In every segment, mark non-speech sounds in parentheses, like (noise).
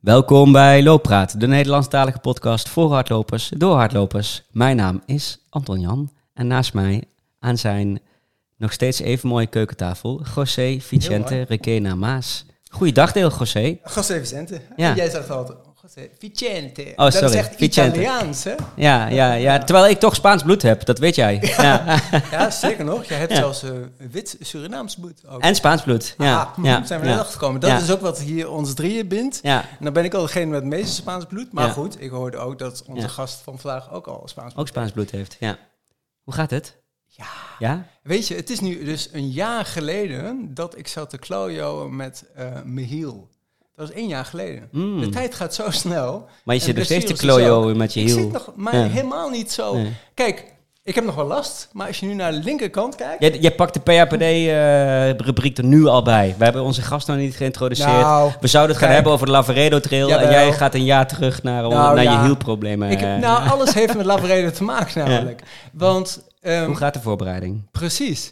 Welkom bij Looppraat, de Nederlandstalige podcast voor hardlopers door hardlopers. Mijn naam is Anton Jan en naast mij aan zijn nog steeds even mooie keukentafel José Vicente Requena Maas. Goeiedag deel, José. José Vicente. Ja. Jij zegt altijd Vicente. Oh, Dat sorry, is echt Vicente. Italiaans, hè? Ja, ja, ja, terwijl ik toch Spaans bloed heb, dat weet jij. (laughs) Ja. Ja, zeker nog. Jij hebt zelfs eh, wit Surinaams bloed ook. En Spaans bloed, ja. Ah, ja, zijn we ja. net achtergekomen. Dat is ook wat hier ons drieën bindt. Ja, En dan ben ik al degene met het meeste Spaans bloed. Maar goed, ik hoorde ook dat onze gast van vandaag ook al Spaans bloed ook Spaans bloed heeft, ja. Hoe gaat het? Ja. Ja? Weet je, het is nu dus een jaar geleden dat ik zat te klojoen met eh Michiel. Dat was één jaar geleden. Mm. De tijd gaat zo snel. Maar je zit nog steeds te klojo met je Ik hiel. zit nog, maar Ja. helemaal niet zo. Nee. Kijk, ik heb nog wel last, maar als je nu naar de linkerkant kijkt. Jij, jij pakt de PHPD-rubriek er nu al bij. We hebben onze gast nog niet geïntroduceerd. Nou, we zouden het gaan hebben over de Lavaredo Trail. En jij gaat een jaar terug naar, Nou, naar je hielproblemen. ik, eh. nou, alles heeft met (laughs) Lavaredo te maken namelijk. Want, ehm, Hoe gaat de voorbereiding? precies.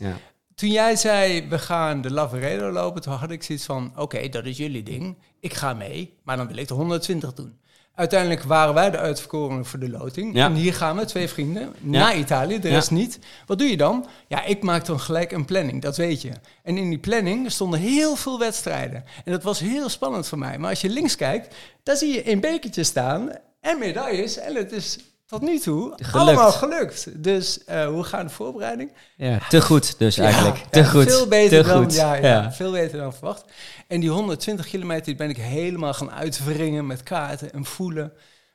Toen jij zei, we gaan de Lavaredo lopen, toen had ik zoiets van, oké, dat is jullie ding. Ik ga mee, maar dan wil ik de 120 doen. Uiteindelijk waren wij de uitverkorenen voor de loting. Ja. En hier gaan we, twee vrienden, naar Italië, de Ja. rest niet. Wat doe je dan? Ja, ik maak dan gelijk een planning, dat weet je. En in die planning stonden heel veel wedstrijden. En dat was heel spannend voor mij. Maar als je links kijkt, daar zie je een bekertje staan en medailles. En het is tot nu toe Gelukt. allemaal gelukt. Dus eh, hoe gaat de voorbereiding? Ja, te goed dus eigenlijk. Ja, te ja, goed. Veel beter, te dan, goed. Ja, veel beter dan verwacht. En die 120 kilometer die ben ik helemaal gaan uitwringen met kaarten en voelen.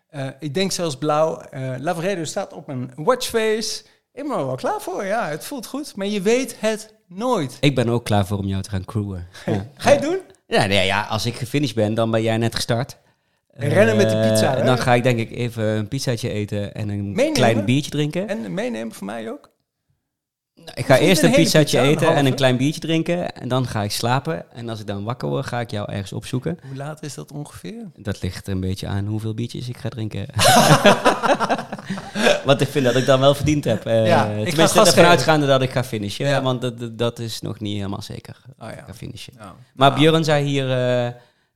Eh, ik denk zelfs blauw. eh Lavaredo staat op een watchface. Ik ben er wel klaar voor. Ja, het voelt goed. Maar je weet het nooit. Ik ben ook klaar voor om jou te gaan crewen. (laughs) Ga je het doen? Ja, nee, ja, als ik gefinished ben, dan ben jij net gestart. Rennen met de Eh, pizza, hè? Dan ga ik denk ik even een pizzaatje eten en een Meenemen? klein biertje drinken. En meenemen voor mij ook? Ik ga eerst een pizzaatje pizza, een eten en een klein biertje drinken. En dan ga ik slapen. En als ik dan wakker word, ga ik jou ergens opzoeken. Hoe laat is dat ongeveer? Dat ligt er een beetje aan hoeveel biertjes ik ga drinken. (laughs) Want ik vind dat ik dan wel verdiend heb. Eh Ja, ik ga tenminste, ervan uitgaande dat ik ga finishen. Ja. Want dat, dat- is nog niet helemaal zeker. Oh Ik ja. ga finishen. Nou, Maar nou, Björn zei hier... eh,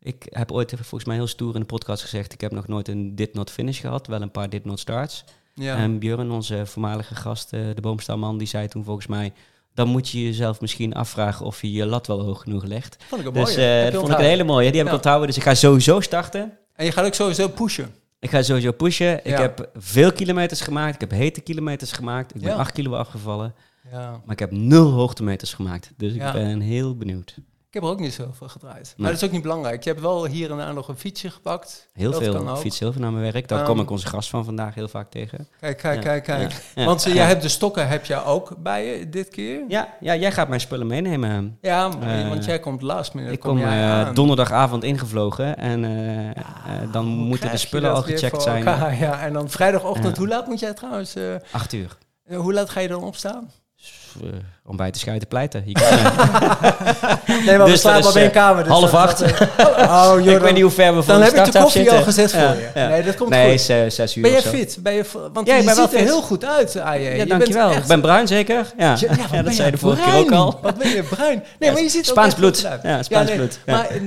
ik heb ooit volgens mij heel stoer in de podcast gezegd... ik heb nog nooit een did not finish gehad. Wel een paar did not starts. Ja. En Björn, onze voormalige gast, eh, de boomstamman... die zei toen volgens mij... dan moet je jezelf misschien afvragen... of je je lat wel hoog genoeg legt. vond ik een mooie. Dus eh, dat vond ik een hele mooie. Die heb ik Ja. onthouden. Dus ik ga sowieso starten. En je gaat ook sowieso pushen. Ik ga sowieso pushen. Ik heb veel kilometers gemaakt. Ik heb hete kilometers gemaakt. Ik ben Ja. 8 kilo afgevallen. Ja. Maar ik heb nul hoogtemeters gemaakt. Dus ik ben heel benieuwd. Ik heb er ook niet zoveel gedraaid. Maar Nee. dat is ook niet belangrijk. Je hebt wel hier en daar nog een fietsje gepakt. Heel Dat veel. Ik fiets heel veel naar mijn werk. Daar Ehm, kom ik onze gast van vandaag heel vaak tegen. Kijk, kijk, Ja, kijk, kijk. ja. Want eh, jij hebt de stokken heb jij ook bij je dit keer. Ja, ja, jij gaat mijn spullen meenemen. Ja, maar- Eh, want jij komt last minute. ik kom eh, donderdagavond ingevlogen. En eh, dan moeten de spullen al gecheckt zijn. (laughs) Ja, en dan vrijdagochtend. Hoe laat moet jij trouwens? Acht uur. hoe laat ga je dan opstaan? Dus, eh, om bij te schuiten pleiten. (laughs) Nee, maar Dus dat is, eh, kamer. half acht. (laughs) oh, joh, ik weet niet hoe ver we van Dan heb je de koffie al gezet voor Ja, je. ja. Nee, dat komt Nee, goed. zes, zes uur Ben je fit? Ben je, want Ja, ik je wel ziet er fit. heel goed uit, AJ. Ja, je dankjewel. Ik ben bruin zeker? Ja, Ja, dat zei je de vorige keer ook al. Wat ben je bruin? Nee, maar je ziet Spaans bloed. Ja, Spaans nee, bloed. Ja. Maar eh,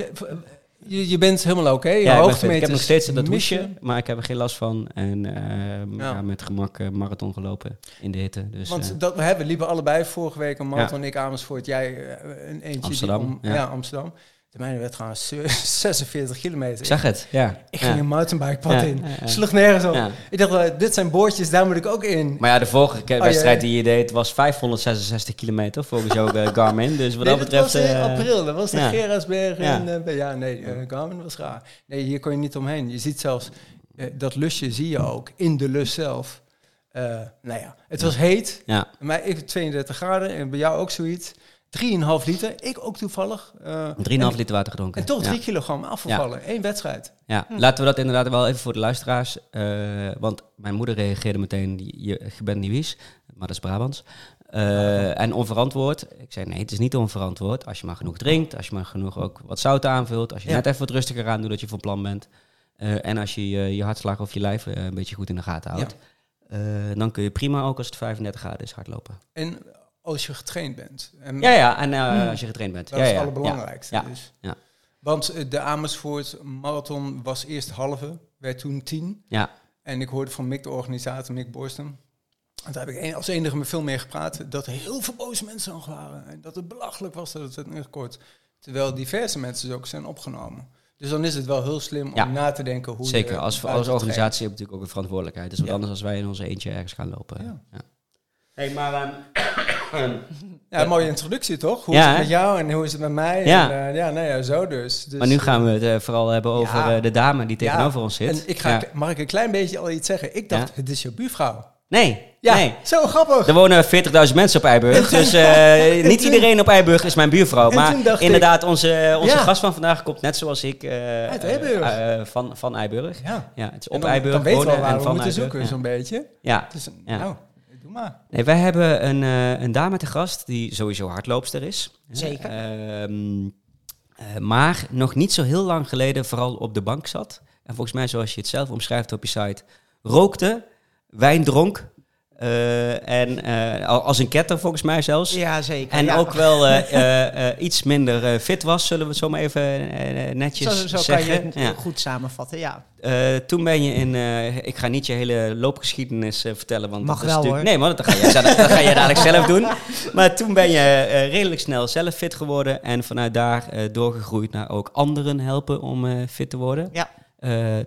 je, je bent helemaal oké. Ja, ik, ben ik heb nog steeds dat hoesje, maar ik heb er geen last van. En ehm, Ja. ja. met gemak eh, marathon gelopen in de hitte. Dus, Want eh, dat, we hebben liepen allebei vorige week een marathon. Ik Amersfoort, jij eh, een eentje. Amsterdam, om, ja. ja. Amsterdam. De mijne werd gewoon 46 (laughs) kilometer. ik zag het, ja. Ik ja. ging een mountainbikepad Ja, in. ja. Sloeg nergens op. Ja. Ik dacht, wel, dit zijn boordjes, daar moet ik ook in. Maar ja, de vorige Oh, wedstrijd die je deed was 566 kilometer, volgens jou eh, Garmin. Dus wat nee, dat dat betreft... was in eh, april. Dat was de ja. Gerardsberg. Ja. En, eh, ja, nee, eh, Garmin was raar. Nee, hier kon je niet omheen. Je ziet zelfs, eh, dat lusje zie je ook in de lus zelf. Eh, nou ja, het was heet. mij even 32 graden en bij jou ook zoiets. 3,5 liter. Ik ook toevallig. eh, 3,5 en, liter water gedronken. en toch ja. 3 kilogram afgevallen. Eén wedstrijd. Ja, laten we dat inderdaad wel even voor de luisteraars. eh, want mijn moeder reageerde meteen, je, je bent niet wies, maar dat is Brabants. Eh, en onverantwoord. Ik zei nee, het is niet onverantwoord. Als je maar genoeg drinkt, als je maar genoeg ook wat zout aanvult, als je Ja. net even wat rustiger aan doet dat je van plan bent. en als je je, hartslag of je lijf een beetje goed in de gaten houdt. dan kun je prima ook als het 35 graden is hardlopen. En als je getraind bent. En Ja, ja, en eh, Hmm. als je getraind bent. dat ja, is het allerbelangrijkste. Ja. Dus. Ja. Want eh, de Amersfoort Marathon was eerst halve, werd toen tien. Ja. En ik hoorde van Mick, de organisator, Mick Borstum. En daar heb ik een- als enige met veel meer gepraat. Dat er heel veel boze mensen nog waren. En dat het belachelijk was dat het werd ingekort. Terwijl diverse mensen ook zijn opgenomen. Dus dan is het wel heel slim om Ja. na te denken hoe Zeker, als, als organisatie heb je natuurlijk ook een verantwoordelijkheid. Dus wat Ja. anders als wij in onze eentje ergens gaan lopen. Ja. Hey, maar, (coughs) Ja, een mooie introductie toch? Hoe Ja, is het met jou en hoe is het met mij? Ja. En, eh, ja, nou ja, zo dus. dus maar nu gaan we het eh, vooral hebben over Ja. eh, de dame die Ja. tegenover ons zit. En ik ga, Ja. mag ik een klein beetje al iets zeggen? Ik dacht, Ja. het is jouw buurvrouw. Nee, Ja, nee. zo grappig. Er wonen 40.000 mensen op Eiburg, (laughs) dus eh, niet toen- iedereen op Eiburg is mijn buurvrouw. Maar inderdaad, onze, onze Ja. gast van vandaag komt net zoals ik eh, Uit Eiburg. eh, eh, van, van Eiburg. Ja. Ja, het is En op dan, Eiburg dan weten we al waar en we moeten Eiburg. zoeken, Ja. zo'n beetje. Ja. Dus, Ja. nou, Nee, wij hebben een, eh, een dame te gast die sowieso hardloopster is. Zeker. Ehm, eh, maar nog niet zo heel lang geleden vooral op de bank zat. En volgens mij, zoals je het zelf omschrijft op je site, rookte, wijn dronk. Eh, en eh, al- als een ketter volgens mij zelfs. Ja, zeker. En ja. ook wel eh, (laughs) iets minder fit was, zullen we het zo maar even netjes Zo, zo kan zeggen. je het Ja. goed samenvatten, ja. Toen ben je in. ik ga niet je hele loopgeschiedenis vertellen. Want Mag dat is wel, natuurlijk, hoor. Nee, maar dat ga, je, dat, ga je dadelijk zelf doen. (laughs) Maar toen ben je redelijk snel zelf fit geworden. En vanuit daar doorgegroeid naar ook anderen helpen om fit te worden. Ja.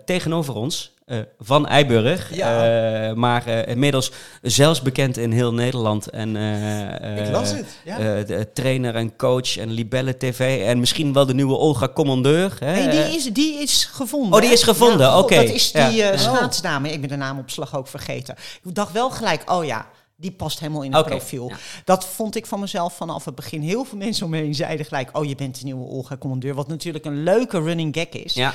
Tegenover ons, eh, van Eiburg. Ja. Eh, maar eh, inmiddels zelfs bekend in heel Nederland. En, eh, Ik eh, las het, ja. eh, de trainer en coach en Libelle TV. En misschien wel de nieuwe Olga Commandeur. Hè? Nee, die is, die is gevonden. Oh, die is gevonden, Ja, oké. Dat is die Ja. schaatsdame. Ik ben de naamopslag ook vergeten. Ik dacht wel gelijk, oh ja, die past helemaal in het profiel. ja. Dat vond ik van mezelf vanaf het begin. Heel veel mensen om me heen zeiden gelijk, oh je bent de nieuwe Olga Commandeur. Wat natuurlijk een leuke running gag is. Ja,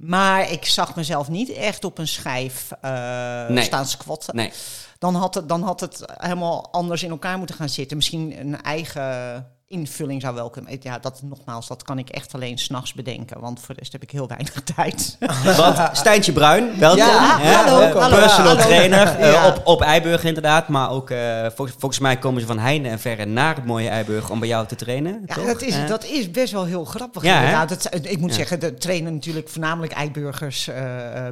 Maar ik zag mezelf niet echt op een schijf eh, Nee. staan squatten. nee. Dan had, het, dan had het helemaal anders in elkaar moeten gaan zitten. Misschien een eigen invulling zou wel kunnen. Ja, dat nogmaals, dat kan ik echt alleen s'nachts bedenken. Want voor de rest heb ik heel weinig (laughs) tijd. (laughs) Want Stijntje Bruin, welkom. Ja, hallo, eh, hallo, personal hallo. trainer (laughs) eh, op, op Eiburg inderdaad. Maar ook, eh, vol- volgens mij komen ze van heinde en verre naar het mooie Eiburg om bij jou te trainen. Ja, toch? dat is, dat is best wel heel grappig. Ja, inderdaad. Dat, ik moet zeggen, er trainen natuurlijk voornamelijk eiburgers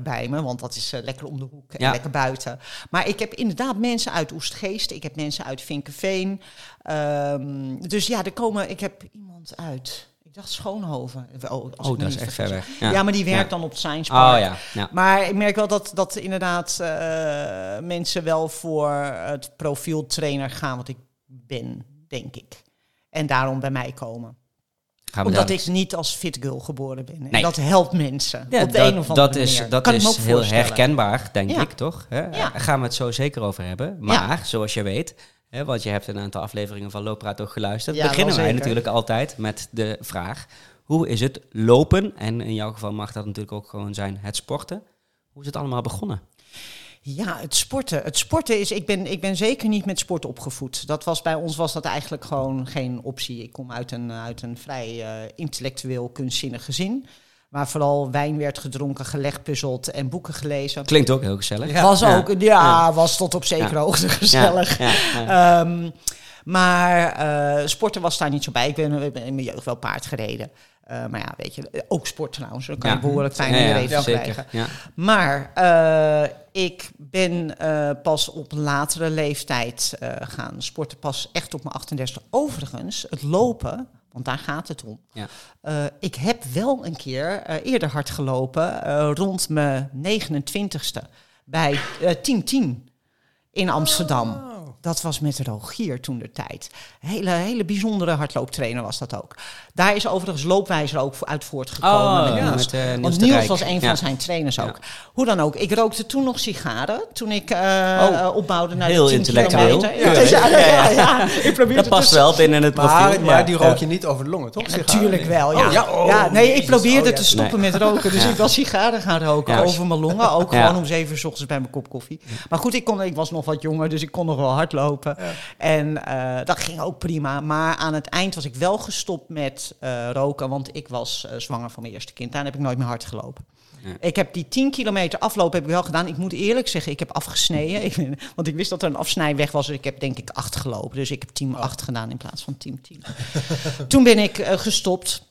bij me. Want dat is lekker om de hoek en lekker buiten. Maar ik heb inderdaad mensen uit Oestgeest. Ik heb mensen uit Vinkenveen. Ehm, dus ja, er komen, ik heb iemand uit... Ik dacht Schoonhoven. Oh, oh, dat is echt ver weg. Ja. maar die werkt Ja. dan op Science Park. Oh ja, ja. Maar ik merk wel dat, dat inderdaad eh, mensen wel voor het profiel trainer gaan wat ik ben, denk ik. En daarom bij mij komen. Gaan we Omdat daar- ik niet als fit girl geboren ben. En Nee. dat helpt mensen. Ja, op de dat, een of andere dat is, dat kan is heel herkenbaar, denk Ja. ik, toch? Hè? Ja. Daar gaan we het zo zeker over hebben. Maar, zoals je weet, want je hebt een aantal afleveringen van Looppraat ook geluisterd, Ja, beginnen wij natuurlijk altijd met de vraag, hoe is het lopen? En in jouw geval mag dat natuurlijk ook gewoon zijn het sporten. Hoe is het allemaal begonnen? Ja, het sporten. Het sporten is, ik ben, ik ben zeker niet met sport opgevoed. Dat was bij ons was dat eigenlijk gewoon geen optie. Ik kom uit een, uit een vrij eh, intellectueel kunstzinnig gezin. Waar vooral wijn werd gedronken, gelegpuzzeld en boeken gelezen. Klinkt ook heel gezellig. Ja. was Ja. ook, ja, was tot op zekere Ja. hoogte gezellig. Ja, ja, ja. Ehm, maar eh, sporten was daar niet zo bij. Ik ben, ik ben in mijn jeugd wel paard gereden. Eh, maar ja, weet je, ook sport trouwens. Dan kan Ja. je behoorlijk fijn in je krijgen. Ja. Maar eh, ik ben eh, pas op latere leeftijd eh, gaan sporten. Pas echt op mijn 38 Overigens, het lopen, want daar gaat het om. Ja. Eh, ik heb wel een keer eh, eerder hard gelopen, eh, rond mijn 29ste, bij eh 10-10 in Amsterdam. Oh. Dat was met Rogier toen de tijd. Hele, hele bijzondere hardlooptrainer was dat ook. Daar is overigens loopwijzer ook uit voortgekomen. Oh, met ja. Niels. met, eh, Niels Want de Niels was een van Ja. zijn trainers Ja. ook. Hoe dan ook, ik rookte toen nog sigaren. Toen ik Oh, eh, opbouwde naar heel de 10 intellectueel. kilometer. Ja. Ja, ja, ja, ja. Ik probeerde Dat past dus- wel binnen het profiel. Maar, maar Ja. die rook je niet over de longen, toch? Natuurlijk wel, ja. Oh, ja, oh, ja nee, ik probeerde Oh, ja. te stoppen met roken. Dus Ja. ik was sigaren gaan roken Ja. over mijn longen. Ook Ja. gewoon om zeven uur 's ochtends bij mijn kop koffie. Maar goed, ik, kon, ik was nog wat jonger, dus ik kon nog wel hardlopen. En eh, dat ging ook prima. Maar aan het eind was ik wel gestopt met eh, roken. Want ik was eh, zwanger van mijn eerste kind. Daar heb ik nooit meer hard gelopen. Ja. Ik heb die 10 kilometer afloop heb ik wel gedaan. Ik moet eerlijk zeggen, ik heb afgesneden. Ik ben, want ik wist dat er een afsnijweg was. Dus ik heb denk ik 8 gelopen. Dus ik heb 10 8 gedaan in plaats van 10 10. (laughs) Toen ben ik gestopt.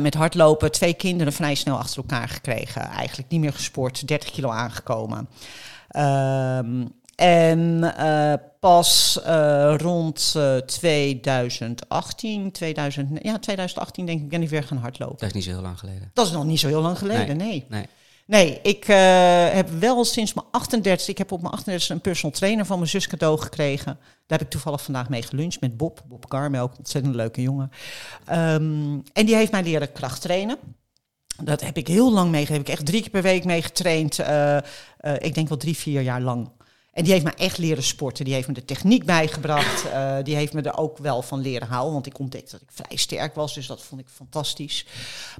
met hardlopen twee kinderen vrij snel achter elkaar gekregen. Eigenlijk niet meer gesport, 30 kilo aangekomen. Ehm, en eh, pas eh, rond eh, 2018, 2000, ja, 2018 denk ik, ben ik weer gaan hardlopen. Dat is niet zo heel lang geleden. Dat is nog niet zo heel lang geleden, nee. Nee. Nee, ik eh, heb wel sinds mijn 38, ik heb op mijn 38 een personal trainer van mijn zus cadeau gekregen. Daar heb ik toevallig vandaag mee geluncht met Bob, Bob Carmel, ontzettend leuke jongen. Ehm, en die heeft mij leren kracht trainen. Dat heb ik heel lang meegegeven. Ik heb echt drie keer per week mee getraind. eh, eh, ik denk wel drie, vier jaar lang. En die heeft me echt leren sporten. Die heeft me de techniek bijgebracht. (clears throat) Eh, die heeft me er ook wel van leren houden. Want ik ontdekte dat ik vrij sterk was. Dus dat vond ik fantastisch.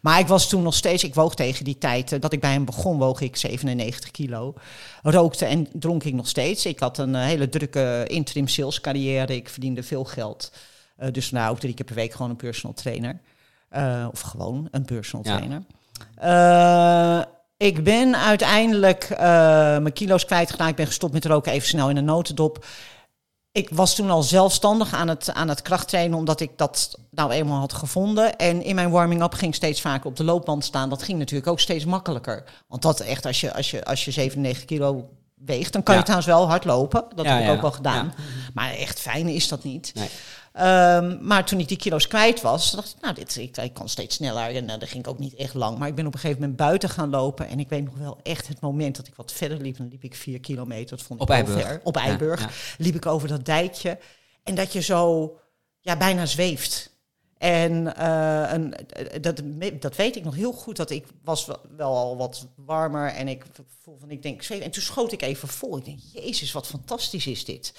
Maar ik was toen nog steeds... Ik woog tegen die tijd eh, dat ik bij hem begon... woog ik 97 kilo. Rookte en dronk ik nog steeds. Ik had een eh, hele drukke interim sales carrière. Ik verdiende veel geld. Dus nou ook drie keer per week gewoon een personal trainer. Of gewoon een personal Ja. trainer. Ik ben uiteindelijk eh, mijn kilo's kwijtgeraakt. Ik ben gestopt met roken even snel in een notendop. Ik was toen al zelfstandig aan het, aan het krachttrainen, omdat ik dat nou eenmaal had gevonden. En in mijn warming-up ging ik steeds vaker op de loopband staan. Dat ging natuurlijk ook steeds makkelijker. Want dat echt, als je, als je, als je 97 kilo weegt, dan kan Ja. je trouwens wel hard lopen. Dat Ja, heb ik ja. ook wel gedaan. Maar echt fijn is dat niet. Nee. Ehm, maar toen ik die kilo's kwijt was, dacht ik, nou, dit, ik, ik kan steeds sneller. En uh, dat ging ik ook niet echt lang. Maar ik ben op een gegeven moment buiten gaan lopen. En ik weet nog wel echt het moment dat ik wat verder liep. Dan liep ik vier kilometer. Dat vond Op ik wel Eiburg. ver. Op Eiburg. ja. Liep ik over dat dijkje. En dat je zo ja, bijna zweeft. En eh, een, dat, dat weet ik nog heel goed. Dat ik was wel, al wat warmer. En ik voel van, ik denk. En toen schoot ik even vol. Ik denk, jezus, wat fantastisch is dit.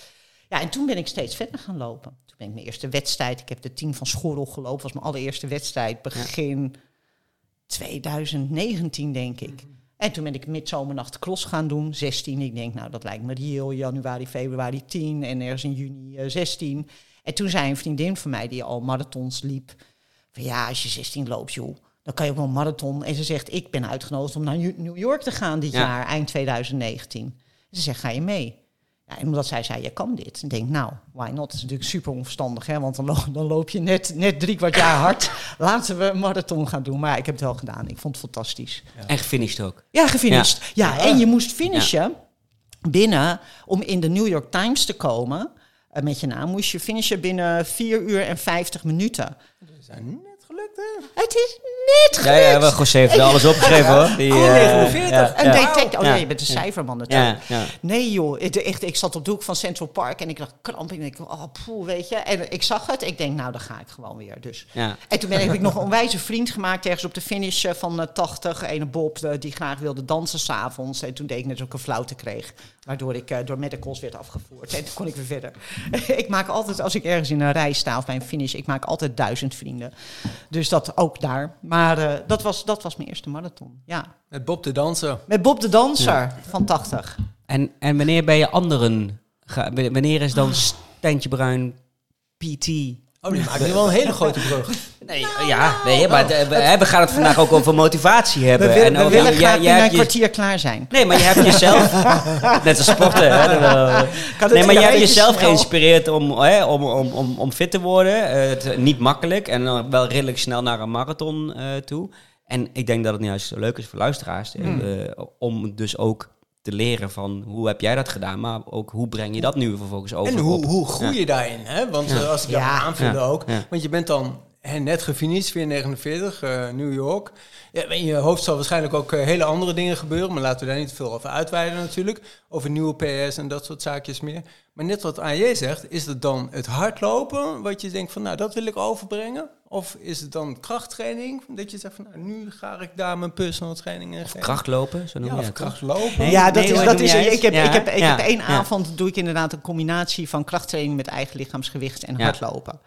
Ja, en toen ben ik steeds verder gaan lopen. Toen ben ik mijn eerste wedstrijd. Ik heb de team van Schorrel gelopen. was mijn allereerste wedstrijd. Begin 2019, denk ik. En toen ben ik midzomernacht cross gaan doen, 16. Ik denk, nou, dat lijkt me reëel. Januari, februari 10 en ergens in juni eh, 16. En toen zei een vriendin van mij, die al marathons liep... van ja, als je 16 loopt, joh, dan kan je ook wel een marathon. En ze zegt, ik ben uitgenodigd om naar New York te gaan dit Ja. jaar, eind 2019. Ze zegt, ga je mee? Ja, en omdat zij zei, je kan dit. Ik denk, nou, why not? Dat is natuurlijk super onverstandig, hè? Want dan, lo- dan loop je net, net drie kwart jaar hard. (laughs) Laten we een marathon gaan doen. Maar ja, ik heb het wel gedaan. Ik vond het fantastisch. En gefinished ook. Ja, gefinished. Ja, Ja. en je moest finishen binnen, om in de New York Times te komen... eh, met je naam, moest je finishen binnen 4 uur en 50 minuten. Zijn gelukt, hè? Het is net Ja, gelukt. ja, we José heeft alles opgeschreven hoor. Die, Oh, eh, 49. ja, Een ja. detective. Oh Ja. nee, je bent een cijferman natuurlijk. Ja, ja. Nee joh, ik, echt, ik zat op de hoek van Central Park en ik dacht kramp. Ik denk, oh poeh, weet je. En ik zag het. Ik denk, nou, dan ga ik gewoon weer. Dus. Ja. En toen ben, heb ik nog een onwijze vriend gemaakt ergens op de finish eh, van eh, 80. Ene Bob, eh, die graag wilde dansen s'avonds. En toen deed ik net ook een flauwte kreeg. Waardoor ik eh, door medicals werd afgevoerd. En toen kon ik weer verder. (laughs) ik maak altijd, als ik ergens in een rij sta of bij een finish, ik maak altijd duizend vrienden. Dus dat ook daar. Maar eh, dat, was, dat was mijn eerste marathon. Ja. Met Bob de danser. Met Bob de Danser van 80. En, en wanneer ben je anderen? ga- wanneer is dan Stentje Bruin PT? Oh, die maakt nu wel een hele grote brug. Nee, ja, nee, maar we, we gaan het vandaag ook over motivatie We, hebben. wil- en we over- willen jij- graag binnen een kwartier klaar zijn. Nee, maar je hebt jezelf, (laughs) net als sporten, hè, nee, maar je hebt jezelf snel? geïnspireerd om, hè, om, om, om, om fit te worden. Eh, het, niet makkelijk en dan wel redelijk snel naar een marathon eh, toe. En ik denk dat het juist leuk is voor luisteraars eh, Hmm. eh, om dus ook te leren van hoe heb jij dat gedaan, maar ook hoe breng je dat nu vervolgens over En hoe, op- hoe groei je daarin? Hè? Want Ja. eh, als ik Ja. jou aanvulde Ja. ook. Ja. Want je bent dan hè, net gefinished, 449, eh New York. Ja, in je hoofd zal waarschijnlijk ook eh, hele andere dingen gebeuren. Maar laten we daar niet te veel over uitweiden natuurlijk. Over nieuwe PS en dat soort zaakjes meer. Maar net wat AJ zegt, is het dan het hardlopen wat je denkt van nou dat wil ik overbrengen? Of is het dan krachttraining? Dat je zegt van nou nu ga ik daar mijn personal training in geven. krachtlopen, zo noem ja, je of krachtlopen. Nee. Ja, dat nee, is, dat is ik heb, Ja, ik heb, ik ja, heb één avond doe ik inderdaad een combinatie van krachttraining met eigen lichaamsgewicht en Ja. hardlopen.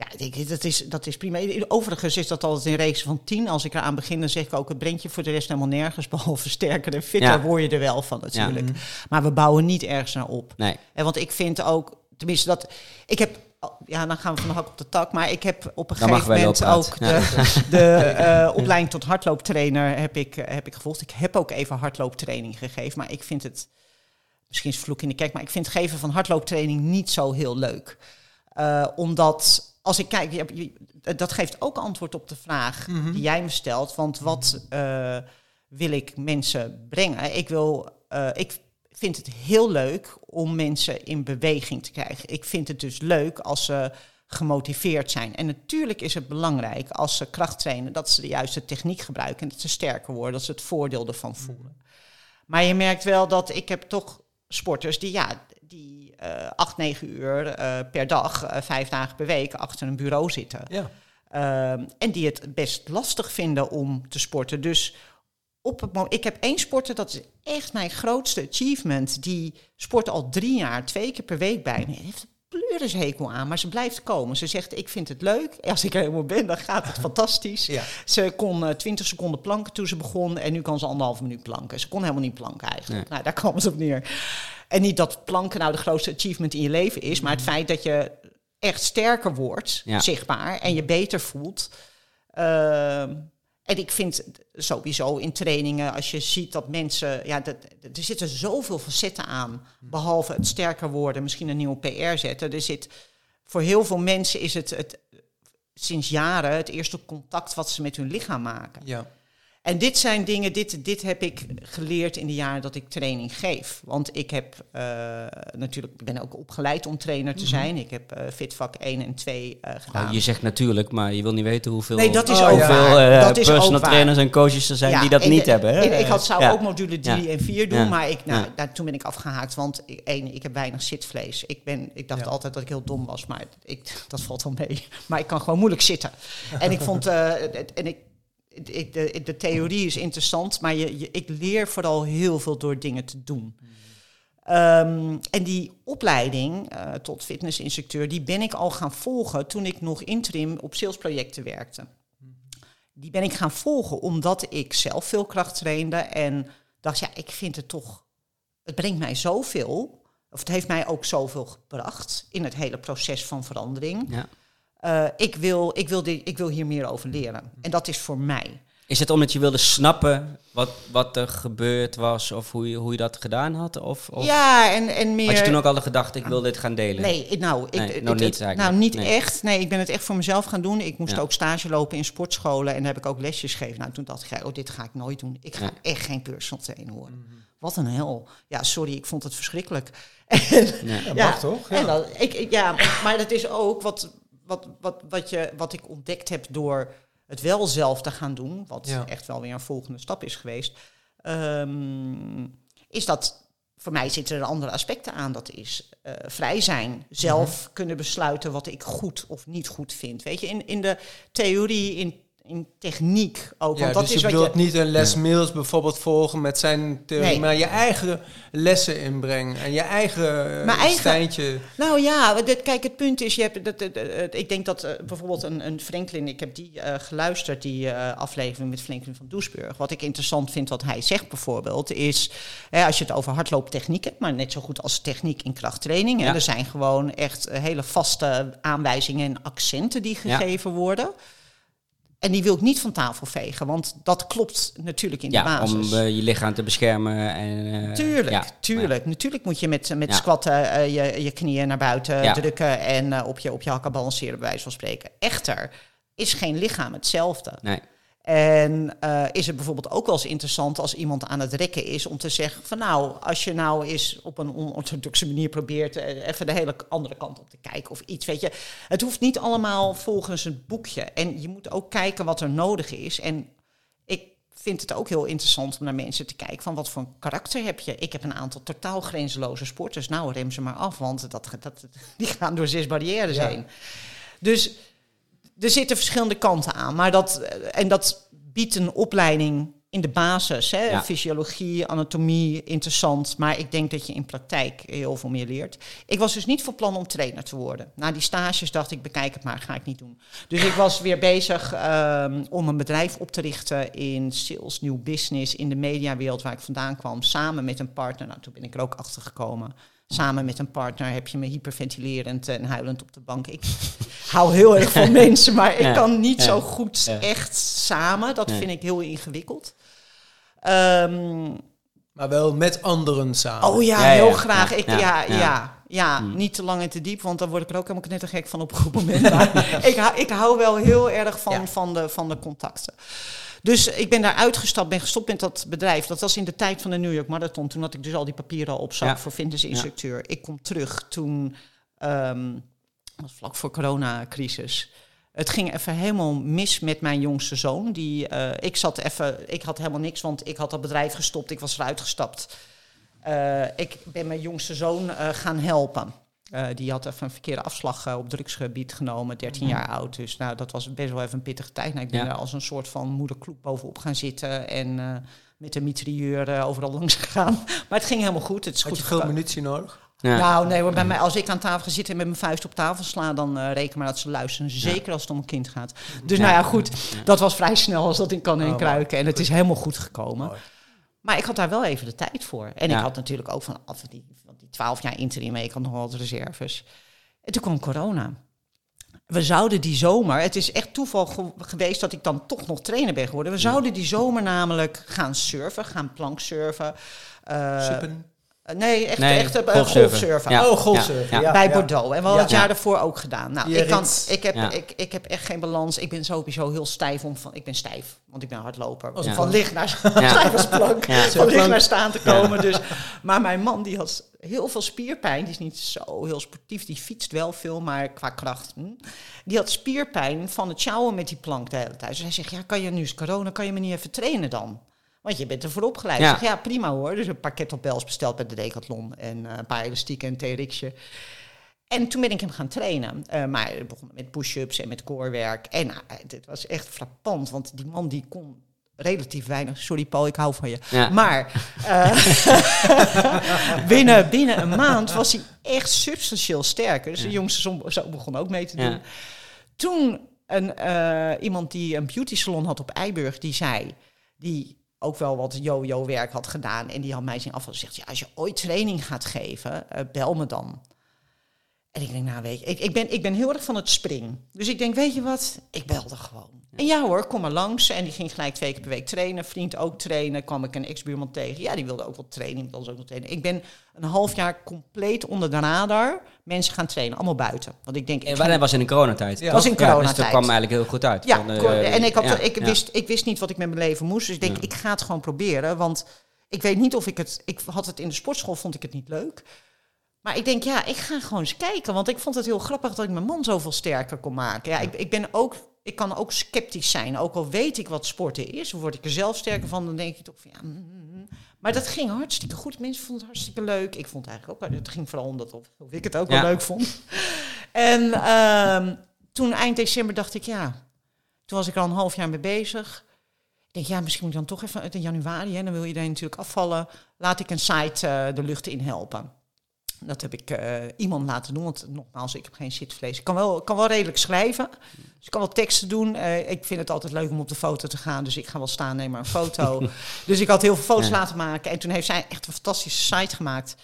Ja, ik dat is, dat is prima. Overigens is dat altijd in reeks van tien. Als ik eraan begin, dan zeg ik ook, het brengt je voor de rest helemaal nergens. (laughs) Behalve sterker en fitter Ja. word je er wel van natuurlijk. Maar we bouwen niet ergens naar op. Nee. En want ik vind ook, tenminste dat, ik heb, ja, dan gaan we van de hak op de tak. Maar ik heb op een Dan gegeven moment ook de, (laughs) de eh, opleiding tot hardlooptrainer heb ik, heb ik gevolgd. Ik heb ook even hardlooptraining gegeven, maar ik vind het, misschien is vloek in de kerk, maar ik vind het geven van hardlooptraining niet zo heel leuk. Eh, omdat als ik kijk, je- dat geeft ook antwoord op de vraag Mhm. die jij me stelt. Want wat eh, wil ik mensen brengen? Ik, wil, eh, ik vind het heel leuk om mensen in beweging te krijgen. Ik vind het dus leuk als ze gemotiveerd zijn. En natuurlijk is het belangrijk als ze kracht trainen, dat ze de juiste techniek gebruiken en dat ze sterker worden, dat ze het voordeel ervan voelen. Maar je merkt wel dat ik heb toch sporters die, ja, eh acht, negen uur eh, per dag, eh, vijf dagen per week achter een bureau zitten. Ja. Ehm, en die het best lastig vinden om te sporten. Dus op het mo- ik heb één sporter, dat is echt mijn grootste achievement. Die sport al drie jaar, twee keer per week bij me. Hij heeft een pleurishekel aan, maar ze blijft komen. Ze zegt, ik vind het leuk. Als ik er helemaal ben, dan gaat het (laughs) fantastisch. Ja. Ze kon eh, 20 seconden planken toen ze begon en nu kan ze anderhalve minuut planken. Ze kon helemaal niet planken eigenlijk. Nou, daar kwam het op neer. En niet dat planken nou de grootste achievement in je leven is, maar het feit dat je echt sterker wordt, Ja. zichtbaar, en je beter voelt. Ehm, en ik vind sowieso in trainingen, als je ziet dat mensen, ja, dat, er zitten zoveel facetten aan, behalve het sterker worden, misschien een nieuwe PR zetten. Er zit, voor heel veel mensen is het, het sinds jaren het eerste contact wat ze met hun lichaam maken. Ja. En dit zijn dingen, dit, dit heb ik geleerd in de jaren dat ik training geef. Want ik heb eh, natuurlijk, ik ben ook opgeleid om trainer te zijn. Ik heb eh, Fitvak 1 en 2 eh, gedaan. Oh, je zegt natuurlijk, maar je wil niet weten hoeveel, Nee, dat is Oh, ook hoeveel eh, dat is personal trainers en coaches er zijn Ja, die dat niet de- hebben. Hè? ik had, zou Ja. ook module 3 Ja. en 4 doen, Ja. maar ik, nou, Ja. daar, toen ben ik afgehaakt. Want ik- één, ik heb weinig zitvlees. Ik, ben, ik dacht Ja. altijd dat ik heel dom was, maar ik, dat valt wel mee. Maar ik kan gewoon moeilijk zitten. En ik vond, eh, en ik, de, theorie is interessant, maar je, ik leer vooral heel veel door dingen te doen. Ehm, en die opleiding eh, tot fitnessinstructeur, die ben ik al gaan volgen toen ik nog interim op salesprojecten werkte. Die ben ik gaan volgen omdat ik zelf veel kracht trainde en dacht, ja, ik vind het toch, het brengt mij zoveel, of het heeft mij ook zoveel gebracht in het hele proces van verandering. Ja. Eh, ik, wil, ik, wil dit, ik wil hier meer over leren. En dat is voor mij. Is het omdat je wilde snappen wat, wat er gebeurd was of hoe je, hoe je dat gedaan had? Of, of ja, en, en meer... had je toen ook al de gedachte, ik wil dit gaan delen? Nee, nou, ik, Nee, nog niet. Nou, niet Nee. echt. Nee, ik ben het echt voor mezelf gaan doen. Ik moest Ja. ook stage lopen in sportscholen en heb ik ook lesjes gegeven. Nou, toen dacht ik, oh, dit ga ik nooit doen. Ik ga Ja. echt geen personal trainer worden. Mhm. Wat een hel. Ja, sorry, ik vond het verschrikkelijk. (laughs) Nee. Ja, mag toch? Ja. En dat, ik, ik- ja, maar dat is ook wat, wat, wat, wat, je, wat ik ontdekt heb door het wel zelf te gaan doen, wat Ja. echt wel weer een volgende stap is geweest, ehm, is dat voor mij zitten er andere aspecten aan. Dat is eh, vrij zijn, zelf Mhm. kunnen besluiten wat ik goed of niet goed vind. Weet je, in, in de theorie, in, in techniek ook. Ja, want dat dus is je wat wilt je. niet een les Mills bijvoorbeeld volgen met zijn theorie, Nee. maar je eigen lessen inbrengen en je eigen, eh, eigen- Stijntje. Nou ja, dit, kijk, het punt is, je hebt, dat, dat- dat- ik denk dat eh, bijvoorbeeld een, een Franklin, ik heb die eh, geluisterd, die eh, aflevering met Franklin van Doesburg. Wat ik interessant vind wat hij zegt bijvoorbeeld, is hè, als je het over hardlooptechniek hebt, maar net zo goed als techniek in krachttraining. hè, Ja. er zijn gewoon echt hele vaste aanwijzingen en accenten die Ja. gegeven worden. En die wil ik niet van tafel vegen, want dat klopt natuurlijk in de Ja, basis. om eh, je lichaam te beschermen. En, eh, Tuurlijk, ja, tuurlijk. Natuurlijk moet je met, met squatten eh, je, je knieën naar buiten drukken en op, je, op je hakken balanceren, bij wijze van spreken. Echter is geen lichaam hetzelfde. Nee. En eh, is het bijvoorbeeld ook wel eens interessant als iemand aan het rekken is om te zeggen van nou, als je nou eens op een onorthodoxe manier probeert eh, even de hele andere kant op te kijken of iets, weet je. Het hoeft niet allemaal volgens het boekje. En je moet ook kijken wat er nodig is. En ik vind het ook heel interessant om naar mensen te kijken van wat voor een karakter heb je. Ik heb een aantal totaal grenzeloze sporters. Nou, rem ze maar af, want dat, dat, die gaan door zes barrières Ja. heen. Dus er zitten verschillende kanten aan. Maar dat, en dat biedt een opleiding in de basis. Hè? Ja. Fysiologie, anatomie, interessant. Maar ik denk dat je in praktijk heel veel meer leert. Ik was dus niet van plan om trainer te worden. Na die stages dacht ik, bekijk het maar, ga ik niet doen. Dus ik was weer bezig ehm, om een bedrijf op te richten in sales, nieuw business, in de mediawereld waar ik vandaan kwam, samen met een partner. Nou, toen ben ik er ook achter gekomen. Samen met een partner heb je me hyperventilerend en huilend op de bank. Ik (laughs) hou heel erg van mensen, maar ik Ja, kan niet ja, zo goed ja. echt samen. Dat Nee. vind ik heel ingewikkeld. Ehm, Maar wel met anderen samen. Oh ja, heel ja. graag. Ik, Ja, ja, ja. ja. ja, Mm. niet te lang en te diep, want dan word ik er ook helemaal knettergek van op een goed moment. Maar (laughs) ik, hou, ik hou wel heel erg van, Ja. van, de, van de contacten. Dus ik ben daar uitgestapt, ben gestopt met dat bedrijf. Dat was in de tijd van de New York Marathon. Toen had ik dus al die papieren al op zak Ja. voor fitnessinstructeur. Ik kom terug toen, ehm was vlak voor coronacrisis. Het ging even helemaal mis met mijn jongste zoon. Die, eh, ik zat even, ik had helemaal niks, want ik had dat bedrijf gestopt. Ik was eruit gestapt. Eh, ik ben mijn jongste zoon eh, gaan helpen. Eh, die had even een verkeerde afslag eh, op drugsgebied genomen, 13 jaar oud. Dus nou, dat was best wel even een pittige tijd. Nou, ik ben Ja. daar als een soort van moederkloek bovenop gaan zitten en eh, met de mitrailleur overal langs gegaan. (laughs) Maar het ging helemaal goed. Het is Had goed je veel munitie nodig? Ja. Nou, nee, hoor, bij mij, als ik aan tafel ga zitten en met mijn vuist op tafel sla, dan reken maar dat ze luisteren. Zeker als het om een kind gaat. Dus Ja. nou ja, goed. Dat was vrij snel als dat in kan en Oh, kruiken. En het is helemaal goed gekomen. Mooi. Maar ik had daar wel even de tijd voor. En Ja. ik had natuurlijk ook van af die, 12 jaar interim mee. Ik had nog wel wat reserves. En toen kwam corona. We zouden die zomer, het is echt toeval ge- geweest dat ik dan toch nog trainer ben geworden. We zouden die zomer namelijk gaan surfen, gaan planksurfen. Eh, Suppen? nee, echt, Nee, echt eh, golfsurfen. Ja. Oh, golfsurfen. Ja. Ja, bij. Bordeaux. En we hadden Ja. het jaar Ja. daarvoor ook gedaan. Nou, ik, kan, ik, heb, Ja. ik, ik heb echt geen balans. Ik ben sowieso heel stijf om van. Ik ben stijf, want ik ben hardloper. Van licht naar Ja. stijf als plank. Ja. Van licht naar staan te komen. Dus. Maar mijn man die had heel veel spierpijn. Die is niet zo heel sportief. Die fietst wel veel, maar qua kracht. Hm. Die had spierpijn van het sjouwen met die plank de hele tijd. Dus hij zegt, ja, kan je nu is corona, kan je me niet even trainen dan? Want je bent ervoor opgeleid. Ja. Ik zeg, ja, prima hoor. Dus een paar kettlebells besteld bij de Decathlon. En eh, een paar elastieken en een TRX'je. En toen ben ik hem gaan trainen. Eh, maar het begon met push-ups en met corewerk. En nou, het was echt frappant. Want die man die kon relatief weinig. Sorry Paul, ik hou van je. Ja. Maar eh, (laughs) binnen, binnen een maand was hij echt substantieel sterker. Dus de jongste zoon zo begon ook mee te doen. Ja. Toen een, eh, iemand die een beauty salon had op Eiburg, die zei... die ook wel wat yo-yo werk had gedaan... en die had mij zien afvallen. Zegt, ja, als je ooit training gaat geven, eh, bel me dan. En ik denk, nou weet je, ik, ik, ben, ik ben heel erg van het spring. Dus ik denk, weet je wat, ik belde gewoon. En ja hoor, kom maar langs. En die ging gelijk twee keer per week trainen. Vriend ook trainen. Kwam ik een ex-buurman tegen. Ja, die wilde ook wel trainen. Die wilde ook wel trainen. Ik ben een half jaar compleet onder de radar. Mensen gaan trainen, allemaal buiten. Want ik denk, ik En wanneer was in de coronatijd? Ja. was in Ja, dus coronatijd. dat kwam eigenlijk heel goed uit. Ja, Van, eh, en ik, had, ja, ik, ja. wist, ik wist niet wat ik met mijn leven moest. Dus ik denk, Ja. ik ga het gewoon proberen. Want ik weet niet of ik het... Ik had het in de sportschool, vond ik het niet leuk. Maar ik denk, ja, ik ga gewoon eens kijken. Want ik vond het heel grappig dat ik mijn man zoveel sterker kon maken. Ja, ik, ik ben ook... Ik kan ook sceptisch zijn. Ook al weet ik wat sporten is, word ik er zelf sterker van. Dan denk ik toch van ja. mm, mm, mm. Maar dat ging hartstikke goed. Mensen vonden het hartstikke leuk. Ik vond het eigenlijk ook. Het ging vooral omdat of, ik het ook Ja. wel leuk vond. En ehm, toen eind december dacht ik ja. Toen was ik er al een half jaar mee bezig. Ik denk, ja, misschien moet ik dan toch even uit in januari, hè, dan wil iedereen natuurlijk afvallen. Laat ik een site eh, de lucht in helpen. Dat heb ik eh, iemand laten doen, want nogmaals, ik heb geen zitvlees. Ik kan wel, kan wel redelijk schrijven, dus ik kan wel teksten doen. Eh, ik vind het altijd leuk om op de foto te gaan, dus ik ga wel staan, neem maar een foto. (laughs) dus ik had heel veel foto's Ja. laten maken en toen heeft zij echt een fantastische site gemaakt.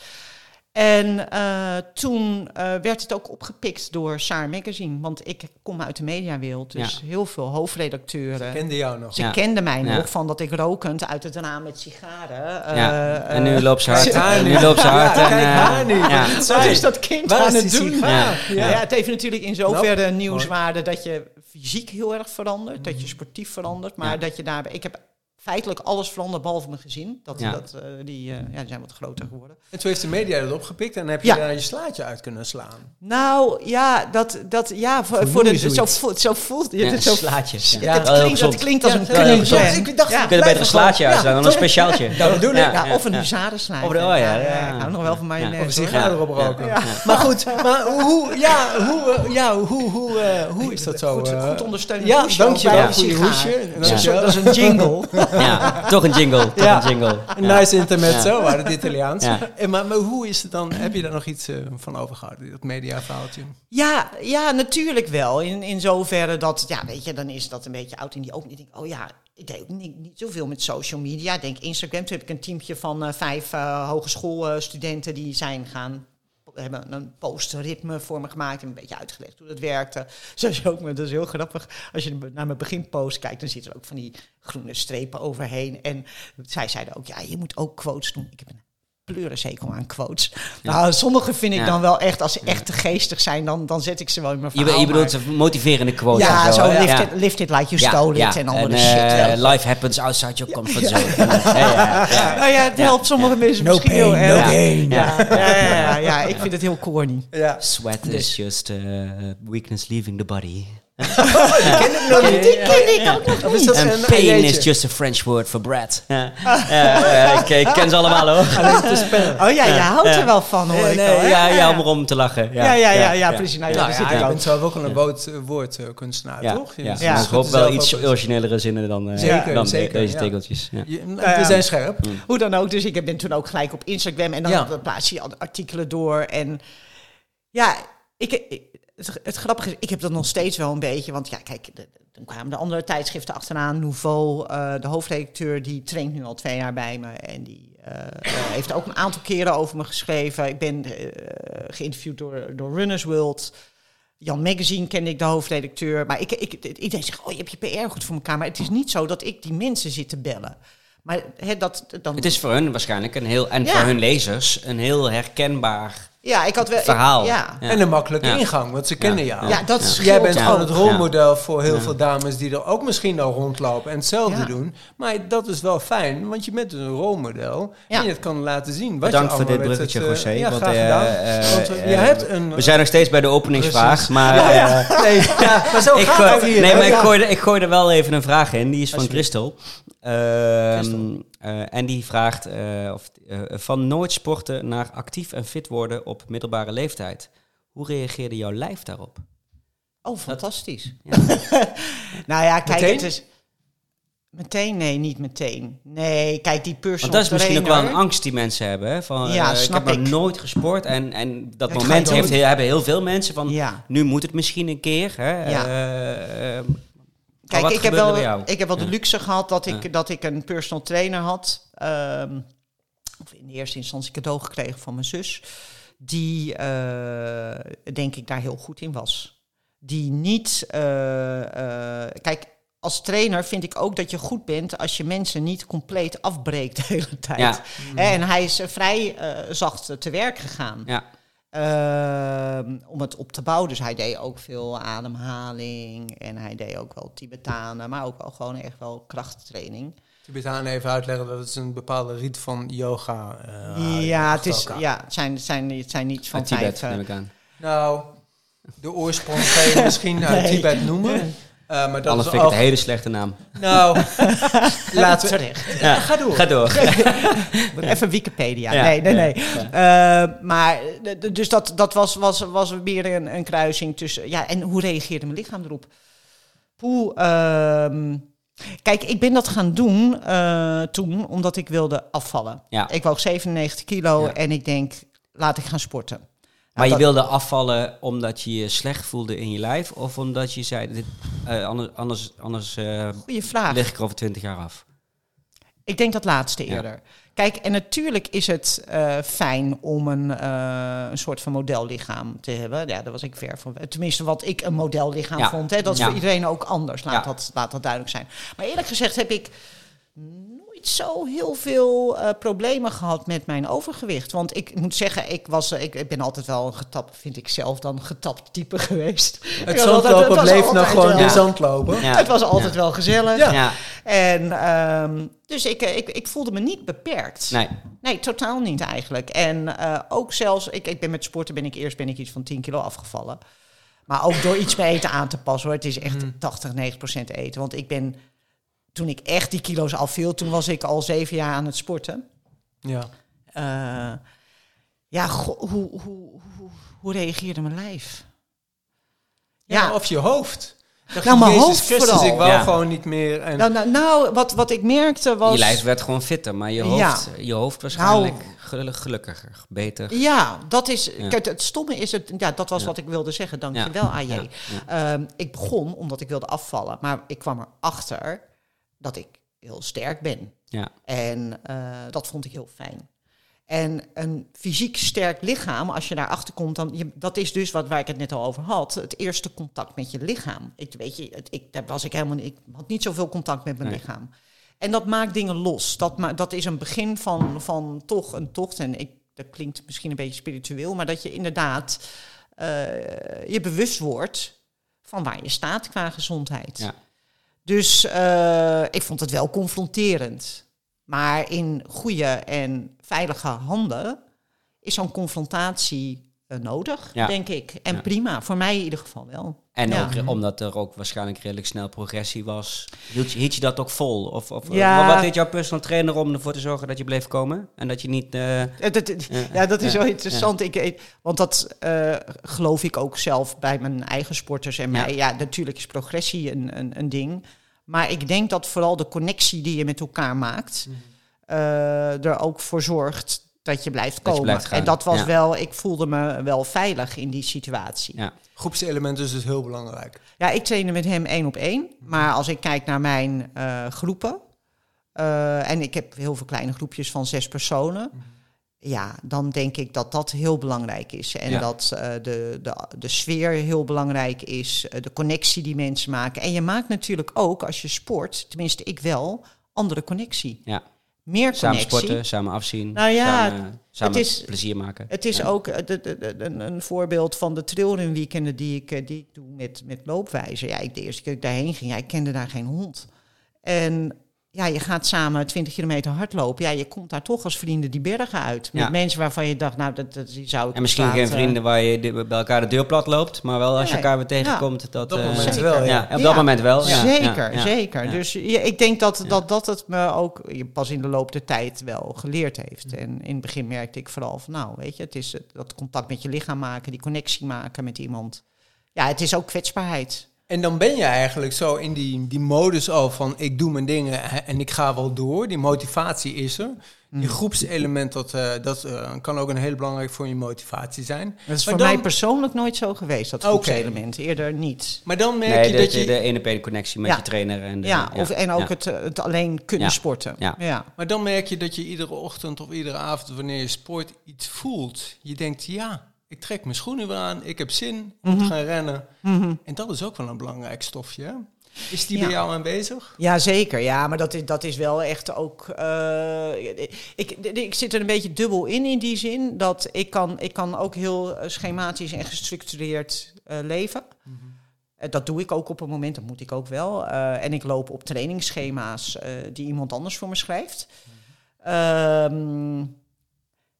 En eh, toen eh, werd het ook opgepikt door Saar Magazine, want ik kom uit de mediawereld, dus heel veel hoofdredacteuren. Kende jou nog. Ze Ja. kenden mij Ja. nog van dat ik rokend uit het raam met sigaren. eh, Ja. eh, en nu loopt ze hard. (laughs) En nu loopt ze hard. Ja, en, kijk haar nu. Ja. Wat is dat kind aan het die doen? sigaar? Ja. Ja. het heeft natuurlijk in zoverre nieuwswaarde dat je fysiek heel erg verandert, dat je sportief verandert, maar Ja. dat je daarbij. Ik heb feitelijk alles veranderd behalve mijn gezin. Dat, Ja. dat, eh, die, eh, ja, die zijn wat groter geworden. En toen heeft de media dat opgepikt en dan heb je Ja. daar je slaatje uit kunnen slaan. Nou ja, dat, dat ja, voor, voor de, zo, voelt, zo voelt je Ja, (laughs) het. Zo, slaatjes. Ja. Heel klinkt, dat klinkt als Ja, een klinkt. Ik dacht, Ja. Je kunt er beter een slaatje uitslaan dan een speciaaltje. Dat bedoel ik. Ja. Ja, of een ja. huzarenslaat. Of de- oh ja, ja, ja, ja. Ik hou nog wel van Ja. mayonaise. Of een sigaar Ja. erop roken. Ja. Maar goed, maar hoe, ja, hoe, eh, ja, hoe, hoe, eh, hoe is dat zo? Goed, eh? goed ondersteunen. Ja, dankjewel voor je hoesje. Dat dat is een jingle. (laughs) Ja, toch een jingle. Toch Ja. een jingle. Een Ja. nice intermezzo, waar het Italiaans. Ja. En maar, maar hoe is het dan? Heb je daar nog iets eh, van overgehouden, dat mediaverhaaltje? Ja, ja, natuurlijk wel. In, in zoverre dat, ja, weet je, dan is dat een beetje oud in die ook. Ik denk, oh ja, ik deed ook niet, niet zoveel met social media. Ik denk Instagram. Toen heb ik een teamje van eh, vijf eh, hogeschoolstudenten die zijn gaan hebben een posterritme voor me gemaakt en een beetje uitgelegd hoe dat werkte. (laughs) Zoals ook, dat is heel grappig. Als je naar mijn beginpost kijkt, dan zitten er ook van die groene strepen overheen. En zij zeiden ook, ja, je moet ook quotes doen. Ik heb een pleurenzekel aan quotes. Nou, sommige vind ik Ja. dan wel echt, als ze echt te geestig zijn, dan, dan zet ik ze wel in mijn Je, verhaal. je bedoelt maar- een motiverende quote ja, en zo, lift, Ja. it, lift it like you Ja, stole ja. it en andere shit. eh, life happens outside your comfort zone. (laughs) ja, ja, ja. Nou ja, het helpt sommige mensen No misschien heel pain, erg. no gain. Ja, ja, ja, ja, ja, ik vind het heel corny. Ja. Sweat Dus- is just uh, weakness leaving the body. Die ken ik ook nog Of is niet. dat En een pain is just a French word for bread. Ja, ik, ken ze allemaal hoor. Oh ja, je houdt er wel van hoor ik ja, ja, om erom te lachen. Ja, ja, ja, ja, precies. Nou, ja, Nou je ook. bent zelf ook een woord, woordkunstenaar, Ja, toch? Ja. Ja. Ik hoop wel iets ook originelere zinnen dan, eh, Zeker, dan zeker, deze tegeltjes. Ja. we zijn scherp. Hoe dan ook, dus ik ben toen ook gelijk op Instagram en dan plaats je al de artikelen door. En ja, ik- het, het grappige is, ik heb dat nog steeds wel een beetje. Want ja, kijk, de- dan kwamen de andere tijdschriften achteraan. Nouveau, eh, de hoofdredacteur, die traint nu al twee jaar bij me. En die eh, eh, heeft ook een aantal keren over me geschreven. Ik ben geïnterviewd door, door Runners World. Jan Magazine kende ik de hoofdredacteur. Maar ik, ik, iedereen zegt, oh, je hebt je PR goed voor elkaar. Maar het is niet zo dat ik die mensen zit te bellen. Maar hè, dat, dan, Het is voor hun waarschijnlijk een heel, en Ja. voor hun lezers, een heel herkenbaar ja, ik had wel, ik- verhaal. ja. Ja. En een makkelijke Ja. ingang, want ze kennen jou. Ja, dat Ja. scheelt Jij bent Ja. gewoon het rolmodel voor heel Ja. veel dames die er ook misschien al rondlopen en hetzelfde Ja. doen. Maar dat is wel fijn, want je bent dus een rolmodel Ja. en je het kan laten zien. Wat Bedankt je voor dit bruggetje, het, José. Ja, want, graag gedaan. want je hebt een... We zijn nog steeds bij de openingsvraag, maar... Eh. (laughs) Nee, ja, maar zo ik, gaat gooi- het hier. nee, hè? maar ik gooi, er, ik gooi er wel even een vraag in. Die is van Alsjeblieft. Christel. Ehm, Christel. Eh, en die vraagt eh, of, eh, van nooit sporten naar actief en fit worden op middelbare leeftijd. Hoe reageerde jouw lijf daarop? Oh, fantastisch. (laughs) Ja. nou ja, kijk, Meteen? het is... Meteen? Nee, niet meteen. Nee, kijk, die Want personal dat is misschien ook wel een angst die mensen hebben. Hè? Van, Ja, eh, ik snap heb nog ik. nooit gesport. En, en dat Het moment heeft, hebben heel veel mensen van... Ja. Nu moet het misschien een keer. Hè? Ja. Kijk, ik heb, wel, ik heb wel de luxe gehad dat ik, dat ik een personal trainer had. ehm, of in de eerste instantie cadeau gekregen van mijn zus. Die, eh, denk ik, daar heel goed in was. Die niet... eh, eh, kijk, als trainer vind ik ook dat je goed bent... als je mensen niet compleet afbreekt de hele tijd. Ja. En hij is vrij eh, zacht te werk gegaan. ja. Ehm, om het op te bouwen. Dus hij deed ook veel ademhaling en hij deed ook wel Tibetanen, maar ook wel gewoon echt wel krachttraining. Tibetaan even uitleggen dat het is een bepaalde riet van yoga. eh, ja, het is, ja, het zijn, het zijn, het zijn niet van Uit Tibet, vijf. eh, neem ik aan. Nou, de oorsprong kan je misschien uit (laughs) Nee. Tibet noemen. Eh, maar dat Anders is vind ik een hele slechte naam. Nou, laten we... terecht. Ja. Ga door. Ga door. (laughs) (laughs) Even Wikipedia. Ja, nee, nee, ja, nee. Eh, maar dus dat, dat was, was, was meer een, een kruising tussen. Ja, en hoe reageerde mijn lichaam erop? Poeh, ehm, kijk, ik ben dat gaan doen eh, toen omdat ik wilde afvallen. Ja. Ik woog 97 kilo Ja. en ik denk, laat ik gaan sporten. Maar je wilde afvallen omdat je je slecht voelde in je lijf? Of omdat je zei, dit, eh, anders, anders, anders Goeie vraag. lig ik er over twintig jaar af? Ik denk dat laatste Ja. eerder. Kijk, en natuurlijk is het eh, fijn om een, een soort van modellichaam te hebben. Ja, daar was ik ver van. Tenminste, wat ik een modellichaam Ja. vond. Hè. Dat is Ja. voor iedereen ook anders. Laat, dat, laat dat duidelijk zijn. Maar eerlijk gezegd heb ik nooit zo heel veel eh, problemen gehad met mijn overgewicht. Want ik moet zeggen, ik, was, eh, ik, ik ben altijd wel een getapt, vind ik zelf dan, getapt type (laughs) geweest. Het zandlopen bleef nog altijd gewoon wel- de zandlopen. Ja. Het was altijd wel gezellig. Ja. Ja. En ehm, dus ik, eh, ik, ik voelde me niet beperkt. Nee. Nee, totaal niet eigenlijk. En eh, ook zelfs, ik, ik ben met sporten ben ik eerst ben ik iets van 10 kilo afgevallen. Maar ook door iets met eten aan te passen hoor. Het is echt 80, 90 procent eten. Want ik ben, toen ik echt die kilo's afviel, toen was ik al zeven jaar aan het sporten. Ja. Eh, ja, goh, hoe, hoe, hoe, hoe reageerde mijn lijf? Ja, Ja. of je hoofd. Dacht Nou, mijn Jezus hoofd Christus, vooral. ik wou Ja. gewoon niet meer. En Nou, nou, nou wat, wat ik merkte was... Je lijf werd gewoon fitter, maar je hoofd, Ja. je hoofd waarschijnlijk Nou. gelu- gelukkiger, beter. Ja, dat is. Ja. Kijk, het stomme is het. Ja, dat was Ja. wat ik wilde zeggen. Dank Ja. je wel, AJ. Ja. Ehm, ik begon omdat ik wilde afvallen, maar ik kwam erachter dat ik heel sterk ben. Ja. En eh, dat vond ik heel fijn. En een fysiek sterk lichaam, als je daarachter komt, dan je, dat is dus wat waar ik het net al over had. Het eerste contact met je lichaam. Ik weet je, het, ik, daar was ik helemaal, ik had niet zoveel contact met mijn Nee. lichaam. En dat maakt dingen los. Dat, ma dat is een begin van, van toch een tocht. En ik, dat klinkt misschien een beetje spiritueel, maar dat je inderdaad eh, je bewust wordt van waar je staat qua gezondheid. Ja. Dus eh, ik vond het wel confronterend. Maar in goede en veilige handen is zo'n confrontatie nodig, Ja. denk ik. En Ja. prima, voor mij in ieder geval wel. En Ja. ook re- omdat er ook waarschijnlijk redelijk snel progressie was. Hield je, hield je dat ook vol? Of, of Ja. wat deed jouw personal trainer om ervoor te zorgen dat je bleef komen? En dat je niet... eh, Eh, dat- dat- Ja, dat is wel interessant. Ik, want dat eh, geloof ik ook zelf bij mijn eigen sporters en Ja. mij. Ja, natuurlijk is progressie een, een, een ding. Maar ik denk dat vooral de connectie die je met elkaar maakt, eh, er ook voor zorgt dat je blijft je komen. blijft gaan, en dat was ja. wel, ik voelde me wel veilig in die situatie. ja. Groepselement is dus heel belangrijk. Ja, ik trainde met hem één op één. Maar als ik kijk naar mijn eh, groepen. eh, en ik heb heel veel kleine groepjes van zes personen. Ja, dan denk ik dat dat heel belangrijk is. En Ja. dat eh, de, de, de sfeer heel belangrijk is. de connectie die mensen maken. En je maakt natuurlijk ook, als je sport, tenminste ik wel, andere connectie. Ja. Meer Samen connectie. sporten, samen afzien. Nou ja, samen, samen is- plezier maken. Het is Ja. ook eh, een, een voorbeeld van de trailrun weekenden die ik, eh, die ik doe met, met loopwijzer. Ja, ik, de eerste keer dat ik daarheen ging, ja, ik kende daar geen hond. En ja, je gaat samen 20 kilometer hardlopen. Ja, je komt daar toch als vrienden die bergen uit. Met Ja. mensen waarvan je dacht, nou, dat, dat die zou ik En misschien laten- geen vrienden waar je de- bij elkaar de deur plat loopt, maar wel als je elkaar weer tegenkomt. Dat, dat eh, moment Zeker. wel, ja. Ja, op dat moment wel. Ja, zeker, zeker. Dus ja, ik denk dat, dat dat het me ook pas in de loop der tijd wel geleerd heeft. En in het begin merkte ik vooral van, nou, weet je, het is het- dat contact met je lichaam maken, die connectie maken met iemand. Ja, het is ook kwetsbaarheid. En dan ben je eigenlijk zo in die, die modus al van ik doe mijn dingen en ik ga wel door. Die motivatie is er. Mm. Je groepselement, dat, eh, dat eh, kan ook een heel belangrijk voor je motivatie zijn. Dat is Maar voor dan- mij persoonlijk nooit zo geweest, dat groepselement. Eerder niet. Maar dan merk Nee, je de, dat je... de, ene op ene connectie met Ja. je trainer. En de, ja, of, en ook ja. het, eh, het alleen kunnen Ja. sporten. Ja. ja. Maar dan merk je dat je iedere ochtend of iedere avond, wanneer je sport, iets voelt. Je denkt, ja, ik trek mijn schoenen weer aan, ik heb zin om te gaan rennen. Mhm. En dat is ook wel een belangrijk stofje. hè? Is die Ja. bij jou aanwezig? Ja, zeker. Ja, maar dat is, dat is wel echt ook. eh, ik, ik zit er een beetje dubbel in in die zin dat ik kan, ik kan ook heel eh, schematisch en gestructureerd eh, leven. Eh, Dat doe ik ook op een moment, dat moet ik ook wel. En ik loop op trainingsschema's die iemand anders voor me schrijft. Ehm,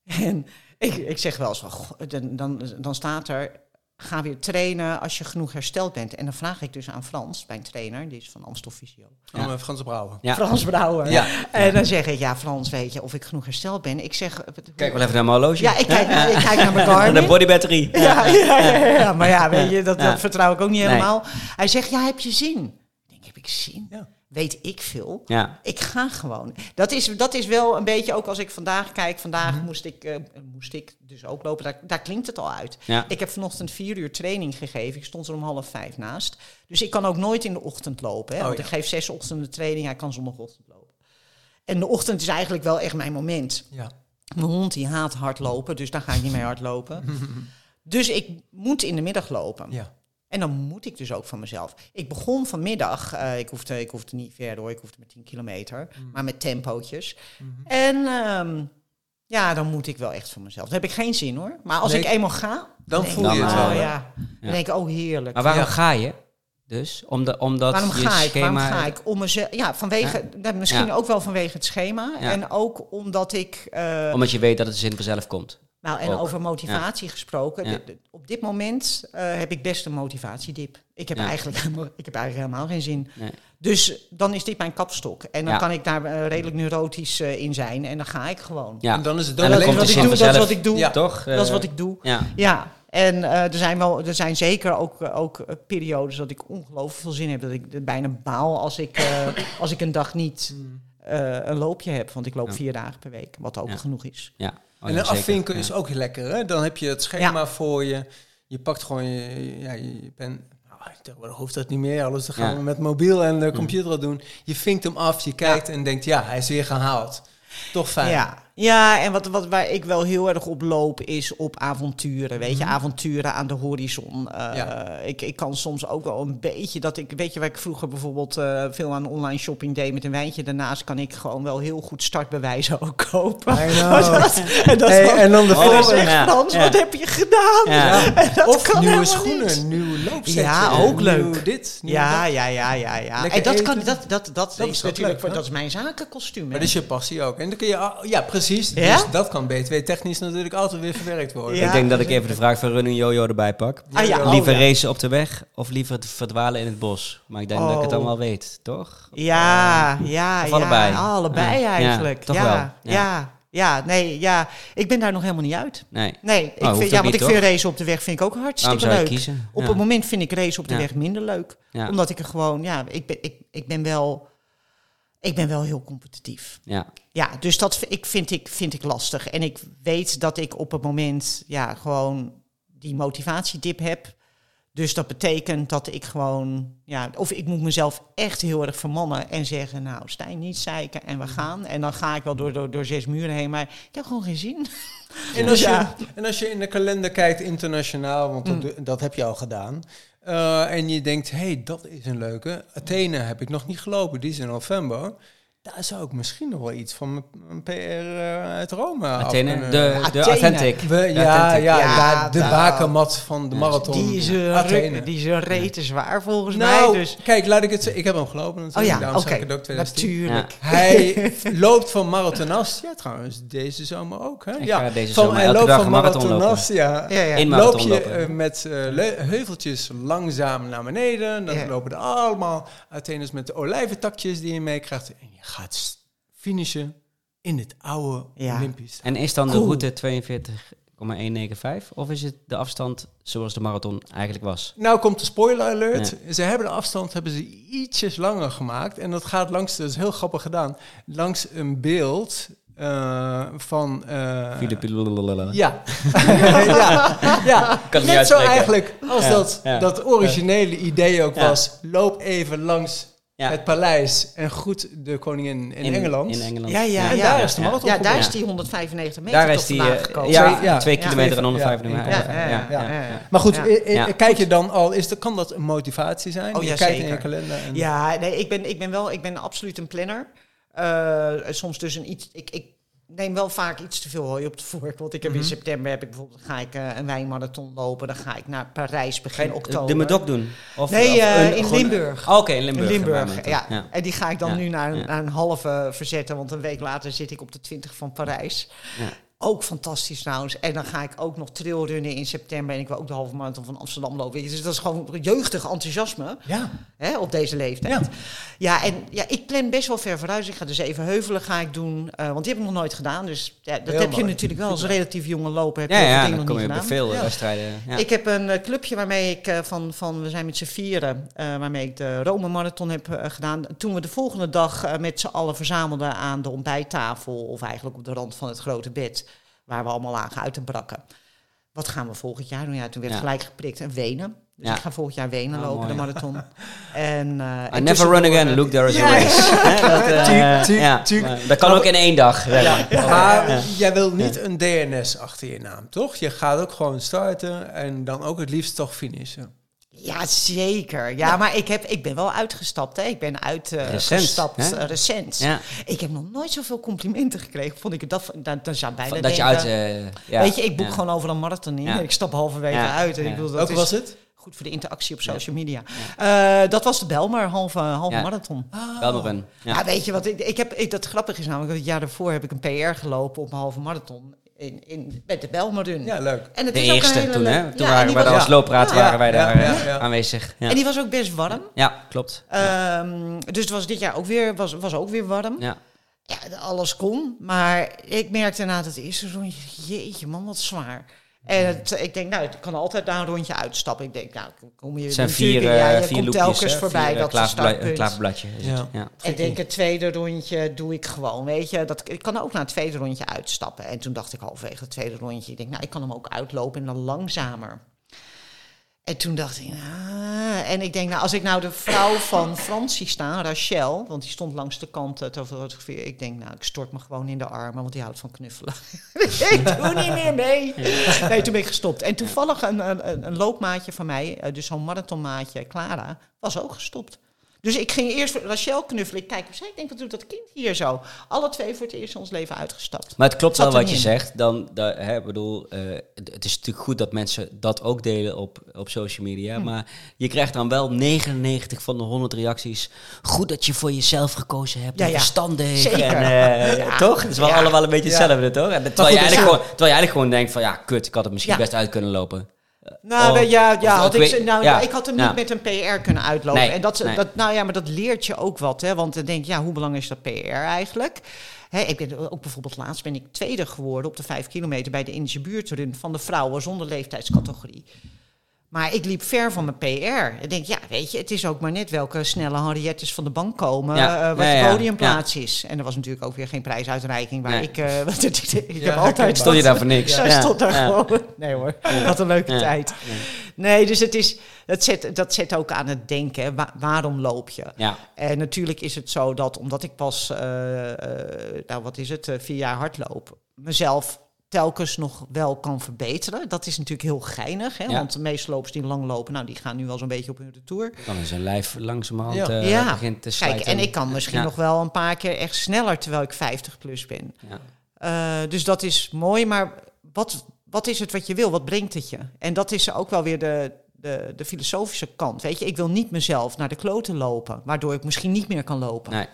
en ik, ik zeg wel eens, van, goh, dan, dan, dan staat er, ga weer trainen als je genoeg hersteld bent. En dan vraag ik dus aan Frans, mijn trainer, die is van Amstel Fysio. Ja. Oh, met Frans Brouwer. Ja. Frans Brouwer. Ja. En dan zeg ik, ja Frans, weet je, of ik genoeg hersteld ben. Ik zeg... eh, Kijk wel even naar mijn horloge. Ja, ik kijk, ik kijk naar mijn (laughs) Naar de bodybatterie. Ja, ja, ja, ja, maar ja, weet je, dat, Ja. dat vertrouw ik ook niet Nee. helemaal. Hij zegt, ja, heb je zin? Ik denk, heb ik zin? Ja. Weet ik veel. Ja. Ik ga gewoon. Dat is, dat is wel een beetje, ook als ik vandaag kijk, vandaag moest, ik, eh, moest ik dus ook lopen, daar, daar klinkt het al uit. Ja. Ik heb vanochtend vier uur training gegeven, ik stond er om half vijf naast. Dus ik kan ook nooit in de ochtend lopen, hè, Oh, want ja. ik geef zes ochtenden training, hij kan zondagochtend lopen. En de ochtend is eigenlijk wel echt mijn moment. Ja. Mijn hond die haat hardlopen, dus daar ga ik niet mee hardlopen. (laughs) dus ik moet in de middag lopen. ja. En dan moet ik dus ook van mezelf. Ik begon vanmiddag, eh, ik, hoefde, ik hoefde niet verder hoor, ik hoefde met 10 kilometer, maar met tempootjes. En ehm, ja, dan moet ik wel echt van mezelf. Dan heb ik geen zin hoor. Maar als Nee, ik eenmaal ga, dan voel ik, je het oh, wel, hè? Ja. Dan denk ik, oh heerlijk. Maar waarom Ja. ga je? Dus omdat, omdat Waarom je ga ik? schema... Waarom ga ik? Om mezelf, ja, vanwege, misschien Ja. ook wel vanwege het schema. Ja. En ook omdat ik eh, Omdat je weet dat het zin vanzelf komt. Nou, en Ook. over motivatie gesproken. Ja. de- de- op dit moment eh, heb ik best een motivatiedip. Ik heb, Ja. eigenlijk, helemaal- ik heb eigenlijk helemaal geen zin. Nee. Dus dan is dit mijn kapstok. En dan Ja. kan ik daar eh, redelijk neurotisch eh, in zijn. En dan ga ik gewoon. Ja. En dan is het dan alleen wat ik doe, dat is wat ik doe. Ja. Toch? Dat is wat ik doe. Ja. Ja, en eh, er, zijn wel, er zijn zeker ook, ook periodes dat ik ongelooflijk veel zin heb. Dat ik bijna baal als ik, eh, als ik een dag niet eh, een loopje heb. Want ik loop Ja. vier dagen per week, wat ook Ja. genoeg is. Ja. Oh, en een afvinken Ja. is ook lekker, hè? Dan heb je het schema voor je. Je pakt gewoon je, ja, je je pen. Nou, hoeft dat niet meer. Alles gaan Ja. we met mobiel en de computer al doen. Je vinkt hem af, je kijkt en denkt, ja, hij is weer gehaald. Toch fijn. Ja, Ja, en wat, wat, waar ik wel heel erg op loop is op avonturen. Weet je, Mhm. avonturen aan de horizon. Eh, Ja. ik, ik kan soms ook wel een beetje dat ik. Weet je, waar ik vroeger bijvoorbeeld eh, veel aan online shopping deed met een wijntje. Daarnaast kan ik gewoon wel heel goed startbewijzen ook kopen. I (laughs) know. Dat- en dat Hey, en dan de Oh, ja, Frans, ja. wat heb je gedaan? Of kan nieuwe schoenen, niet. nieuw loopsetje. Ja, ook nieuw leuk. dit, nieuw Ja, dat. ja, ja, ja, ja. Lekker En dat, kan, dat, dat, dat, Dat is ook natuurlijk leuk, voor, dat is mijn zakenkostuum. Maar hè. dat is je passie ook. En dan kun je, ja, precies. Ja? Dus dat kan BTW-technisch natuurlijk altijd weer verwerkt worden. Ja. ik denk dat ik even de vraag van Running Jojo erbij pak. Ah, ja. Oh, liever ja. racen op de weg of liever verdwalen in het bos? Maar ik denk dat ik het Oh. wel weet, toch? Ja, ja, of ja. allebei? Allebei Ja. eigenlijk. Ja, toch ja, wel. Ja. Ja. ja, nee, ja. Ik ben daar nog helemaal niet uit. Nee. Nee, ik hoeft vind, ja, want niet, ik toch? vind racen op de weg vind ik ook hartstikke zou je leuk. kiezen? Op Ja. het moment vind ik race op de Ja. weg minder leuk. Ja. Omdat ik er gewoon, ja, ik ben, ik, ik ben wel, ik ben wel heel competitief. Ja. Ja, dus dat ik vind, ik, vind ik lastig. En ik weet dat ik op het moment ja, gewoon die motivatiedip heb. Dus dat betekent dat ik gewoon, ja, of ik moet mezelf echt heel erg vermannen en zeggen, nou Stijn, niet zeiken en we gaan. En dan ga ik wel door, door, door zes muren heen, maar ik heb gewoon geen zin. En als, (laughs) Ja. je, en als je in de kalender kijkt internationaal, want Mm. dat, dat heb je al gedaan. Eh, en je denkt, hé, hey, dat is een leuke. Athene heb ik nog niet gelopen, die is in november. Daar zou ik misschien nog wel iets van mijn- mijn PR eh, uit Rome af Athene, de, de. Authentic. We, De ja, Authentic. ja, Ja, daar- de bakermat van de Ja. marathon. Die is, een Athene. ruk- die is een rete zwaar volgens nou, mij. Dus, kijk, laat ik het zeggen. Ik heb hem gelopen oh natuurlijk. ja, daarom oké, 2010. natuurlijk. (laughs) Hij loopt van Marathonast. Ja, trouwens, deze zomer ook. Hè? Ik ja, ga deze van, zomer hij elke loopt dag van een marathon ja. Ja, ja. In Loop marathon je lopen. eh, met eh, le- heuveltjes langzaam naar beneden. Dan Ja. lopen er allemaal Athenes met de olijventakjes die je meekrijgt. Gaat finishen in het oude Ja. Olympisch. En is dan de Cool. route 42,195? Of is het de afstand zoals de marathon eigenlijk was? Nou komt de spoiler alert. Ze hebben de afstand hebben ze ietsjes langer gemaakt. En dat gaat langs, dat is heel grappig gedaan, langs een beeld eh, van... eh, Philippe Ja. (laughs) ja, ja. Kan het niet net zo eigenlijk als Ja, dat, ja. dat originele idee ook Ja. was. Loop even langs Ja. het paleis en groet de koningin in, Engeland. In Engeland. Ja, ja, En ja. daar is de marathon Ja, daar is die 195 meter Daar toch is die eh, gekomen. ja, Twee- ja. twee Ja. kilometer en Ja. 195 Ja, meter. ja, ja, Ja. ja, ja. Maar goed, Ja. eh, eh, Ja. kijk je dan al, is de, kan dat een motivatie zijn? Oh, je ja, kijkt in je kalender. En, Ja, nee, ik ben, ik ben wel, ik ben absoluut een planner. Eh, soms dus een iets, ik, ik neem wel vaak iets te veel hooi op de vork. Want ik heb Mhm. in september heb ik bijvoorbeeld, ga ik eh, een wijnmarathon lopen. Dan ga ik naar Parijs begin oktober. de Medoc doen? Of, Nee, of eh, een- in Limburg. Oh, Oké, in Limburg. In Limburg, ja. ja. En die ga ik dan Ja, nu naar naar een halve verzetten, want een week later zit ik op de 20 van Parijs. Ja. Ook fantastisch trouwens. En dan ga ik ook nog trailrunnen in september en ik wil ook de halve marathon van Amsterdam lopen. Dus dat is gewoon jeugdig enthousiasme Ja. hè, op deze leeftijd. Ja. Ja. en ja, ik plan best wel ver vooruit. Dus ik ga dus even heuvelen ga ik doen, eh, want die heb ik nog nooit gedaan. Dus ja, dat Heel heb je natuurlijk wel als relatief jonge loper. Heb Ja, je ja, dan nog kom niet bij gedaan. veel eh, Ja. wedstrijden. Ja. Ik heb een eh, clubje waarmee ik van, van, we zijn met z'n vieren, waarmee ik de Rome Marathon heb gedaan. Toen we de volgende dag met z'n allen verzamelden aan de ontbijttafel, of eigenlijk op de rand van het grote bed, waar we allemaal lagen uit te brakken. Wat gaan we volgend jaar doen? Ja, toen werd Ja. gelijk geprikt en Wenen. Dus Ja. ik ga volgend jaar Wenen Oh, lopen, mooi. de marathon. (laughs) en, eh, I en never run again, look there is Ja. a race. Dat, ja, kan ook in één dag. zeg maar. Maar jij wil niet een DNS achter je naam, toch? Je gaat ook gewoon starten en dan ook het liefst toch finishen. Ja, zeker. Ja, maar ik, heb, ik ben wel uitgestapt. Hè. Ik ben Recent, uitgestapt hè? eh, recent. Ja, Ik heb nog nooit zoveel complimenten gekregen. Vond ik het dat, dat, dat zou bijna van dat je uit... eh, ja, Weet je, ik boek ja. gewoon over een marathon in. Ja. Ik stap halverwege Ja, uit. En ja. ik bedoel, dat Welke is was het? goed voor de interactie op social media. Eh, dat was de Belmar, halve, halve Ja. marathon. Belmerun. Ja. Ja. weet je wat? Ik, ik heb, ik, dat grappige is namelijk, het jaar daarvoor heb ik een PR gelopen op een halve marathon. In, in, met de Belmarun. Ja, leuk. En het De is ook een eerste hele toen, hè? Toen Ja, en waren wij daar als loopraad Ja, waren wij ja, daar ja, eh, ja. aanwezig. Ja. En die was ook best warm. ja, klopt. Ehm, dus het was dit jaar ook weer, was, was ook weer warm. Ja. Ja, alles kon. Maar ik merkte na het eerste rondje, jeetje man, wat zwaar. En het, ik denk, nou, ik kan altijd daar een rondje uitstappen. Ik denk, nou, kom je zijn vier, ja, eh, je vier komt loopjes, telkens hè? voorbij Vier, eh, dat klaverbla- startpunt. een klaverbladje. is het. Ja. Ja. Ik denk, het tweede rondje doe ik gewoon, weet je. Dat, ik kan ook na het tweede rondje uitstappen. En toen dacht ik halverwege het tweede rondje, ik denk, nou, ik kan hem ook uitlopen en dan langzamer. En toen dacht ik, ah, en ik denk, nou, als ik nou de vrouw van Francie sta, Rachel, want die stond langs de kant eh, te fotograferen. Ik denk, nou, ik stort me gewoon in de armen, want die houdt van knuffelen. (laughs) ik doe niet meer mee. (laughs) Nee, toen ben ik gestopt. En toevallig een, een, een loopmaatje van mij, eh, dus zo'n marathonmaatje, Clara, was ook gestopt. Dus ik ging eerst Rachel knuffelen. Ik kijk, ik denk, wat doet dat kind hier zo? Alle twee voor het eerst in ons leven uitgestapt. Maar het klopt wel wat je in. zegt. Dan, da, hè, bedoel, eh, het is natuurlijk goed dat mensen dat ook delen op, op social media. Hm. Maar je krijgt dan wel 99 van de 100 reacties. Goed dat je voor jezelf gekozen hebt. Ja, ja. verstandig. Zeker. En, eh, Ja. toch? Het is wel allemaal een beetje hetzelfde, toch? En terwijl, je goed, eigenlijk dus- gewoon, terwijl je eigenlijk gewoon denkt van... Ja, kut, ik had het misschien best uit kunnen lopen. Nou, Oh, ja, ja, had ik nou, ja, ik had hem ja. niet met een PR kunnen uitlopen. Nee, en dat, nee. dat, nou ja, maar dat leert je ook wat, hè? Want dan denk je, ja, hoe belangrijk is dat PR eigenlijk? Hè, ik ben ook bijvoorbeeld laatst ben ik tweede geworden op de vijf kilometer bij de Indische buurtrun van de vrouwen zonder leeftijdscategorie. Maar ik liep ver van mijn PR. Ik denk, ja, weet je, het is ook maar net welke snelle Henriettes van de bank komen, Ja, eh, wat ja, de ja, podiumplaats is. En er was natuurlijk ook weer geen prijsuitreiking waar Nee. ik, eh, (laughs) ik, heb altijd Stond je daar voor niks? (laughs) ja, Ja, stond daar ja. gewoon. Nee hoor, wat een leuke Ja. tijd. Nee, dus het is, dat, zet, dat zet ook aan het denken. Wa- waarom loop je? Ja, En natuurlijk is het zo dat omdat ik pas, eh, eh, nou wat is het, vier jaar hardloop, mezelf telkens nog wel kan verbeteren. Dat is natuurlijk heel geinig, hè? Ja. want de meeste lopers die lang lopen, nou die gaan nu wel zo'n beetje op hun retour. dan is een lijf langzamerhand Ja. Ja. begint te Kijk, slijten. en ik kan misschien nog wel een paar keer echt sneller terwijl ik 50 plus ben. Ja. Eh, dus dat is mooi, maar wat, wat is het wat je wil? Wat brengt het je? En dat is ook wel weer de, de, de filosofische kant. Weet je, ik wil niet mezelf naar de kloten lopen, waardoor ik misschien niet meer kan lopen. Nee.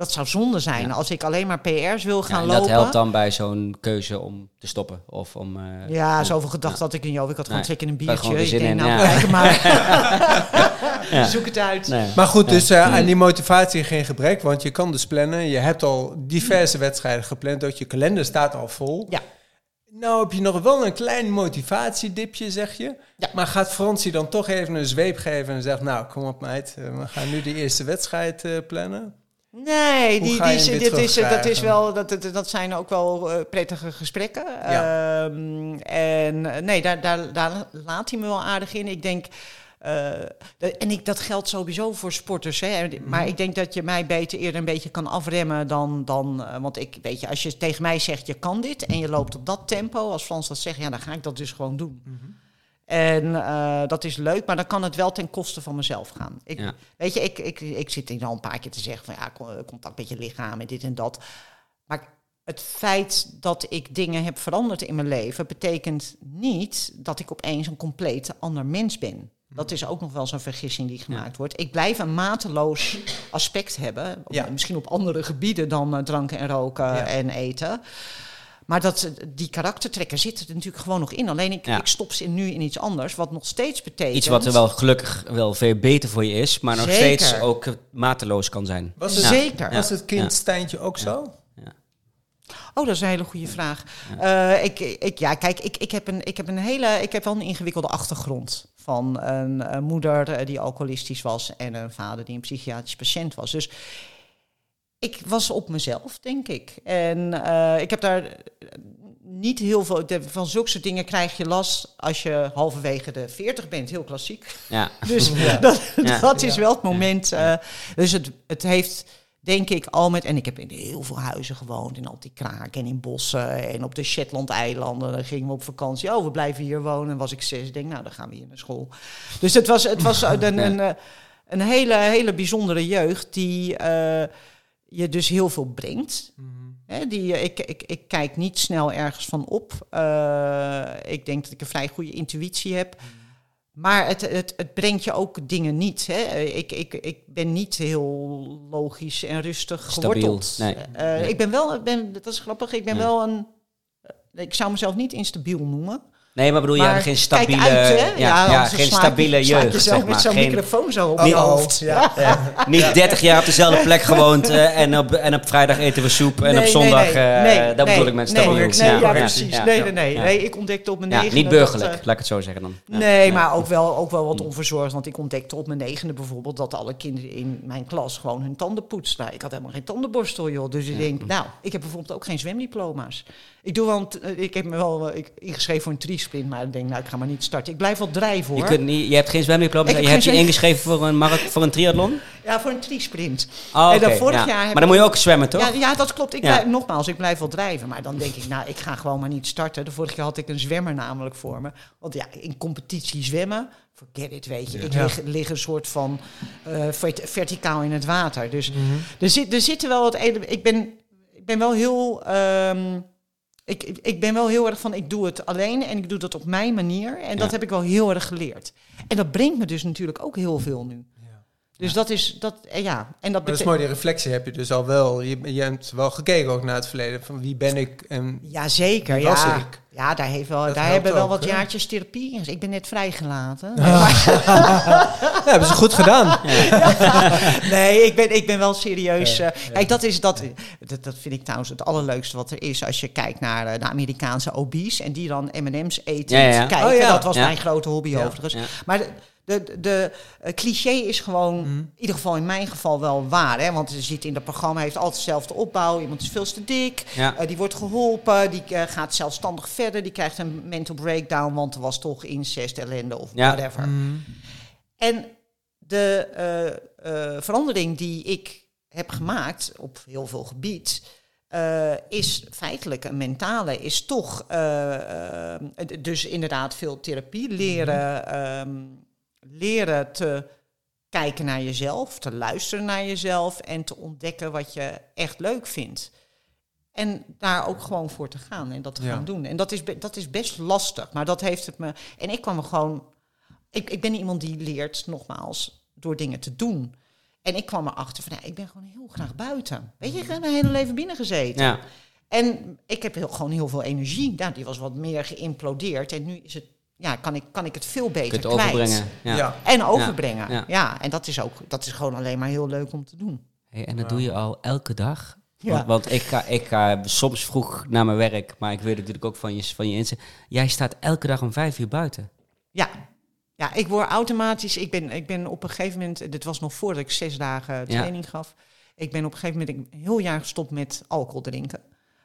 Dat zou zonde zijn Ja. als ik alleen maar PR's wil Ja, gaan en lopen. dat helpt dan bij zo'n keuze om te stoppen. Of om, eh, Ja, zoveel gedacht had ik in jou. Ik had gewoon Nee, trek in een ik had biertje. Ik zin denk, in, nou, ja. kijk maar. (laughs) Ja. (laughs) Zoek het uit. Nee. Maar goed, Ja. dus eh, aan die motivatie geen gebrek, want je kan dus plannen. Je hebt al diverse wedstrijden gepland, ook je kalender staat al vol. Ja. Nou heb je nog wel een klein motivatiedipje, zeg je. Ja. Maar gaat Fransie dan toch even een zweep geven en zegt... nou, kom op meid, eh, we gaan nu de eerste wedstrijd eh, plannen? Nee, die, die, dit is, dat, is wel, dat, dat, zijn ook wel eh, prettige gesprekken. Ehm, en eh, nee, daar, daar, daar laat hij me wel aardig in. Ik denk, eh, en ik, dat geldt sowieso voor sporters. Hè. Maar ik denk dat je mij beter eerder een beetje kan afremmen dan... dan want ik weet je, als je tegen mij zegt, je kan dit en je loopt op dat tempo... als Frans dat zegt, ja, dan ga ik dat dus gewoon doen. En eh, dat is leuk, maar dan kan het wel ten koste van mezelf gaan. Ik, Ja. Weet je, ik, ik, ik zit hier al een paar keer te zeggen van ja, co- contact met je lichaam en dit en dat. Maar het feit dat ik dingen heb veranderd in mijn leven, betekent niet dat ik opeens een compleet ander mens ben. Dat is ook nog wel zo'n vergissing die gemaakt wordt. Ik blijf een mateloos aspect hebben. Ja. Misschien op andere gebieden dan eh, dranken en roken en eten. Maar dat, die karaktertrekken zitten er natuurlijk gewoon nog in. Alleen ik, Ja. ik stop ze nu in iets anders, wat nog steeds betekent... Iets wat er wel gelukkig wel veel beter voor je is, maar nog Zeker. steeds ook eh, mateloos kan zijn. Was het, Zeker. was het kind. Stijntje ook zo? Oh, dat is een hele goede vraag. Eh, ik, ik, ja, kijk, ik, ik, heb een, ik heb een hele, ik heb wel een ingewikkelde achtergrond van een, een moeder eh, die alcoholistisch was en een vader die een psychiatrisch patiënt was. Dus ik was op mezelf, denk ik. En eh, ik heb daar niet heel veel van zulke soort dingen krijg je last als je halverwege de 40 bent, heel klassiek. Ja, (laughs) Dus (laughs) dat, Ja. dat is wel het moment. eh, dus het, het heeft, denk ik, al met... En ik heb in heel veel huizen gewoond. In Altikraak en in bossen en op de Shetland-eilanden. Dan gingen we op vakantie. Oh, we blijven hier wonen. En was ik zes. Ik denk, nou, dan gaan we hier naar school. Dus het was, het was (laughs) een, een, eh, een hele, hele bijzondere jeugd die eh, je dus heel veel brengt. Hè, die, ik, ik, ik kijk niet snel ergens van op. Eh, ik denk dat ik een vrij goede intuïtie heb. Maar het, het, het brengt je ook dingen niet. Hè. Ik, ik, ik ben niet heel logisch en rustig Stabiel, geworteld. nee. Eh, Nee. Ik ben wel, ik ben, dat is grappig, ik ben wel een... Ik zou mezelf niet instabiel noemen. Nee, maar bedoel je maar geen stabiele, uit, ja, ja, geen je- stabiele jeugd, zeg met maar. zo'n Geen, microfoon zo op je hoofd. ja. niet 30 jaar op dezelfde plek (laughs) gewoond eh, en, op, en op vrijdag eten we soep en op zondag, nee, nee, eh, nee, dat bedoel nee, ik met nee, stabiel. Nee, ja, precies. nee, nee, nee. Ik ontdekte op mijn negende... niet dat, burgerlijk, eh, laat ik het zo zeggen dan. Nee, maar ook wel, ook wel wat onverzorgd. Want ik ontdekte op mijn negende bijvoorbeeld dat alle kinderen in mijn klas gewoon hun tanden poetsten. Nou, ik had helemaal geen tandenborstel, joh. Dus ik denk, nou, ik heb bijvoorbeeld ook geen zwemdiploma's. Ik doe wel, een t- eh, ik heb me wel ik, ingeschreven voor een Maar ik denk, nou, ik ga maar niet starten. Ik blijf wel drijven Je, hoor. kunt niet, je hebt geen zwemdiploma, heb je hebt je ingeschreven voor een, voor een triathlon? Ja, voor een triesprint. Oh, En dan vorig ja. jaar heb Maar dan moet je ook zwemmen, toch? Ja, ja, dat klopt. Ik Ja. blijf, nogmaals, ik blijf wel drijven. Maar dan denk ik, nou, ik ga gewoon maar niet starten. De vorige keer had ik een zwemmer namelijk voor me. Want ja, in competitie zwemmen, forget it, weet je. Ik lig, lig een soort van eh, vert- verticaal in het water. Dus er, zit, er zitten wel wat... Ik ben, ik ben wel heel... ehm, ik, ik- ben wel heel erg van, ik doe het alleen en ik doe dat op mijn manier. En dat heb ik wel heel erg geleerd. En dat brengt me dus natuurlijk ook heel veel nu. Ja. Dus dat is, dat, eh, ja. En dat dat is mooi, die reflectie heb je dus al wel. Je, je hebt wel gekeken ook naar het verleden. Van wie ben ik en Ja, zeker. wie was Ja, ik? ja daar, heeft wel, Dat daar hebben wel ook, wat jaartjes therapie in. Ik ben net vrijgelaten. Ja, (laughs) hebben ze goed gedaan. (laughs) nee, ik ben, ik ben wel serieus. Ja, eh, ja. Kijk, dat, is, dat, dat, dat vind ik trouwens het allerleukste wat er is. Als je kijkt naar eh, de Amerikaanse obese en die dan M&M's eten. Kijken. Oh. Dat was mijn grote hobby overigens. Maar de, de, eh, cliché is gewoon, Mhm. in ieder geval in mijn geval wel waar. Hè? Want je ziet in dat programma heeft altijd dezelfde opbouw. Iemand is veel te dik. Ja. Eh, die wordt geholpen, die eh, gaat zelfstandig verder, die krijgt een mental breakdown, want er was toch incest, ellende of Ja. whatever. Mm. En de verandering die ik heb gemaakt op heel veel gebied, is feitelijk een mentale, is toch dus inderdaad veel therapie, leren, ehm, leren te kijken naar jezelf, te luisteren naar jezelf en te ontdekken wat je echt leuk vindt. En daar ook gewoon voor te gaan en dat te Ja. gaan doen. En dat is, dat is best lastig, maar dat heeft het me. En ik kwam er gewoon. Ik, ik ben iemand die leert, nogmaals, door dingen te doen. En ik kwam erachter van, ja, ik ben gewoon heel graag buiten. Weet je, ik heb mijn hele leven binnen gezeten. Ja. En ik heb heel, gewoon heel veel energie. Nou, die was wat meer geïmplodeerd. En nu is het, ja, kan, ik, kan ik het veel beter kunt kwijt. overbrengen. Ja. Ja. En overbrengen. Ja. Ja, en dat is ook dat is gewoon alleen maar heel leuk om te doen. Hey, en dat doe je al elke dag? Ja. Want, want ik, ga, ik ga soms vroeg naar mijn werk, maar ik weet natuurlijk ook van je, van je inzet. Jij staat elke dag om vijf uur buiten. Ja. Ja, ik word automatisch. Ik ben, ik ben op een gegeven moment. Dit was nog voordat ik zes dagen training gaf. Ik ben op een gegeven moment een heel jaar gestopt met alcohol drinken.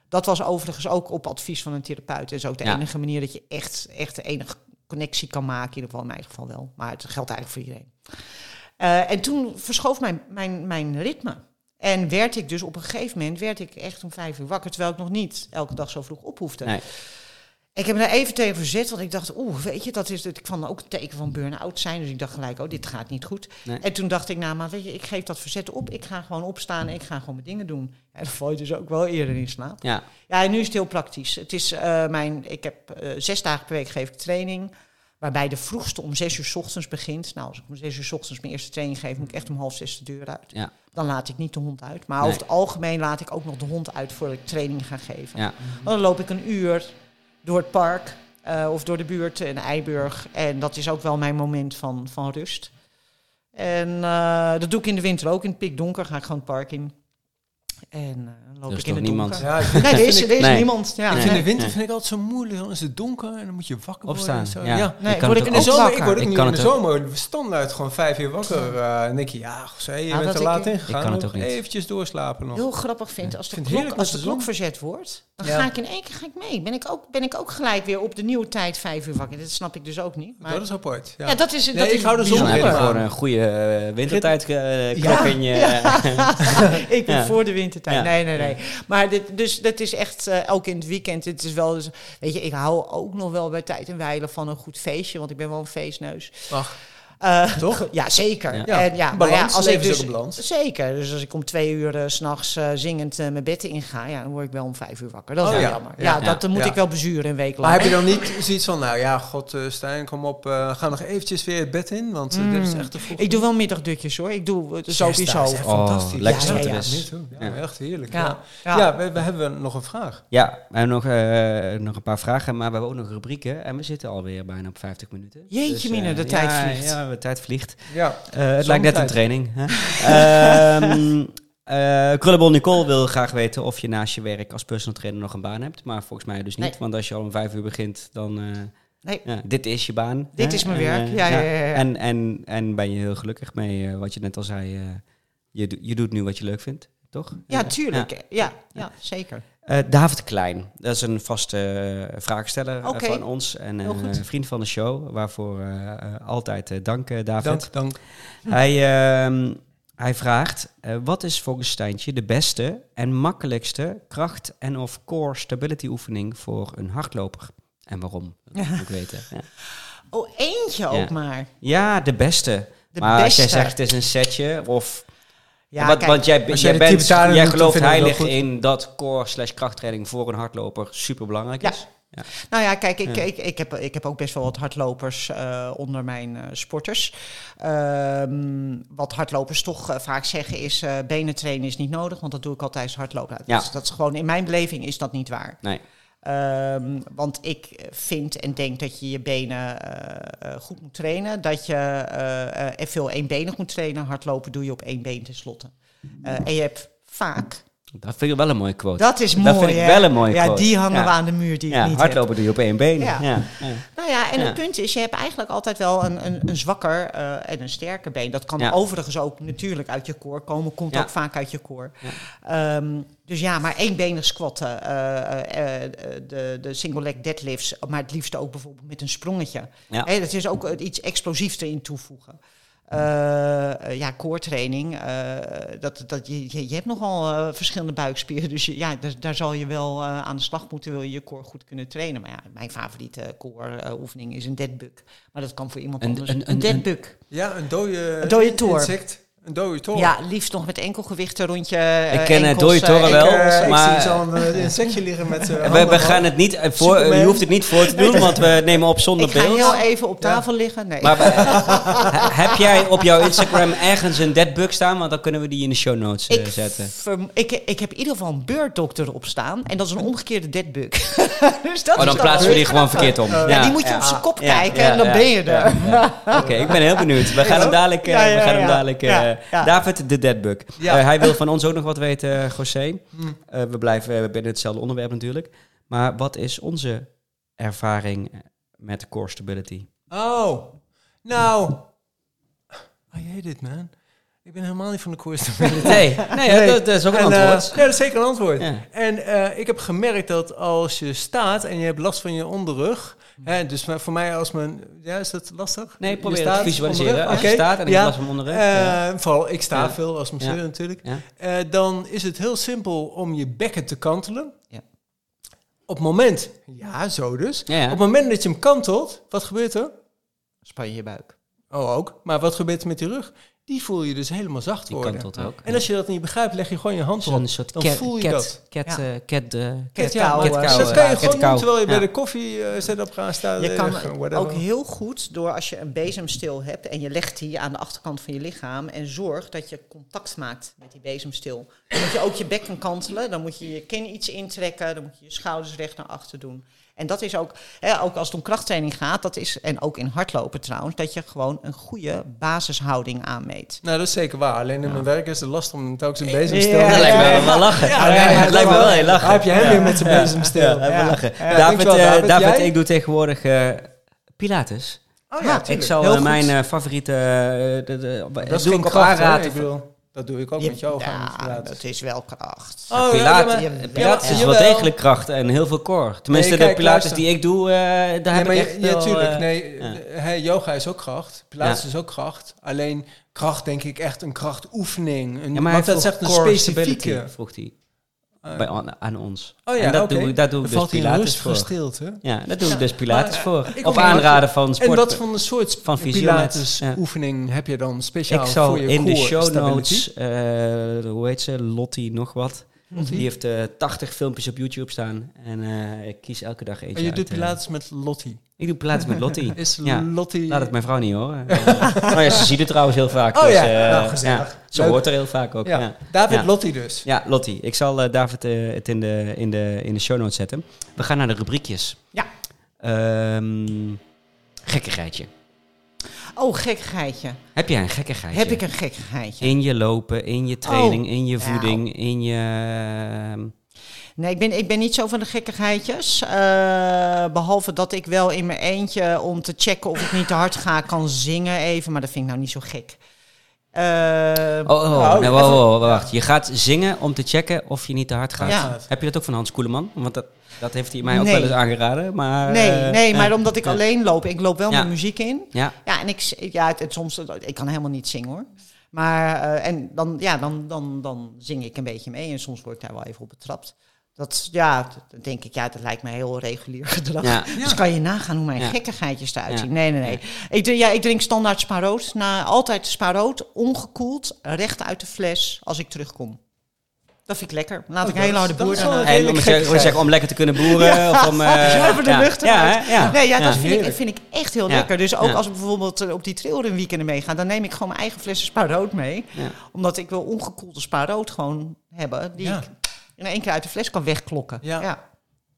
Dat was overigens ook op advies van een therapeut. Dat is ook de Ja. enige manier dat je echt, echt de enige connectie kan maken. In ieder geval in mijn geval wel. Maar het geldt eigenlijk voor iedereen. Eh, en toen verschoof mijn, mijn, mijn ritme. En werd ik dus op een gegeven moment werd ik echt om vijf uur wakker. Terwijl ik nog niet elke dag zo vroeg op hoefde. Nee. Ik heb me daar even tegen verzet, want ik dacht, oeh, weet je, dat is het. Ik vond ook een teken van burn-out zijn. Dus ik dacht gelijk, oh, dit gaat niet goed. Nee. En toen dacht ik, nou, maar weet je, ik geef dat verzet op. Ik ga gewoon opstaan en ik ga gewoon mijn dingen doen. En dan val je dus ook wel eerder in slaap. Ja. Ja, en nu is het heel praktisch. Het is eh, mijn, ik heb eh, zes dagen per week geef ik training. Waarbij de vroegste om zes uur 's ochtends begint. Nou, als ik om zes uur 's ochtends mijn eerste training geef, moet ik echt om half zes de deur uit. Ja. Dan laat ik niet de hond uit. Maar Nee. over het algemeen laat ik ook nog de hond uit voordat ik training ga geven. Ja. Dan loop ik een uur door het park eh, of door de buurt in Eiburg. En dat is ook wel mijn moment van, van rust. En eh, dat doe ik in de winter ook. In het pikdonker ga ik gewoon het park in. En eh, dan loop Er ik in het niemand. donker. Ja, ik Nee, er is, vind ik, er is Nee. niemand. Ja, ik vind nee. de winter vind ik altijd zo moeilijk. Dan is het donker en dan moet je wakker worden. Opstaan. en zo. Ja. ja. Nee, Ik kan word het ik ook in In de de zomer, zomer, ik word Ik niet in de zomer standaard gewoon vijf uur wakker. eh, en denk je, ja, José, je bent er ik- laat ik ingegaan. kan het nog ook niet. Eventjes doorslapen nog. heel grappig vind als de, vind klok, als de de klok verzet wordt, dan Ja. ga ik in één keer ga ik mee. Ben ik, ook, ben ik ook gelijk weer op de nieuwe tijd vijf uur wakker. Dat snap ik dus ook niet. Maar, Dat is apart. Ja. dat is, ik hou de zon gewoon een goede eh, wintertijd klok Ja. in je... (laughs) (laughs) ik ben voor de Ja. Nee, nee, nee. Maar dit, dus dat is echt eh, elke in het weekend. Het is wel, dus, weet je, ik hou ook nog wel bij tijd en wijle van een goed feestje, want ik ben wel een feestneus. Ach, Eh, Toch? (laughs) Ja, zeker. Ja. En ja, maar balans, ja, als ik dus, ook een balans. Zeker. Dus als ik om twee uur s s'nachts eh zingend eh, mijn bed in ga, ja, dan word ik wel om vijf uur wakker. Dat is Oh, wel ja. jammer. Ja. Ja, Ja. dat moet Ja. ik wel bezuren een week lang. Maar heb je dan niet zoiets van, nou ja, god eh, Stijn, kom op, eh, ga nog eventjes weer het bed in, want dit is Mm. echt te vroeg. Ik doe wel middagdutjes hoor. Ik doe sowieso. Oh, fantastisch. lekker Ja, wat ja, echt heerlijk. Ja. Ja, Ja. ja. we, we hebben nog een vraag. Ja, we hebben nog, eh, nog een paar vragen, maar we hebben ook nog rubrieken. En we zitten alweer bijna op 50 minuten. Jeetje mine, de tijd vliegt. Ja, de tijd vliegt. Ja, Eh, het lijkt net een training. Hè? (laughs) Ehm, eh, Krullebol Nicole wil graag weten of je naast je werk als personal trainer nog een baan hebt. Maar volgens mij dus niet, Nee. want als je al om vijf uur begint, dan... eh, Nee. ja, dit is je baan. Dit hè? is mijn En, werk. eh, Ja, ja, ja, ja. En, en, en ben je heel gelukkig mee, eh, wat je net al zei. eh, je, do- je doet nu wat je leuk vindt. Toch? Ja, tuurlijk. Ja, ja, zeker. Eh, David Klein, dat is een vaste eh, vraagsteller eh, van ons en Heel een goed. vriend van de show. Waarvoor altijd eh, dank, eh, David. Dank, dank. Hij, ehm, hij vraagt, wat is volgens Stijntje de beste en makkelijkste kracht- en of core stability oefening voor een hardloper? En waarom? Dat moet ik (laughs) weten. Ja. Oh, eentje Ja. ook maar. Ja, de beste. De maar als jij beste. zegt het is een setje of... Ja, want, kijk, want jij, als jij, bent, jij gelooft heilig in dat core slash krachttraining voor een hardloper super belangrijk Ja. is. Nou ja, kijk, ik, Ja. Ik, ik, heb, ik heb ook best wel wat hardlopers eh, onder mijn eh, sporters. Ehm, wat hardlopers toch eh, vaak zeggen is, eh benen trainen is niet nodig, want dat doe ik al tijdens hardlopen. Ja. Dat, is, dat is gewoon, in mijn beleving is dat niet waar. Nee. Ehm, want ik vind en denk dat je je benen eh, eh, goed moet trainen. Dat je eh, veel eenbenig moet trainen. Hardlopen doe je op één been tenslotte. Eh en je hebt vaak... Dat vind ik wel een mooie quote. Dat is Dat mooi, vind ik hè? wel een mooie Ja, quote. die hangen Ja. we aan de muur die ik ja, niet heb. hardlopen doe je op één been. Ja. Ja. Ja. Nou ja, en Ja. het punt is, je hebt eigenlijk altijd wel een, een, een zwakker eh, en een sterker been. Dat kan Ja. overigens ook natuurlijk uit je core komen, komt Ja. ook vaak uit je core. Ehm, dus ja, maar éénbenig squatten, eh, eh, eh, de, de single leg deadlifts, maar het liefst ook bijvoorbeeld met een sprongetje. Ja. Hè, dat is ook iets explosiefs erin toevoegen. Eh, ja, core training. eh, dat, dat, je, je, je hebt nogal eh, verschillende buikspieren. (laughs) Dus je, ja, daar, daar zal je wel eh, aan de slag moeten. Wil je je core goed kunnen trainen. Maar ja, mijn favoriete core eh, oefening is een deadbug. Maar dat kan voor iemand Een- anders. een- Een, een- deadbug. Ja, een dode, Een dode toor. insect. Een dode toor. Ja, liefst nog met enkelgewichten rond je Ik eh, ken, eh, enkels, dode eh, toren wel. Ik, maar- ik zie zo'n eh, insectje liggen met (laughs) We, we gaan het niet eh, voor, Superman. je hoeft het niet voor te doen, want we nemen op zonder Ik ga beeld. heel even op tafel liggen. Nee. Maar eh, (laughs) (laughs) heb jij op jouw Instagram ergens een deadbug staan? Want dan kunnen we die in de show notes eh, ik, zetten. ik, ik heb in ieder geval een beurtdokter op staan. En dat is een omgekeerde deadbug. dus dat Oh, is dan plaatsen we die gewoon verkeerd om. Ja, die moet je op zijn kop kijken en dan ben je er. ja, ja. Oké, ik ben heel benieuwd. We gaan hem dadelijk... eh, Ja, ja, we gaan hem dadelijk eh, Ja. David, de deadbug. Ja. Eh, hij wil van ons ook nog wat weten, eh, José. Hmm. Eh, we blijven binnen hetzelfde onderwerp natuurlijk. Maar wat is onze ervaring met core stability? Oh, nou. I hate it, man. Ik ben helemaal niet van de koers. (laughs) Nee, nee, Dat, dat is ook een En, eh, antwoord. ja, dat is zeker een antwoord. Ja. En eh, ik heb gemerkt dat als je staat en je hebt last van je onderrug... Hè, dus maar voor mij als mijn... Ja, is dat lastig? Nee, Je probeer het staat, te visualiseren. onderrug, Als je staat en ik Ja. las hem onderrug. Eh, ja. Vooral, ik sta Ja. veel als masseur Ja. natuurlijk. Ja. Eh, dan is het heel simpel om je bekken te kantelen. Ja. Op het moment, ja, zo dus. Ja, ja. Op het moment dat je hem kantelt, wat gebeurt er? Span je je buik. Oh, ook. Maar wat gebeurt er met die rug? Die voel je dus helemaal zacht Die worden. kantelt ook. En als je dat niet begrijpt, leg je gewoon je hand op. soort Dan cat, voel je cat, dat. Cat, Ja. eh, cat, eh, Cat Ja, eh, cat dat kan je eh, gewoon doen terwijl je bij Ja. de koffie eh setup gaat staan. Je kan liggen, whatever. ook heel goed door als je een bezemstil hebt en je legt die aan de achterkant van je lichaam en zorg dat je contact maakt met die bezemstil. Dan moet je ook je bekken kantelen, dan moet je je kin iets intrekken, dan moet je je schouders recht naar achter doen. En dat is ook, hè, ook als het om krachttraining gaat, dat is, en ook in hardlopen trouwens, dat je gewoon een goede basishouding aanmeet. Nou, dat is zeker waar. Alleen in mijn werk is het lastig om telkens een Ja. bezemstil Ja, Dat lijkt me wel lachen. Ja, Ja, lijkt me wel heel lachen. Heb je hem weer met zijn bezemstil. Lachen. David, eh, David. David, Jij? ik doe tegenwoordig eh, Pilates. Oh ja, ik Heel eh, goed. mijn eh, favoriete... de, de, Dat is doe ik op dat doe ik ook Je- met jou. ja, dat is wel kracht. Oh, Pilates, ja, ja, maar- Pilates ja, is wel degelijk kracht en heel veel core. Tenminste, Nee, de Pilates luister. die ik doe, eh, daar Nee, heb ik ja, tuurlijk. eh, nee, ja. yoga is ook kracht. Pilates Ja. is ook kracht. Alleen kracht denk ik echt een krachtoefening. Een, ja, maar want dat echt een specifieke... vroeg hij eh, bij, aan, aan ons. oh ja, en dat oké. doe ik, daar doe ik dus valt hij in Pilates (laughs) voor. stilte. Ja, daar doe ik dus Pilates Maar, voor. ik Op aanraden van sport. En wat voor een soort van Pilates ja. oefening heb je dan speciaal ik zal voor je in de show notes, eh, hoe heet ze, Lottie nog wat. Lottie? Die heeft eh 80 filmpjes op YouTube staan en eh, ik kies elke dag eentje Oh, je uit, doet eh. Pilates met Lottie. Ik doe Pilates met Lottie. (laughs) Is Ja. Lottie... Laat het mijn vrouw niet horen. (laughs) oh ja, ze ziet het trouwens heel vaak. Oh dus, ja, eh, nou, gezellig. ja, ze Leuk. hoort er heel vaak ook. Ja, Ja, David Ja. Lottie dus. ja Lottie. Ik zal eh, David het in de, in, de, in de show notes zetten. We gaan naar de rubriekjes. Ja. Ehm gekkigheidje. Oh, gekkigheidje. Heb jij een gekkigheidje? Heb ik een gekkigheidje? In je lopen, in je training, Oh. in je Nou. voeding, in je... ehm, Nee, ik ben, ik ben niet zo van de gekkigheidjes. Eh, behalve dat ik wel in mijn eentje om te checken of ik niet te hard ga kan zingen even. Maar dat vind ik nou niet zo gek. Eh, Oh, oh, Nou, nee, wacht. Je gaat zingen om te checken of je niet te hard gaat. Ja. Heb je dat ook van Hans Koeleman? Want dat, dat heeft hij mij ook Nee. wel eens aangeraden. Maar, nee, eh, nee, maar omdat ik alleen loop. Ik loop wel Ja. met muziek in. Ja, Ja, en ik, ja, het, het- soms, ik kan helemaal niet zingen hoor. Maar, eh, en dan, ja, dan, dan, dan zing ik een beetje mee en soms word ik daar wel even op betrapt. Dat, ja, dan denk ik, ja, dat lijkt me heel regulier (laughs) gedrag. ja. Dus kan je nagaan hoe mijn Ja. gekkigheidjes eruit Ja. zien. Nee, nee, nee. Ik, drink- ja, ik drink standaard spa rood. Na, altijd spa rood, ongekoeld, recht uit de fles als ik terugkom. Dat vind ik lekker. Laat Oh, ik een hele harde boer een En om, zeggen, om lekker te kunnen boeren. Of om, (laughs) eh, de ja. lucht ja, eruit. ja. Nee, ja, dat Ja. vind, ik, vind ik echt heel Ja. lekker. Dus ook Ja. als we bijvoorbeeld eh, op die trailrun weekenden meegaan, dan neem ik gewoon mijn eigen flessen spa rood mee. Ja. Omdat ik wil ongekoelde spa rood gewoon hebben, die Ja. ik in één keer uit de fles kan wegklokken. Ja. Ja,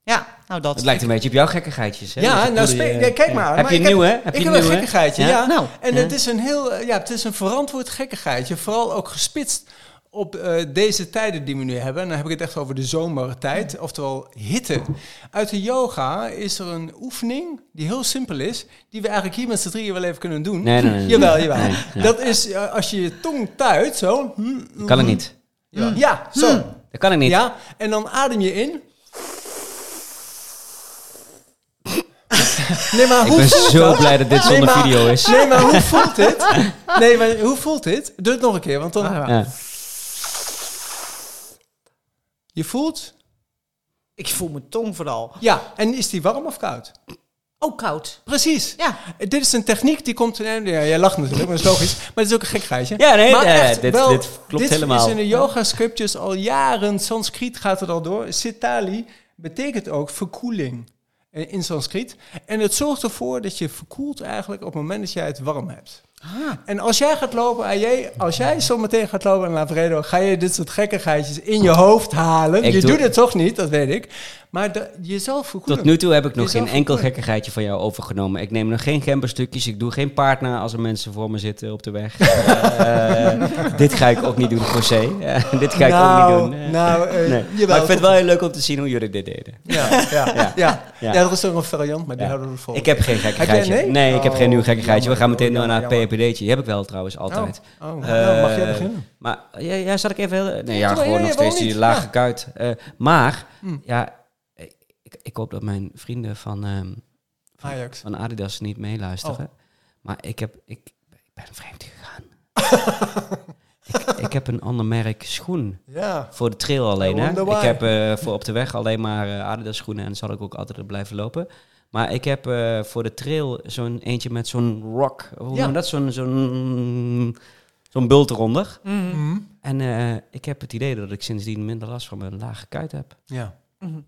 ja. nou dat. Het lijkt een beetje op jouw gekkigheidjes. Hè? Ja, nou, je- ja, kijk maar. Heb Maar je ik een nieuwe? Heb ik je heb een gekkigheidje, Ja? ja. Nou, en ja. het is een heel, eh, ja, het is een verantwoord gekkigheidje. Vooral ook gespitst op eh, deze tijden die we nu hebben. En dan heb ik het echt over de zomertijd, oftewel hitte. Uit de yoga is er een oefening die heel simpel is, die we eigenlijk hier met z'n drieën wel even kunnen doen. Nee, nee, nee. nee. Jawel, jawel. Dat is eh, als je je tong tuit, zo. hm, Kan ik niet. Ja, ja zo. Dat kan ik niet. Ja, en dan adem je in. (laughs) Nee, maar Ik hoe ben voelt zo dat? blij dat dit Nee, zonder maar- video is. Nee, maar hoe voelt dit? Nee, maar hoe voelt dit? Doe het nog een keer, want dan... Ja. Je voelt... Ik voel mijn tong vooral. Ja, en is die warm of koud? Ook koud. Precies. Ja. Dit is een techniek die komt... Ja, jij lacht natuurlijk, maar dat is logisch. Maar het is ook een gek geitje. Ja, nee, maar echt dit- wel, dit klopt dit helemaal. is in de yoga scriptures al jaren. Sanskriet gaat er al door. Sitali betekent ook verkoeling eh, in Sanskriet. En het zorgt ervoor dat je verkoelt eigenlijk op het moment dat jij het warm hebt. Ah. En als jij gaat lopen, en jij, als jij zo meteen gaat lopen in Lavredo, ga je dit soort gekkigheidjes in je hoofd halen. Ik je doe- doet het toch niet, dat weet ik. Maar de, jezelf verkoelen. Tot nu toe heb ik nog Jezelf geen enkel gekkigheidje van jou overgenomen. Ik neem nog geen gemberstukjes. Ik doe geen paardna als er mensen voor me zitten op de weg. (laughs) Eh, dit ga ik ook niet doen, José. Eh, dit ga ik nou, ook niet doen. Eh, Nou, eh, nee. jawel, maar ik vind het wel heel leuk om te zien hoe jullie dit deden. Ja, ja, (laughs) ja. Ja. er is ook een variant, maar die houden we vol. Ik heb geen gekkigheidje. Heb jij- nee? ik heb Oh, geen nieuw gekkigheidje. We gaan meteen door naar het Die heb ik wel trouwens, altijd. Oh, oh. Eh, nou, mag jij beginnen? Maar ja, ja, zal ik even... heel- Nee, ja, gewoon nog steeds die lage Ja. kuit. Eh, maar, Hm. ja, ik, ik hoop dat mijn vrienden van, ehm, Ajax. van Adidas niet meeluisteren. Oh. Maar ik, heb, ik, ik ben vreemd gegaan. (laughs) ik, ik heb een ander merk schoen. Ja. Voor de trail alleen, hè. Ik heb eh, voor op de weg alleen maar Adidas schoenen en zal ik ook altijd blijven lopen. Maar ik heb eh, voor de trail zo'n eentje met zo'n rock, hoe Ja. noem dat? Zo'n zo'n zo'n bult eronder. Mhm. En eh, ik heb het idee dat ik sindsdien minder last van mijn lage kuit heb. Ja. Mhm.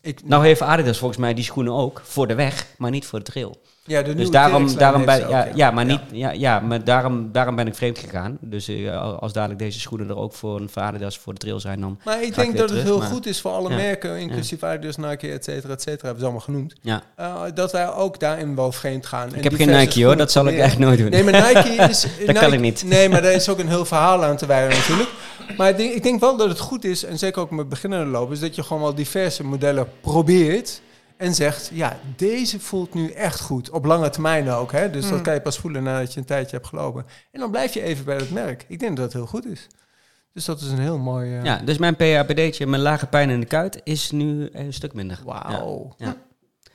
Ik, Nou heeft Adidas volgens mij die schoenen ook voor de weg, maar niet voor de trail. Ja, de Dus daarom, daarom ben, ja, ja, maar niet, ja, ja, maar daarom, daarom ben ik vreemd gegaan. Dus eh, als dadelijk deze schoenen er ook voor een voor Adidas voor de trail zijn, dan Maar ik denk dat het heel maar- goed is voor alle Ja. merken, inclusief Adidas, Nike, et cetera, et cetera, hebben ze allemaal genoemd. ja. eh, dat wij ook daarin wel vreemd gaan. Ik heb geen Nike hoor, dat zal ik echt nooit doen. Nee, maar Nike (laughs) is... Dat kan ik niet. Nee, maar daar is ook een heel verhaal aan te wijden natuurlijk. Maar ik denk, ik denk wel dat het goed is, en zeker ook met beginnende lopen, is dat je gewoon wel diverse modellen probeert. En zegt, ja, deze voelt nu echt goed. Op lange termijn ook. Hè? Dus dat Mm. kan je pas voelen nadat je een tijdje hebt gelopen. En dan blijf je even bij dat merk. Ik denk dat het heel goed is. Dus dat is een heel mooi... eh, Ja, dus mijn PHPD'tje, mijn lage pijn in de kuit, is nu een stuk minder. Wauw. Ja.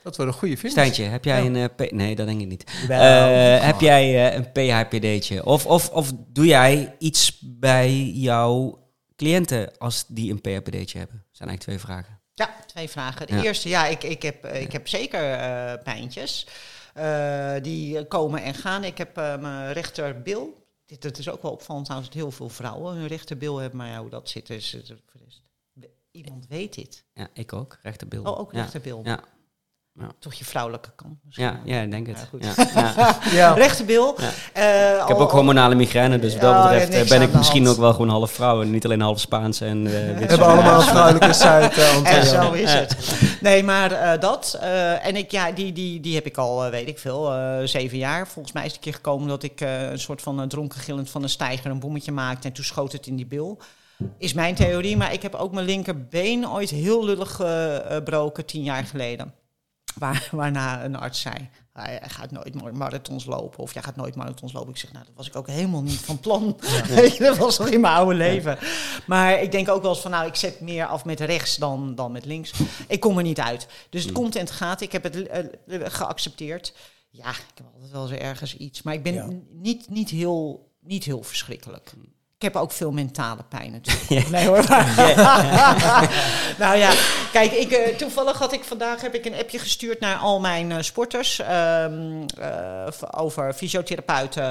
Dat wordt een goede finish. Stijntje, heb jij Ja. een... eh, P- nee, dat denk ik niet. Wel. Eh, heb jij eh, een PHPD'tje? Of, of, of doe jij iets bij jouw cliënten als die een PHPD'tje hebben? Dat zijn eigenlijk twee vragen. Ja, twee vragen. De Ja. eerste, ja, ik, ik, heb, ik heb zeker eh, pijntjes. Eh, die komen en gaan. Ik heb eh, mijn rechterbil. Dit, dat is ook wel opvallend trouwens, dat heel veel vrouwen hun rechterbil hebben. Maar ja, hoe dat zit, is, is- is- iemand weet dit. Ja, ik ook. Rechterbil. Oh, ook rechterbil. Ja. Toch je vrouwelijke kant. misschien Ja, ja, ik denk het. Ja, goed. Ja, (laughs) ja. Ja. Rechterbil. Ja. eh, Ik heb ook hormonale migraine, dus wat dat betreft ja, eh, ben ik de misschien hand. ook wel gewoon half vrouw en niet alleen half Spaans en eh We hebben allemaal een vrouwelijke site, eh, En zo is het. Nee, maar eh, dat. eh, en ik, ja, die, die, die heb ik al, weet ik veel, eh, zeven jaar. Volgens mij is het een keer gekomen dat ik eh, een soort van uh, dronken gillend van een stijger een bommetje maakte. En toen schoot het in die bil. Is mijn theorie. Maar ik heb ook mijn linkerbeen ooit heel lullig eh, gebroken tien jaar geleden. Waar, waarna een arts zei, hij gaat nooit mar- marathons lopen of jij gaat nooit marathons lopen. Ik zeg, nou, dat was ik ook helemaal niet van plan. (laughs) Dat was nog in mijn oude leven. Maar ik denk ook wel eens van, nou, ik zet meer af met rechts dan, dan met links. Ik kom er niet uit. Dus het komt en het gaat. Ik heb het eh, eh, geaccepteerd. Ja, ik heb altijd wel eens ergens iets. Maar ik ben Ja. niet, niet, heel, niet heel verschrikkelijk. Ik heb ook veel mentale pijn natuurlijk. (laughs) Nee hoor. (laughs) nou ja, kijk, ik, eh, toevallig had ik vandaag heb ik een appje gestuurd naar al mijn eh, sporters ehm, eh, over fysiotherapeuten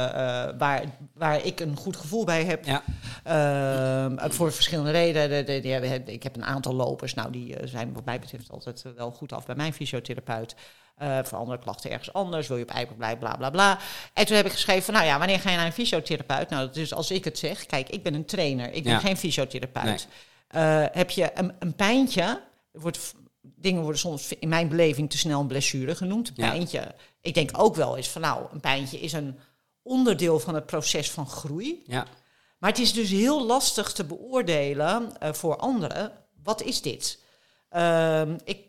waar, waar ik een goed gevoel bij heb. Ja. Ehm, voor verschillende redenen. De- de- ik heb een aantal lopers, nou die zijn wat mij betreft altijd wel goed af bij mijn fysiotherapeut. Eh, voor andere klachten ergens anders, wil je op eigen blijven, bla bla bla. En toen heb ik geschreven van, nou ja, wanneer ga je naar een fysiotherapeut? Nou, dus als ik het zeg, kijk, ik ben een trainer, ik ben Ja. geen fysiotherapeut. Eh, heb je een, een pijntje, wordt, dingen worden soms in mijn beleving te snel een blessure genoemd, een Ja. pijntje. Ik denk ook wel eens van, nou, een pijntje is een onderdeel van het proces van groei. Ja. Maar het is dus heel lastig te beoordelen eh, voor anderen. Wat is dit? Ehm, ik,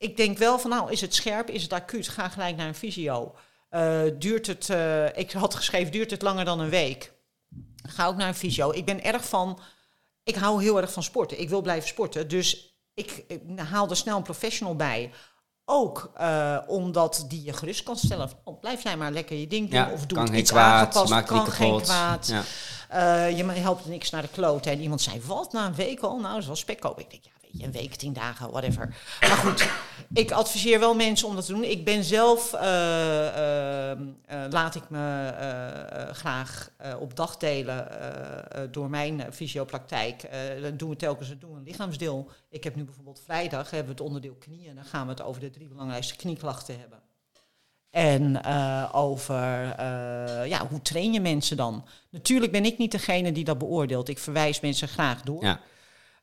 ik denk wel van, nou, is het scherp? Is het acuut? Ga gelijk naar een fysio. Eh, duurt het, eh, ik had geschreven, duurt het langer dan een week? Ga ook naar een fysio. Ik ben erg van, ik hou heel erg van sporten. Ik wil blijven sporten. Dus ik, ik haal er snel een professional bij. Ook eh, omdat die je gerust kan stellen. van, Oh, blijf jij maar lekker je ding doen. Ja, of doe kan geen iets kwaad, aangepast. maakt kan niet geen kwaad. Ja. Je helpt niks naar de kloot. En iemand zei, wat, na een week al? Nou, dat is wel spekkoop. Ik denk, ja, een week, tien dagen, whatever. Maar goed, ik adviseer wel mensen om dat te doen. Ik ben zelf, eh, eh, eh, laat ik me graag op dag delen door mijn fysiopraktijk. Dan doen we telkens doen een lichaamsdeel. Ik heb nu bijvoorbeeld vrijdag, hebben we het onderdeel knieën. Dan gaan we het over de drie belangrijkste knieklachten hebben. En over ja, hoe train je mensen dan? Natuurlijk ben ik niet degene die dat beoordeelt. Ik verwijs mensen graag door. Ja.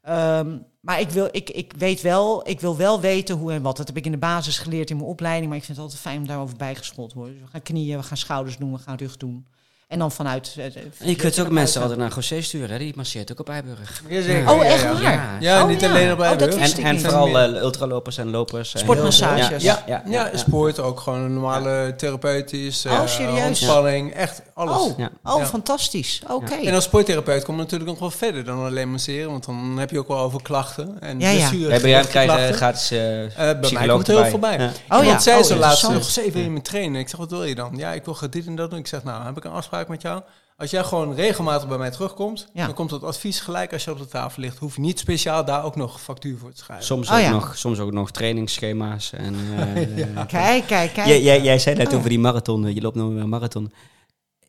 Ehm, maar ik, wil, ik, ik weet wel, ik wil wel weten hoe en wat. Dat heb ik in de basis geleerd in mijn opleiding. Maar ik vind het altijd fijn om daarover bijgeschoold te worden. Dus we gaan knieën, we gaan schouders doen, we gaan rug doen. En dan vanuit... eh, En je kunt ook mensen altijd naar José sturen, hè? die masseert ook op Eiburg. Oh, ja, echt waar? Ja. Ja, Oh, niet ja. alleen op Oh, Eiburg. En, en vooral eh, ultralopers en lopers. en- Sportmassages. Ja, Ja, ja, ja, ja. sport ook gewoon een normale therapeutisch, serieus? ontspanning, echt alles. Oh, Ja. oh Ja. fantastisch. Oké. En als sporttherapeut komt het natuurlijk nog wel verder dan alleen masseren, want dan heb je ook wel over klachten en Ja, ja. bij jou krijg je klachten. gratis bij mij komt er heel veel bij. Oh ja. zei Oh, zo laatst nog, eens even in me trainen. Ik zeg, wat wil je dan? Ja, ik wil dit en dat doen. Ik zeg, nou, heb ik een afspraak met jou? Als jij gewoon regelmatig bij mij terugkomt, Ja. dan komt het advies gelijk als je op de tafel ligt. Hoef je niet speciaal daar ook nog factuur voor te schrijven. Soms, Oh, ook ja. nog, soms ook nog trainingsschema's. En, (laughs) eh, Kijk, kijk, kijk. Jij, jij, jij zei net Oh. over die marathon, eh, je loopt nog weer een marathon.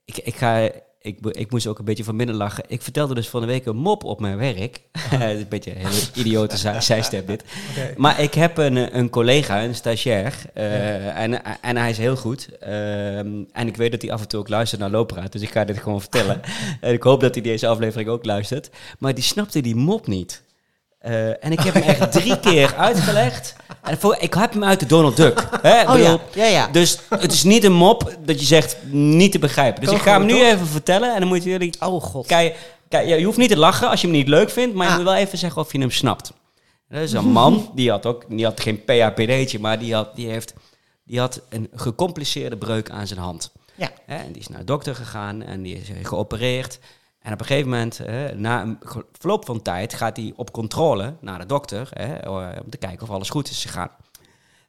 Ik, ik, ga, ik, ik moest ook een beetje van binnen lachen. Ik vertelde dus van de week een mop op mijn werk. (laughs) een beetje een hele idiote zij- (laughs) zijstep dit. Maar ik heb een, een collega, een stagiair, eh, en, en hij is heel goed. Ehm, en ik weet dat hij af en toe ook luistert naar Loopraad, dus ik ga dit gewoon vertellen. (laughs) en ik hoop dat hij deze aflevering ook luistert. Maar die snapte die mop niet. Eh, en ik heb hem echt drie keer uitgelegd. En voor, ik heb hem uit de Donald Duck. Hè? Oh ja, bedoel, ja, ja. Dus het is niet een mop dat je zegt niet te begrijpen. Dus ik ga hem nu toch? even vertellen en dan moeten jullie Oh god. Kijk, kijk, je hoeft niet te lachen als je hem niet leuk vindt, maar je Ah. moet wel even zeggen of je hem snapt. Dat is een man, die had ook die had geen PHPD'tje, maar die had, die, heeft, die had een gecompliceerde breuk aan zijn hand. Ja. Hè, en die is naar de dokter gegaan en die is geopereerd. En op een gegeven moment, hè, na een verloop van tijd, gaat hij op controle naar de dokter hè, eh, om te kijken of alles goed is gegaan.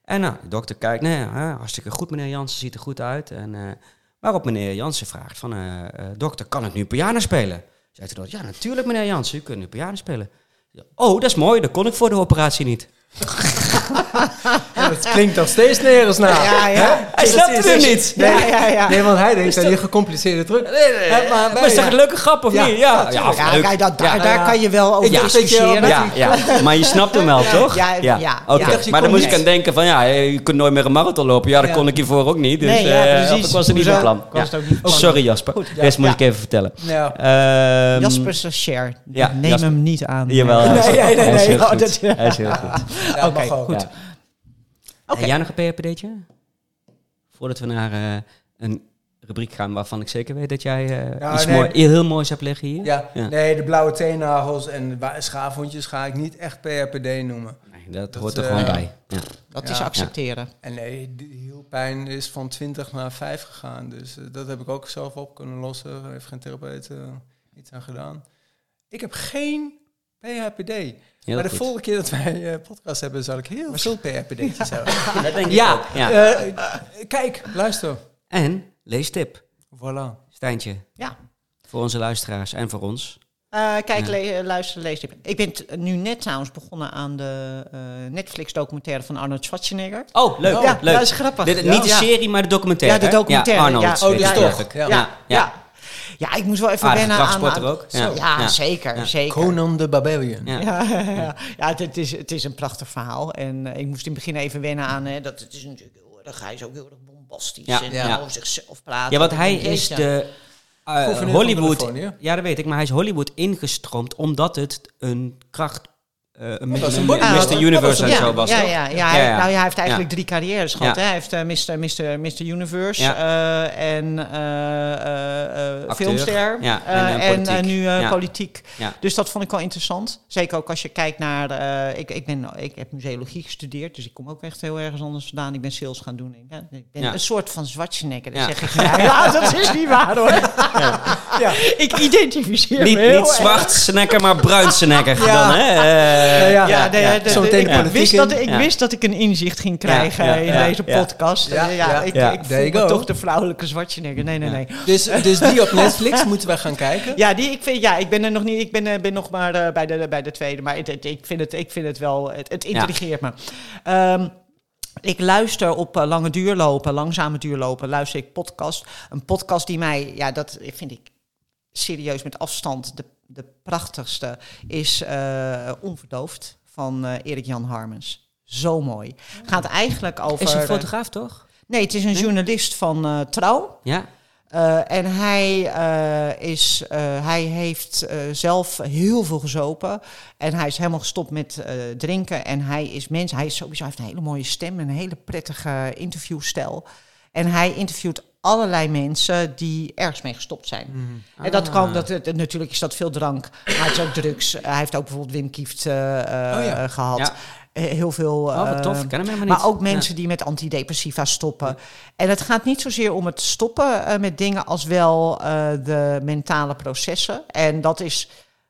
En nou, de dokter kijkt, nee, hè, hartstikke goed meneer Jansen, ziet er goed uit. En, eh, waarop meneer Jansen vraagt van, eh, dokter, kan ik nu piano spelen? Zegt de dokter, ja natuurlijk meneer Jansen, u kunt nu piano spelen. Oh, dat is mooi, dat kon ik voor de operatie niet. (laughs) (laughs) Ja, dat klinkt nog steeds nergens na. Ja, ja. Hè? Hij snapte Dat hem is- niet. Nee, Ja, ja, ja. nee, want hij denkt aan die gecompliceerde druk. Nee, nee, nee. Hè, maar Maar is toch een leuke grap of Ja, niet? Ja, ja, kijk, dat, daar, Ja, daar kan je wel over dat je discussiëren. Ja, ja, maar je snapt hem wel, toch? Ja, ja, Oké, je maar dan moest ik aan denken van, ja, je kunt nooit meer een marathon lopen. Ja, dat Ja. kon ik hiervoor ook niet. Dus Nee, ja, eh, ik was er niet van plan. Het. Sorry Jasper, Goed, ja. Rest moet Ja. ik even vertellen. Ehm, Jasper is een share. Neem hem niet aan. Jawel, hij is, Nee, nee, nee. hij is nee. heel Oh, goed. dat- Hij is heel goed. Goed. Ja. En jij nog een PHPD'tje? Voordat we naar eh, een rubriek gaan waarvan ik zeker weet dat jij eh, Ja, iets nee. mooi, heel moois hebt liggen hier. Ja, Ja. nee, de blauwe teennagels en schaafhondjes ga ik niet echt PRPD noemen. Nee, dat, Dat, hoort er eh, gewoon bij. Ja. Dat is Ja. accepteren. En nee, de hielpijn is van 20 naar 5 gegaan. Dus dat heb ik ook zelf op kunnen lossen. Daar heeft geen therapeut iets aan gedaan. Ik heb geen PHPD. Heel maar de goed. volgende keer dat wij eh podcast hebben, zal ik heel veel hebben. (laughs) Dat denk ik Ja, ook. Ja. eh, kijk, luister. En leestip, Voilà. Stijntje. Ja. Voor onze luisteraars en voor ons. Eh, kijk, Ja. le- luister, lees dit. Ik ben nu net trouwens begonnen aan de eh, Netflix-documentaire van Arnold Schwarzenegger. Oh, leuk. ja, leuk. dat is grappig. Niet de serie, maar de documentaire. Ja, de documentaire, Arnold. ja. heet Oh, die het, is toch, ja. Ja, ja. ik moet wel even Aardige wennen aan... aan- ook. Zo, Ja. ja, Ja. zeker, Ja. zeker. Conan de Barbarian. Ja. Ja, (laughs) ja, ja het, is, het is een prachtig verhaal. En eh, ik moest in het begin even wennen aan... Hè, dat het is natuurlijk heel erg... Hij is ook heel erg bombastisch. Ja, En ja. over zichzelf praten. Ja, want hij is de eh, Hollywood. Ja, dat weet ik, maar hij is Hollywood ingestroomd omdat het een kracht. Eh een, was Ah, Mr. was Universe en ja, zo was. ja, ja, ja, Ja, hij, ja. Nou, hij heeft eigenlijk Ja. drie carrières gehad. Ja. Hè? Hij heeft eh, Mr. Mr. Mr. Universe Ja. eh, en Acteur. filmster. Ja, en, en, nu Ja. politiek. Ja. Dus dat vond ik wel interessant. Zeker ook als je kijkt naar... ik, ik, ben, ik heb museologie gestudeerd, dus ik kom ook echt heel ergens anders vandaan. Ik ben sales gaan doen. Ik, ja, ben Ja. een soort van Schwarzenegger, dat Ja. zeg ik. Ja, ja, dat is niet waar hoor. Ja. ik identificeer Niet, me heel niet snacker, maar bruin snacker Ja. dan, hè? Ja, ik, politiek wist dat, ik Ja. wist dat ik een inzicht ging krijgen ja, in ja, deze ja. podcast. Ja, Ja, ja, ja. ik, Ja. ik voel me toch de vrouwelijke Schwarzenegger. Nee, nee, Ja. nee. Dus, dus die op Netflix (laughs) moeten wij gaan kijken. Ja, die, ik, vind, ja ik ben er nog niet. Ik ben, eh, ben nog maar eh, bij, de, bij de tweede. Maar het, het- ik, vind het, ik vind het wel. Het, het intrigeert me. Ehm, ik luister op eh, lange duurlopen, langzame duurlopen, luister ik podcast. Een podcast die mij, ja, dat vind ik serieus met afstand de, de prachtigste, is eh, Onverdoofd van eh Erik Jan Harmens. Zo mooi. Gaat eigenlijk over. Is een eh, fotograaf, toch? nee, het is een journalist van eh, Trouw. Ja. Eh, en hij, eh, is, eh, hij heeft eh, zelf heel veel gezopen. En hij is helemaal gestopt met eh, drinken. En hij is mens. Hij is sowieso hij heeft een hele mooie stem en een hele prettige interviewstijl. En hij interviewt allerlei mensen die ergens mee gestopt zijn. En dat Ah. kan, dat, dat- natuurlijk is dat veel drank, maar het is ook drugs. hij heeft ook bijvoorbeeld Wim Kieft eh, eh, Oh ja. gehad. Ja. Eh, heel veel. Oh, wat tof. eh, ken hem maar ook mensen die met antidepressiva stoppen. En het gaat niet zozeer om het stoppen eh, met dingen als wel eh, de mentale processen. En dat is,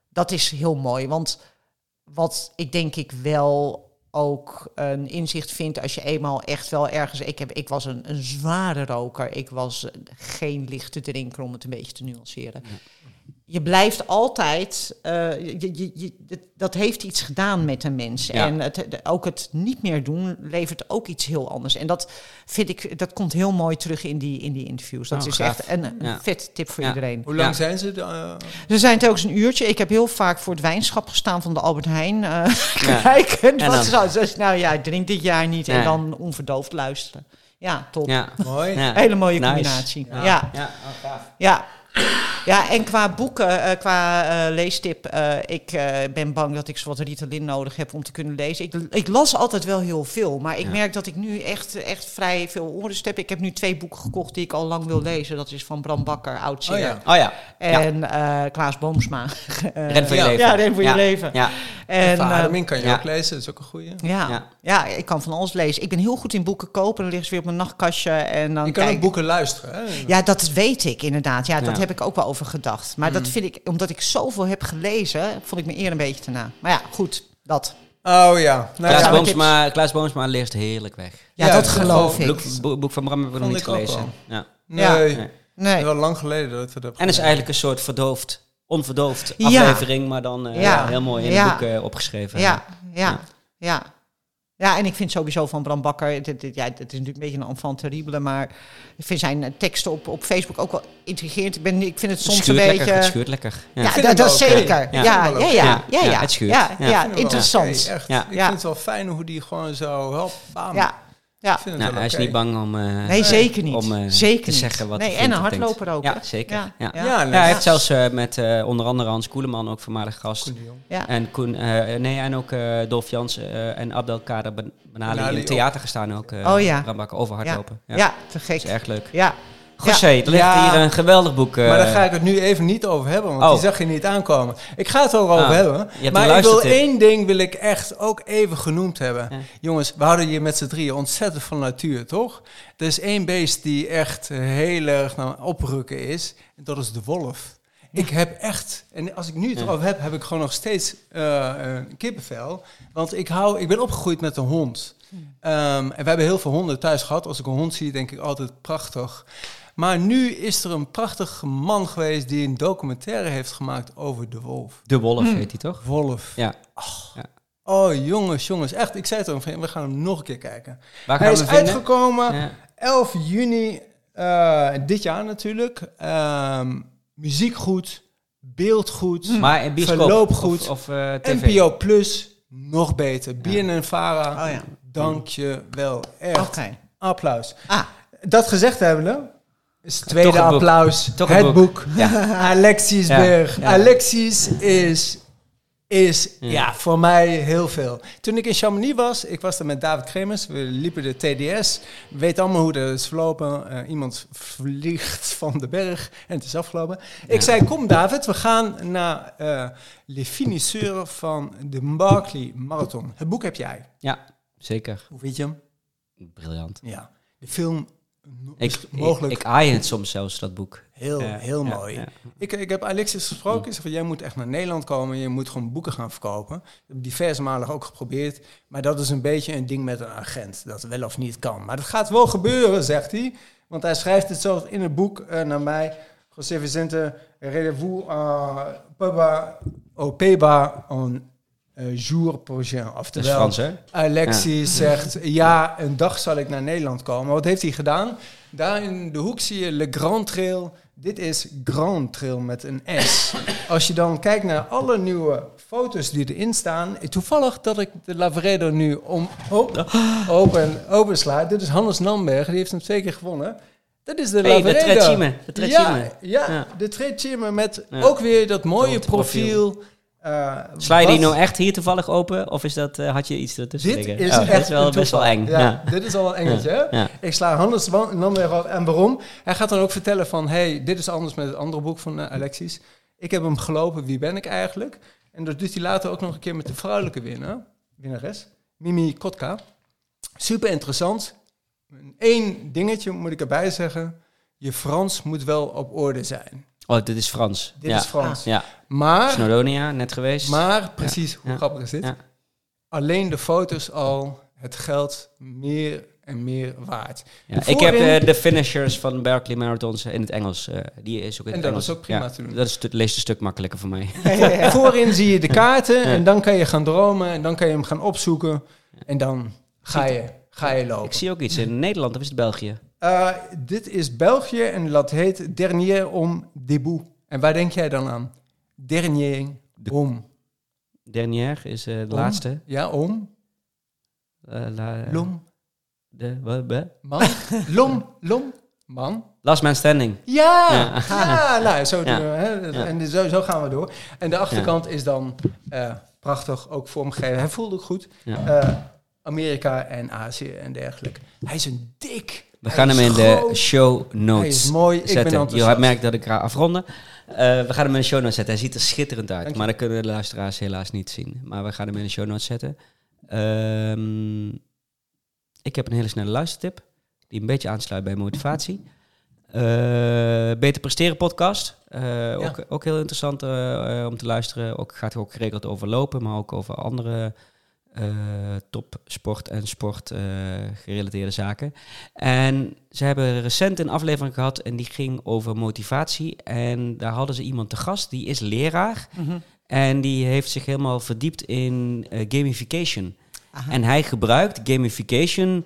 dat is heel mooi. Want wat ik denk ik wel ook een inzicht vind als je eenmaal echt wel ergens... Ik, heb, ik was een, een zware roker. Ik was geen lichte drinker, om het een beetje te nuanceren. Je blijft altijd... eh, je, je, je, dat- heeft iets gedaan met een mens. Ja. En het, ook het niet meer doen levert ook iets heel anders. En dat vind ik... Dat komt heel mooi terug in die, in die interviews. Dat Oh, is gaaf. echt een, een Ja. vet tip voor Ja. iedereen. Hoe lang Ja. zijn ze? eh, Ze zijn telkens een uurtje. Ik heb heel vaak voor het wijnschap gestaan van de Albert Heijn. eh Ja. (laughs) kijken. En Wat dan? zo, dus, nou ja, drink dit jaar niet. En dan onverdoofd luisteren. Ja, top. Ja. mooi. Hele mooie Nice. combinatie. Ja. Ja, Ja, oh, gaaf. Ja. En qua boeken, eh, qua eh, leestip, eh, ik ben bang dat ik zo wat Ritalin nodig heb om te kunnen lezen. Ik, ik las altijd wel heel veel, maar ik Ja. merk dat ik nu echt, echt vrij veel onrust heb. Ik heb nu twee boeken gekocht die ik al lang wil lezen. Dat is van Bram Bakker, oud Oh ja. Oh ja. En Klaas Boomsma. (laughs) Ren voor je Ja. leven. Ja, Ren voor je leven. Ja. En, eh, Verademing kan je ja. ook lezen, dat is ook een goeie. ja. Ja. Ja. ik kan van alles lezen. Ik ben heel goed in boeken kopen. Dan liggen ze weer op mijn nachtkastje. En dan Je kan kijk- ook boeken luisteren. Hè? Ja, dat weet ik inderdaad. Ja, dat Ja. heb ik ook wel over gedacht. Maar dat vind ik, omdat ik zoveel heb gelezen, vond ik me eer een beetje te na. Maar ja, goed, dat. Oh ja. Nou, Klaas, ja, Boomsma, Klaas Boomsma leest heerlijk weg. Ja, Ja, dat geloof ik. Boek, boek, boek van Bram hebben we nog niet gelezen. Ja. nee, Ja. Nee. Nee. wel lang geleden dat we dat En is eigenlijk een soort verdoofd, onverdoofd Ja. aflevering, maar dan eh, Ja. heel mooi in Ja. het boek eh, opgeschreven. Ja, ja, Ja. ja. Ja, en ik vind sowieso van Bram Bakker, dit, ja, het is natuurlijk een beetje een enfant terrible, maar ik vind zijn eh, teksten op, op Facebook ook wel intrigerend. Ik, ben, ik vind het Het soms een lekker, beetje... het schuurt lekker. Ja. Dat, het dat zeker. Ja. Ja, ja, het ja, ja, ja, Ja, het schuurt. Ja, het interessant. oké, echt. Ja. Ik vind het wel fijn hoe die gewoon zo help, bam. Ja, ja. Ik vind het Nou, hij is niet bang om, eh, Nee, zeker niet. om eh, zeker te niet. zeggen wat nee, hij en een denkt. hardloper ook. Ja, zeker. Ja, Ja. ja. Ja, Ja, nee, hij heeft zelfs eh, met eh, onder andere Hans Koeleman, ook voormalig gast. Koen. En, Koen, eh, nee, en ook eh Dolf Jans eh, en Abdelkader Ben- Benali in het theater gestaan ook. eh Oh ja. Over hardlopen. Ja, Ja. te Dat gek. is erg leuk. Ja, José, er ligt Ja. hier een geweldig boek. eh, Maar daar ga ik het nu even niet over hebben, want Oh. die zag je niet aankomen. Ik ga het er ook over Ah, hebben. Maar ik wil één ding wil ik echt ook even genoemd hebben. Ja. Jongens, we houden hier met z'n drieën ontzettend van natuur, toch? Er is één beest die echt heel erg nou, oprukken is. En dat is de wolf. Ik heb echt, en als ik nu het erover heb, heb ik gewoon nog steeds eh, een kippenvel. Want ik, hou, ik ben opgegroeid met een hond. Ehm, en we hebben heel veel honden thuis gehad. Als ik een hond zie, denk ik altijd prachtig. Maar nu is er een prachtig man geweest die een documentaire heeft gemaakt over de wolf. De Wolf heet hij toch? Wolf. Ja. Oh, jongens, jongens. Echt, ik zei het al, we gaan hem nog een keer kijken. Waar gaan Hij we is vinden? uitgekomen Ja. 11 juni eh, dit jaar natuurlijk. Ehm, muziek goed, beeld goed, Maar in bioscoop Verloop of- goed. Of, eh, tv? NPO Plus nog beter. BNN Vara, Oh ja. dank je wel. Echt. Oké. Applaus. Ah, Dat gezegd hebbende, tweede Toch een boek. applaus. Het boek. boek. Ja. (laughs) Alexis Berg. ja. Alexis is, is Ja. ja. voor mij heel veel. Toen ik in Chamonix was, ik was daar met David Kremers. We liepen de TDS. We weten allemaal hoe dat is verlopen. Eh, iemand vliegt (laughs) van de berg en het is afgelopen. Ik zei, kom David, we gaan naar eh Le Finisseur van de Barkley Marathon. Het boek heb jij. Ja, zeker. Hoe weet je hem? Briljant. Ja. De film Ik, is mogelijk ik, ik aai het soms zelfs, dat boek. heel, heel ja, mooi. ja. Ik, ik heb Alexis gesproken. Zei van, jij moet echt naar Nederland komen. Je moet gewoon boeken gaan verkopen. Ik heb diverse malen ook geprobeerd. Maar dat is een beetje een ding met een agent. Dat wel of niet kan. Maar dat gaat wel gebeuren, zegt hij. Want hij schrijft het zelf in het boek eh, naar mij. José Vicente, rendez-vous à Peba, au Peba euh, jour prochain. Oftewel, Frans, hè? Alexis zegt, ja, een dag zal ik naar Nederland komen. Wat heeft hij gedaan? Daar in de hoek zie je Le Grand Trail. Dit is Grand Trail met een S. Als je dan kijkt naar alle nieuwe foto's die erin staan. Toevallig dat ik de Lavredo nu om, op, open, opensla. Dit is Hannes Namberg, die heeft hem twee keer gewonnen. Dat is de Hey, de. Trecime, de Trecime. Ja, ja, Ja. de Trecime met Ja. ook weer dat mooie Groot profiel. profiel. Eh, Sla je die nou echt hier toevallig open? Of is dat, eh, had je iets ertussen dit liggen? is Oh, echt dat is wel best wel eng. Ja, Ja. Dit is al een engetje? Ja. Ik sla Hannes op. En waarom? Hij gaat dan ook vertellen van... hey, dit is anders met het andere boek van eh, Alexis. Ik heb hem gelopen, wie ben ik eigenlijk? En dat doet hij later ook nog een keer met de vrouwelijke winnaar, winnares. Mimi Kotka. Super interessant. Eén dingetje moet ik erbij zeggen. Je Frans moet wel op orde zijn. Oh, dit is Frans. Dit ja. is Frans. Ja, Maar, Snowdonia, net geweest. maar precies, hoe grappig is dit? Alleen de foto's al, het geld meer en meer waard. Ja, ik heb eh, de finishers van Berkeley Marathons in het Engels. eh, die is ook in En het dat Engels. is ook prima Ja, te doen. Dat is, het leest een stuk makkelijker voor mij. (laughs) Voorin zie je de kaarten en dan kan je gaan dromen en dan kan je hem gaan opzoeken en dan ga je, ga je lopen. Ik zie ook iets in Nederland, of is het België? Eh, dit is België en dat heet Dernier om debout. En waar denk jij dan aan? Dernier om. Dernier is eh, de Om? laatste. Ja, om. Eh, la- Lom. de, wa- wa- Man. Lom. Lom. Man. Last Man Standing. Ja, Ja. ja. (laughs) nou, zo, Ja. doen we, hè. En zo, zo gaan we door. En de achterkant is dan prachtig, ook vormgegeven. Hij voelde ook goed. Amerika en Azië en dergelijke. Hij is een dik. We gaan hem in de show notes is mooi. Ik ben zetten. Je enthousiast. merkt dat ik ga afronden. Eh, we gaan hem in de show notes zetten. Hij ziet er schitterend uit. Maar dat kunnen de luisteraars helaas niet zien. Maar we gaan hem in de show notes zetten. Ehm, ik heb een hele snelle luistertip. Die een beetje aansluit bij motivatie. (laughs) Eh, Beter Presteren podcast. Eh, ook, ook heel interessant om te luisteren. Ook, gaat ook geregeld over lopen, maar ook over andere eh topsport en sport eh, zaken. En ze hebben recent een aflevering gehad en die ging over motivatie. En daar hadden ze iemand te gast, die is leraar. Mhm. En die heeft zich helemaal verdiept in eh, gamification. Aha. En hij gebruikt gamification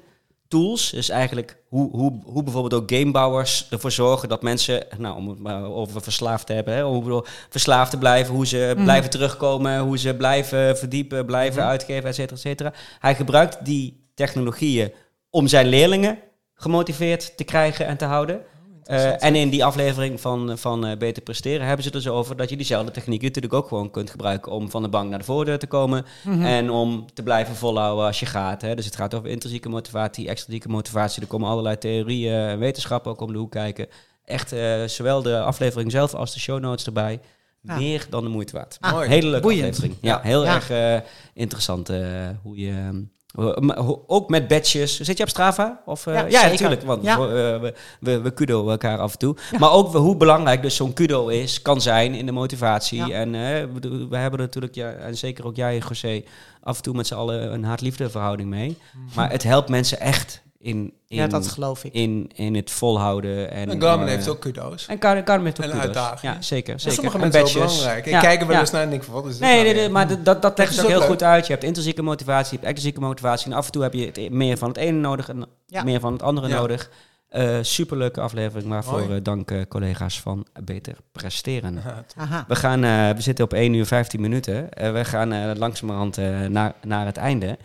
tools. Dus eigenlijk hoe, hoe, hoe bijvoorbeeld ook gamebouwers ervoor zorgen dat mensen, nou om het maar over verslaafd te hebben, hè, om bedoel, verslaafd te blijven, hoe ze Mhm. blijven terugkomen, hoe ze blijven verdiepen, blijven Mhm. uitgeven, et cetera, et cetera. Hij gebruikt die technologieën om zijn leerlingen gemotiveerd te krijgen en te houden. Eh, en in die aflevering van, van eh, Beter Presteren hebben ze het dus over dat je diezelfde techniek natuurlijk ook gewoon kunt gebruiken om van de bank naar de voordeur te komen. Mhm. En om te blijven volhouden als je gaat. Hè. Dus het gaat over intrinsieke motivatie, extrinsieke motivatie. Er komen allerlei theorieën en wetenschappen ook om de hoek kijken. Echt eh, zowel de aflevering zelf als de show notes erbij. Ja. Meer dan de moeite waard. Ah, Mooi. Hele leuke boeiend. aflevering. Ja, heel Ja. erg eh, interessant eh, hoe je... hoe- ook met badges. Zit je op Strava? Of, eh, Ja, natuurlijk. Want Ja. we, we, kudo elkaar af en toe. Maar ook hoe belangrijk dus zo'n kudo is, kan zijn in de motivatie. En eh, we, hebben natuurlijk, ja, en zeker ook jij, José, af en toe met z'n allen een verhouding mee. Maar het helpt mensen echt in, in, ja, dat geloof ik. in, in het volhouden. En, En Garmin eh, heeft ook kudo's. En Garmin, heeft ook En kudo's. uitdagingen. Ja, zeker. Zeker. sommige En mensen wel belangrijk. Ik Ja, kijk er wel ja. eens naar en denk van, wat is dit Nee, nou nee, maar dat, dat, dat legt ook heel goed uit. Je hebt intrinsieke motivatie, je hebt extrinsieke motivatie. En af en toe heb je het, meer van het ene nodig en Ja. meer van het andere Ja. nodig. Eh superleuke aflevering, waarvoor Mooi. eh, dank eh, collega's van Beter Presteren. Aha. We, gaan, eh, we zitten op 1 uur 15 minuten. We gaan eh, langzamerhand eh, naar, naar het einde.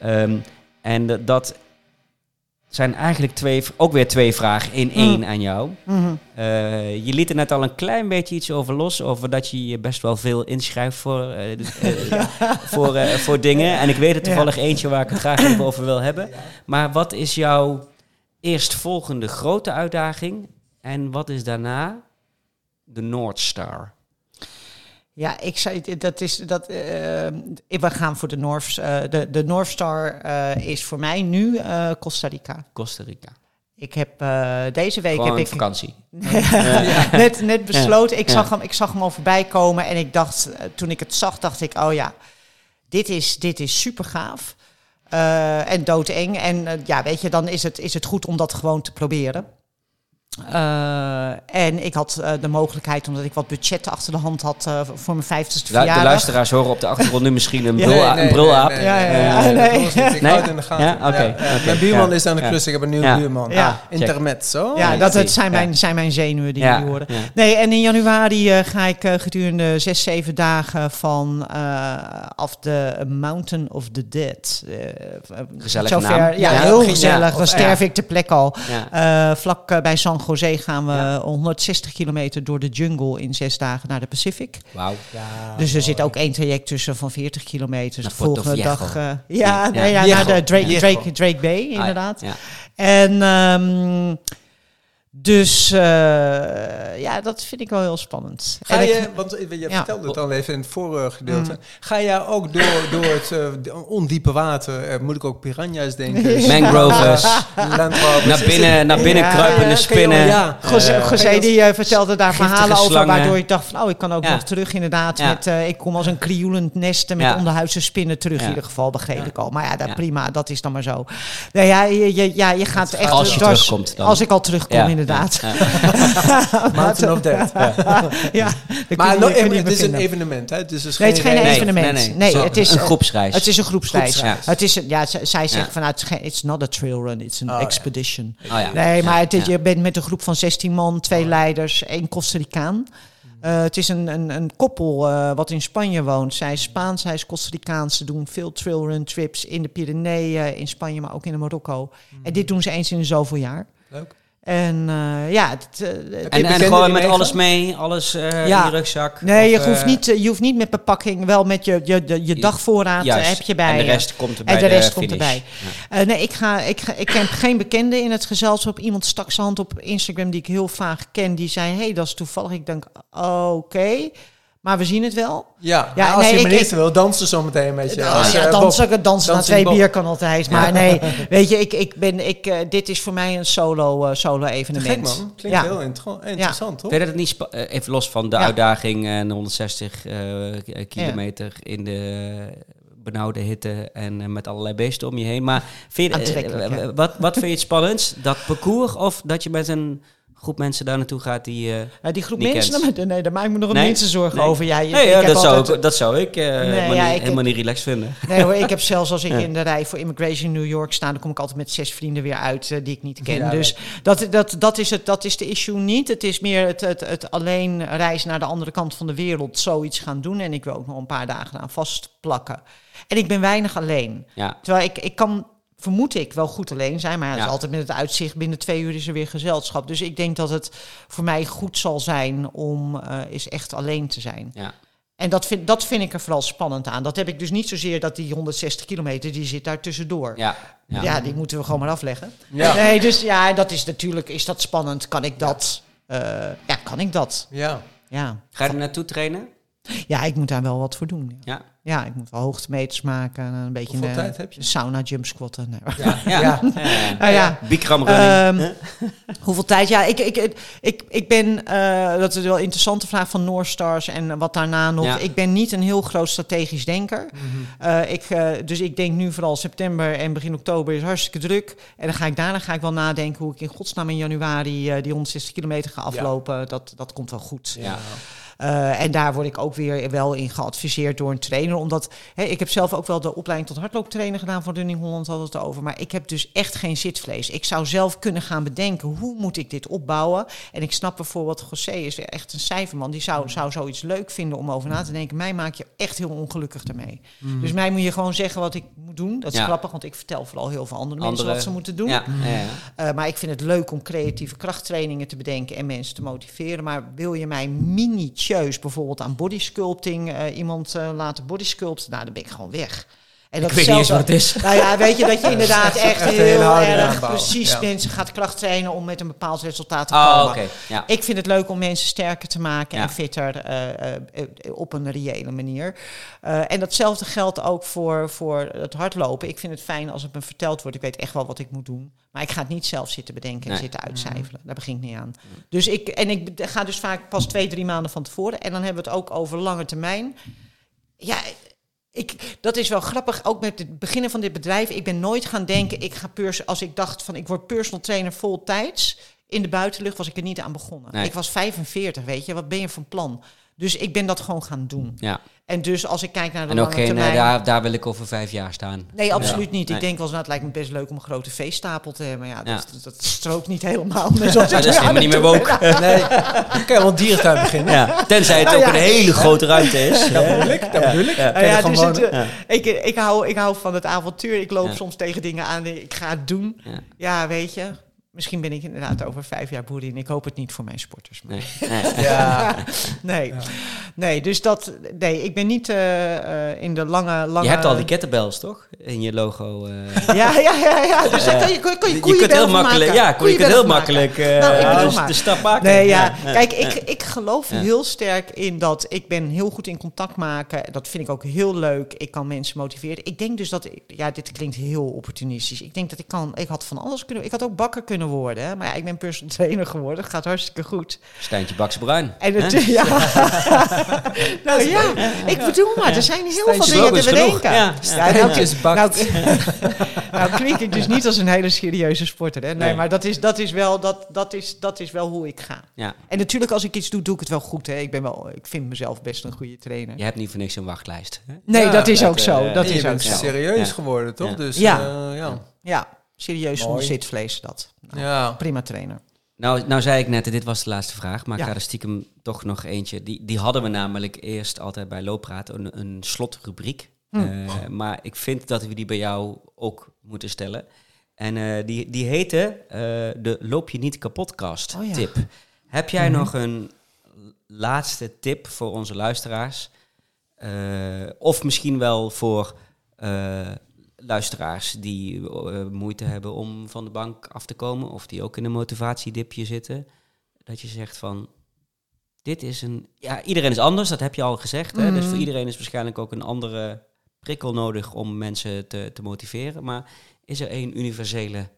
Ehm, en dat zijn eigenlijk twee, ook weer twee vragen in één aan jou. Mhm. Eh, je liet er net al een klein beetje iets over los. Over dat je je best wel veel inschrijft voor, eh, (laughs) eh, voor, voor dingen. En ik weet er toevallig eentje waar ik het graag even over wil hebben. Maar wat is jouw eerstvolgende grote uitdaging? En wat is daarna de North Star? Ja, ik zei, dat is, dat, eh, we gaan voor de North, eh, de, de North Star eh, is voor mij nu Costa Rica. Costa Rica. Ik heb deze week Gewoon heb ik vakantie. (laughs) net, net besloten. Ik, Ja. zag hem, ik zag hem al voorbij komen en ik dacht, toen ik het zag, dacht ik, oh ja, dit is, dit is super gaaf. En doodeng. En ja, weet je, dan is het, is het goed om dat gewoon te proberen. Eh, en ik had eh, de mogelijkheid, omdat ik wat budget achter de hand had eh, voor mijn vijftigste Lu- de verjaardag. luisteraars horen op de achtergrond nu misschien een, (laughs) Ja. brul, Nee, nee, een brulaap. nee, nee, Ja, ja, nee, ja. Ik het in de gaten. Ja? Oké, oké, Mijn buurman ja. is aan de Ja. klus, ik heb een nieuwe Ja. buurman. Ja. Ah, Intermezzo. Ja, ik dat het zijn, Ja. mijn, zijn mijn zenuwen die Ja, nu worden. ja. Nee, en in januari eh, ga ik gedurende zes, zeven dagen van eh, af de Mountain of the Dead. Gezellige zover- naam. Ja, Ja, heel gezellig. ja, Dan sterf ja. ik ter plekke al. Ja. Eh, vlak bij San Jose gaan we Ja. 160 kilometer door de jungle in zes dagen naar de Pacific. Wauw. dus er zit ook één traject tussen van 40 kilometer. Naar De volgende dag. eh, ja, Ja. ja, naar de Drake. Drake, Drake Bay, inderdaad. Ah, ja. En ehm, dus eh, ja, dat vind ik wel heel spannend. Ga je, want je Ja. vertelde het al even in het vorige gedeelte. Mm. Ga jij ook door, door het eh, ondiepe water, eh, moet ik ook piranha's denken? (laughs) Mangrovers. (laughs) Landwalers. Naar binnen, naar binnen Ja, kruipende ja, je spinnen. ja. José, Eh, José die eh, vertelde daar verhalen over, slangen. waardoor ik dacht van, oh, ik kan ook Ja. nog terug inderdaad. Ja. Met, eh, ik kom als een krioelend nesten met Ja. onderhuidse spinnen terug Ja. in ieder geval, begreep Ja. ik al. Maar ja, dat, Ja. prima, dat is dan maar zo. Nou ja, je, je, ja, je gaat echt... Als je terugkomt dan. Als ik al terugkom, Ja. Inderdaad. (laughs) Mountain of Death. (laughs) ja, Maar no- het is een evenement, hè? Dus het is Nee, het is geen reis. evenement. Nee, Zo, het is, een groepsreis. Het is een groepsreis. Groepsreis. Het is, een- ja, zij zegt Ja. vanuit, it's not a trail run, it's an Oh, ja. expedition. Oh ja. Nee, maar het is- Ja. je bent met een groep van 16 man, twee leiders, één Costa Ricaan. Eh, het is een, een, een koppel eh, wat in Spanje woont. Zij is Spaans, hij is Costa Ricaans. Ze doen veel trailrun trips in de Pyreneeën, in Spanje, maar ook in Marokko. En dit doen ze eens in zoveel jaar. Leuk. En eh, ja, het, eh, het- En, je en gewoon met alles mee, alles eh, Ja. in je rugzak. nee, Of, je, hoeft niet, je hoeft niet met bepakking, wel met je, je, je, je dagvoorraad juist. heb je bij En de rest komt erbij. En de rest komt erbij. Eh, nee, ik, ga, ik, ga, ik heb geen bekende in het gezelschap. Iemand stak zijn hand op Instagram die ik heel vaag ken. Die zei, hey, dat is toevallig. Ik denk, oké, maar we zien het wel. Ja, Ja, maar als nee, je ik- minister wil, dansen zo meteen met je. Nou, Als, ja, eh, dansen, dansen na twee bier kan altijd. Maar nee, weet je, ik, ik ben, ik, eh, dit is voor mij een solo, eh, solo Gek evenement. man, klinkt Ja. heel inter- interessant, toch? Weet je dat het niet, even los van de Ja. uitdaging en de 160 eh, k- kilometer in de benauwde hitte en met allerlei beesten om je heen. Maar vind je, wat, wat vind je het spannendst? Dat parcours of dat je met een groep mensen daar naartoe gaat die... eh, Eh, die groep mensen, kent. nee, daar maak ik me nog Nee? minste zorgen Nee. over. Ja, je- nee, ja, dat, zou ik, dat zou ik eh, helemaal, ja, niet, ik- helemaal niet relaxed vinden. Nee hoor, ik heb zelfs als ik (laughs) Ja. in de rij voor Immigration New York sta, dan kom ik altijd met zes vrienden weer uit eh, die ik niet ken. Ja, dus dat, dat, dat, is het, dat is de issue niet. Het is meer het, het, het alleen reizen naar de andere kant van de wereld, zoiets gaan doen. En ik wil ook nog een paar dagen aan vastplakken. En ik ben weinig alleen. Ja, Terwijl ik, ik kan vermoed ik, wel goed alleen zijn. Maar ja, het Ja. is altijd met het uitzicht, binnen twee uur is er weer gezelschap. Dus ik denk dat het voor mij goed zal zijn om eh eens echt alleen te zijn. Ja. En dat vind, dat vind ik er vooral spannend aan. Dat heb ik dus niet zozeer dat die 160 kilometer, die zit daar tussendoor. Ja. Ja, Ja. die moeten we gewoon maar afleggen. Ja. Nee, dus ja, dat is natuurlijk, is dat spannend. Kan ik dat? eh, ja, kan ik dat? Ja. Ja. Ga je er naartoe trainen? Ja, ik moet daar wel wat voor doen. Ja, Ja. ja ik moet wel hoogtemeters maken. en Een beetje Hoeveel een, tijd heb je? Sauna jump squatten. Nee. Ja. Ja. (laughs) Ja. (laughs) Nou ja, Bikram running. Ehm, (laughs) hoeveel tijd? Ja, ik, ik, ik, ik ben, eh, dat is wel een interessante vraag van North Stars en wat daarna nog. Ik ben niet een heel groot strategisch denker. Eh, ik, eh, dus ik denk nu vooral september en begin oktober is hartstikke druk. En dan ga ik daarna ga ik wel nadenken hoe ik in godsnaam in januari eh, die 160 kilometer ga aflopen. Dat, dat komt wel goed. ja. Eh, en daar word ik ook weer wel in geadviseerd door een trainer. Omdat hè, ik heb zelf ook wel de opleiding tot hardlooptrainer gedaan van Running Holland we het over. Maar ik heb dus echt geen zitvlees. Ik zou zelf kunnen gaan bedenken hoe moet ik dit opbouwen. En ik snap bijvoorbeeld, José is echt een cijferman. Die zou, zou zoiets leuk vinden om over na te denken. Mij maak je echt heel ongelukkig ermee. Dus mij moet je gewoon zeggen wat ik moet doen. Dat is Ja. grappig, want ik vertel vooral heel veel andere, mensen wat ze moeten doen. Ja. Eh, maar ik vind het leuk om creatieve krachttrainingen te bedenken en mensen te motiveren. Maar wil je mij bijvoorbeeld aan bodysculpting eh, iemand eh, laten bodysculpten, nou dan ben ik gewoon weg. En Ik weet niet eens wat het is. Nou ja, weet je dat je (laughs) inderdaad echt, heel erg aanbouwen. precies Ja. mensen gaat krachttrainen om met een bepaald resultaat te Oh, komen. oké. Ja. Ik vind het leuk om mensen sterker te maken Ja. en fitter eh, eh, op een reële manier. Eh, en datzelfde geldt ook voor, voor het hardlopen. Ik vind het fijn als het me verteld wordt. Ik weet echt wel wat ik moet doen. Maar ik ga het niet zelf zitten bedenken en Nee. zitten uitcijferen. Daar begin ik niet aan. Dus ik, en ik ga dus vaak pas twee, drie maanden van tevoren. En dan hebben we het ook over lange termijn. Ja, ik, dat is wel grappig. Ook met het beginnen van dit bedrijf. Ik ben nooit gaan denken, ik ga pers als ik dacht van ik word personal trainer voltijds. In de buitenlucht was ik er niet aan begonnen. Nee. Ik was 45, weet je. Wat ben je van plan? Dus ik ben dat gewoon gaan doen. ja. En dus als ik kijk naar de En lange geen, eh, termijn... daar, daar wil ik over vijf jaar staan. Nee, absoluut niet. Nee. Ik denk wel eens, nou, het lijkt me best leuk om een grote veestapel te hebben. Ja, Ja. Dat, dat strookt niet helemaal. met Maar dat is helemaal niet meer woke. ben. Nee, dan kan je wel een dierentuin beginnen. Ja. Tenzij het Nou ook ja. een hele grote ruimte is. (laughs) Dat bedoel ik. Dat bedoel ik. Ja. Dus het, eh, ik, ik, hou, ik hou van het avontuur. Ik loop Ja. soms tegen dingen aan. Ik ga het doen. Ja. Ja, weet je. Misschien ben ik inderdaad over vijf jaar boerin. Ik hoop het niet voor mijn sporters. Maar Nee. (laughs) Nee. Ja. nee. nee, dus dat... Nee, ik ben niet eh, eh, in de lange... lange Je hebt al die kettlebells, toch? In je logo. eh. Ja, ja, ja, ja. Dus kan je, kan je, je kunt heel makkelijk, ja, je kunt heel makkelijk eh, Nou, dus de stap maken. Nee, ja. ja. Kijk, ik, ik geloof Ja. heel sterk in dat ik ben heel goed in contact maken. Dat vind ik ook heel leuk. Ik kan mensen motiveren. Ik denk dus dat, ja, dit klinkt heel opportunistisch. Ik denk dat ik kan, ik had van alles kunnen, ik had ook bakker kunnen worden. Hè? Maar ja, ik ben personal trainer geworden. Gaat hartstikke goed. Stijntje Bakse-Bruin. En het, (laughs) ja. (laughs) nou ja, ik bedoel maar, er zijn heel veel dingen te bedenken. Ja. Ja, nou, Stijntjes bakt. nou, (laughs) nou klink ik dus niet als een hele serieuze sporter. Hè? Nee, Nee. maar dat is, dat, is wel, dat, dat, is, dat is wel hoe ik ga. Ja. En natuurlijk, als ik iets doe, doe ik het wel goed. Hè? Ik, ben wel, ik vind mezelf best een goede trainer. Je hebt niet voor niks een wachtlijst. Hè? Nee, Ja, dat is dat, ook zo. eh, Dat is je ook bent zo. serieus geworden, toch? Ja. Dus Ja. eh, ja. Ja, serieus zonder Mooi. zitvlees, dat. Nou, Ja. Prima trainer. Nou, nou zei ik net, dit was de laatste vraag, maar Ja. ik ga er stiekem toch nog eentje. Die, die hadden we namelijk eerst altijd bij Looppraat, een, een slotrubriek. Hm. Eh, maar ik vind dat we die bij jou ook moeten stellen. En eh, die, die heette eh, de Loop je niet kapotcast Oh ja. tip. Heb jij Mhm. nog een laatste tip voor onze luisteraars? Eh, of misschien wel voor eh, luisteraars die eh, moeite hebben om van de bank af te komen, of die ook in een motivatiedipje zitten, dat je zegt van, dit is een, ja, iedereen is anders, dat heb je al gezegd, hè? dus Mhm. voor iedereen is waarschijnlijk ook een andere prikkel nodig om mensen te, te motiveren, maar is er één universele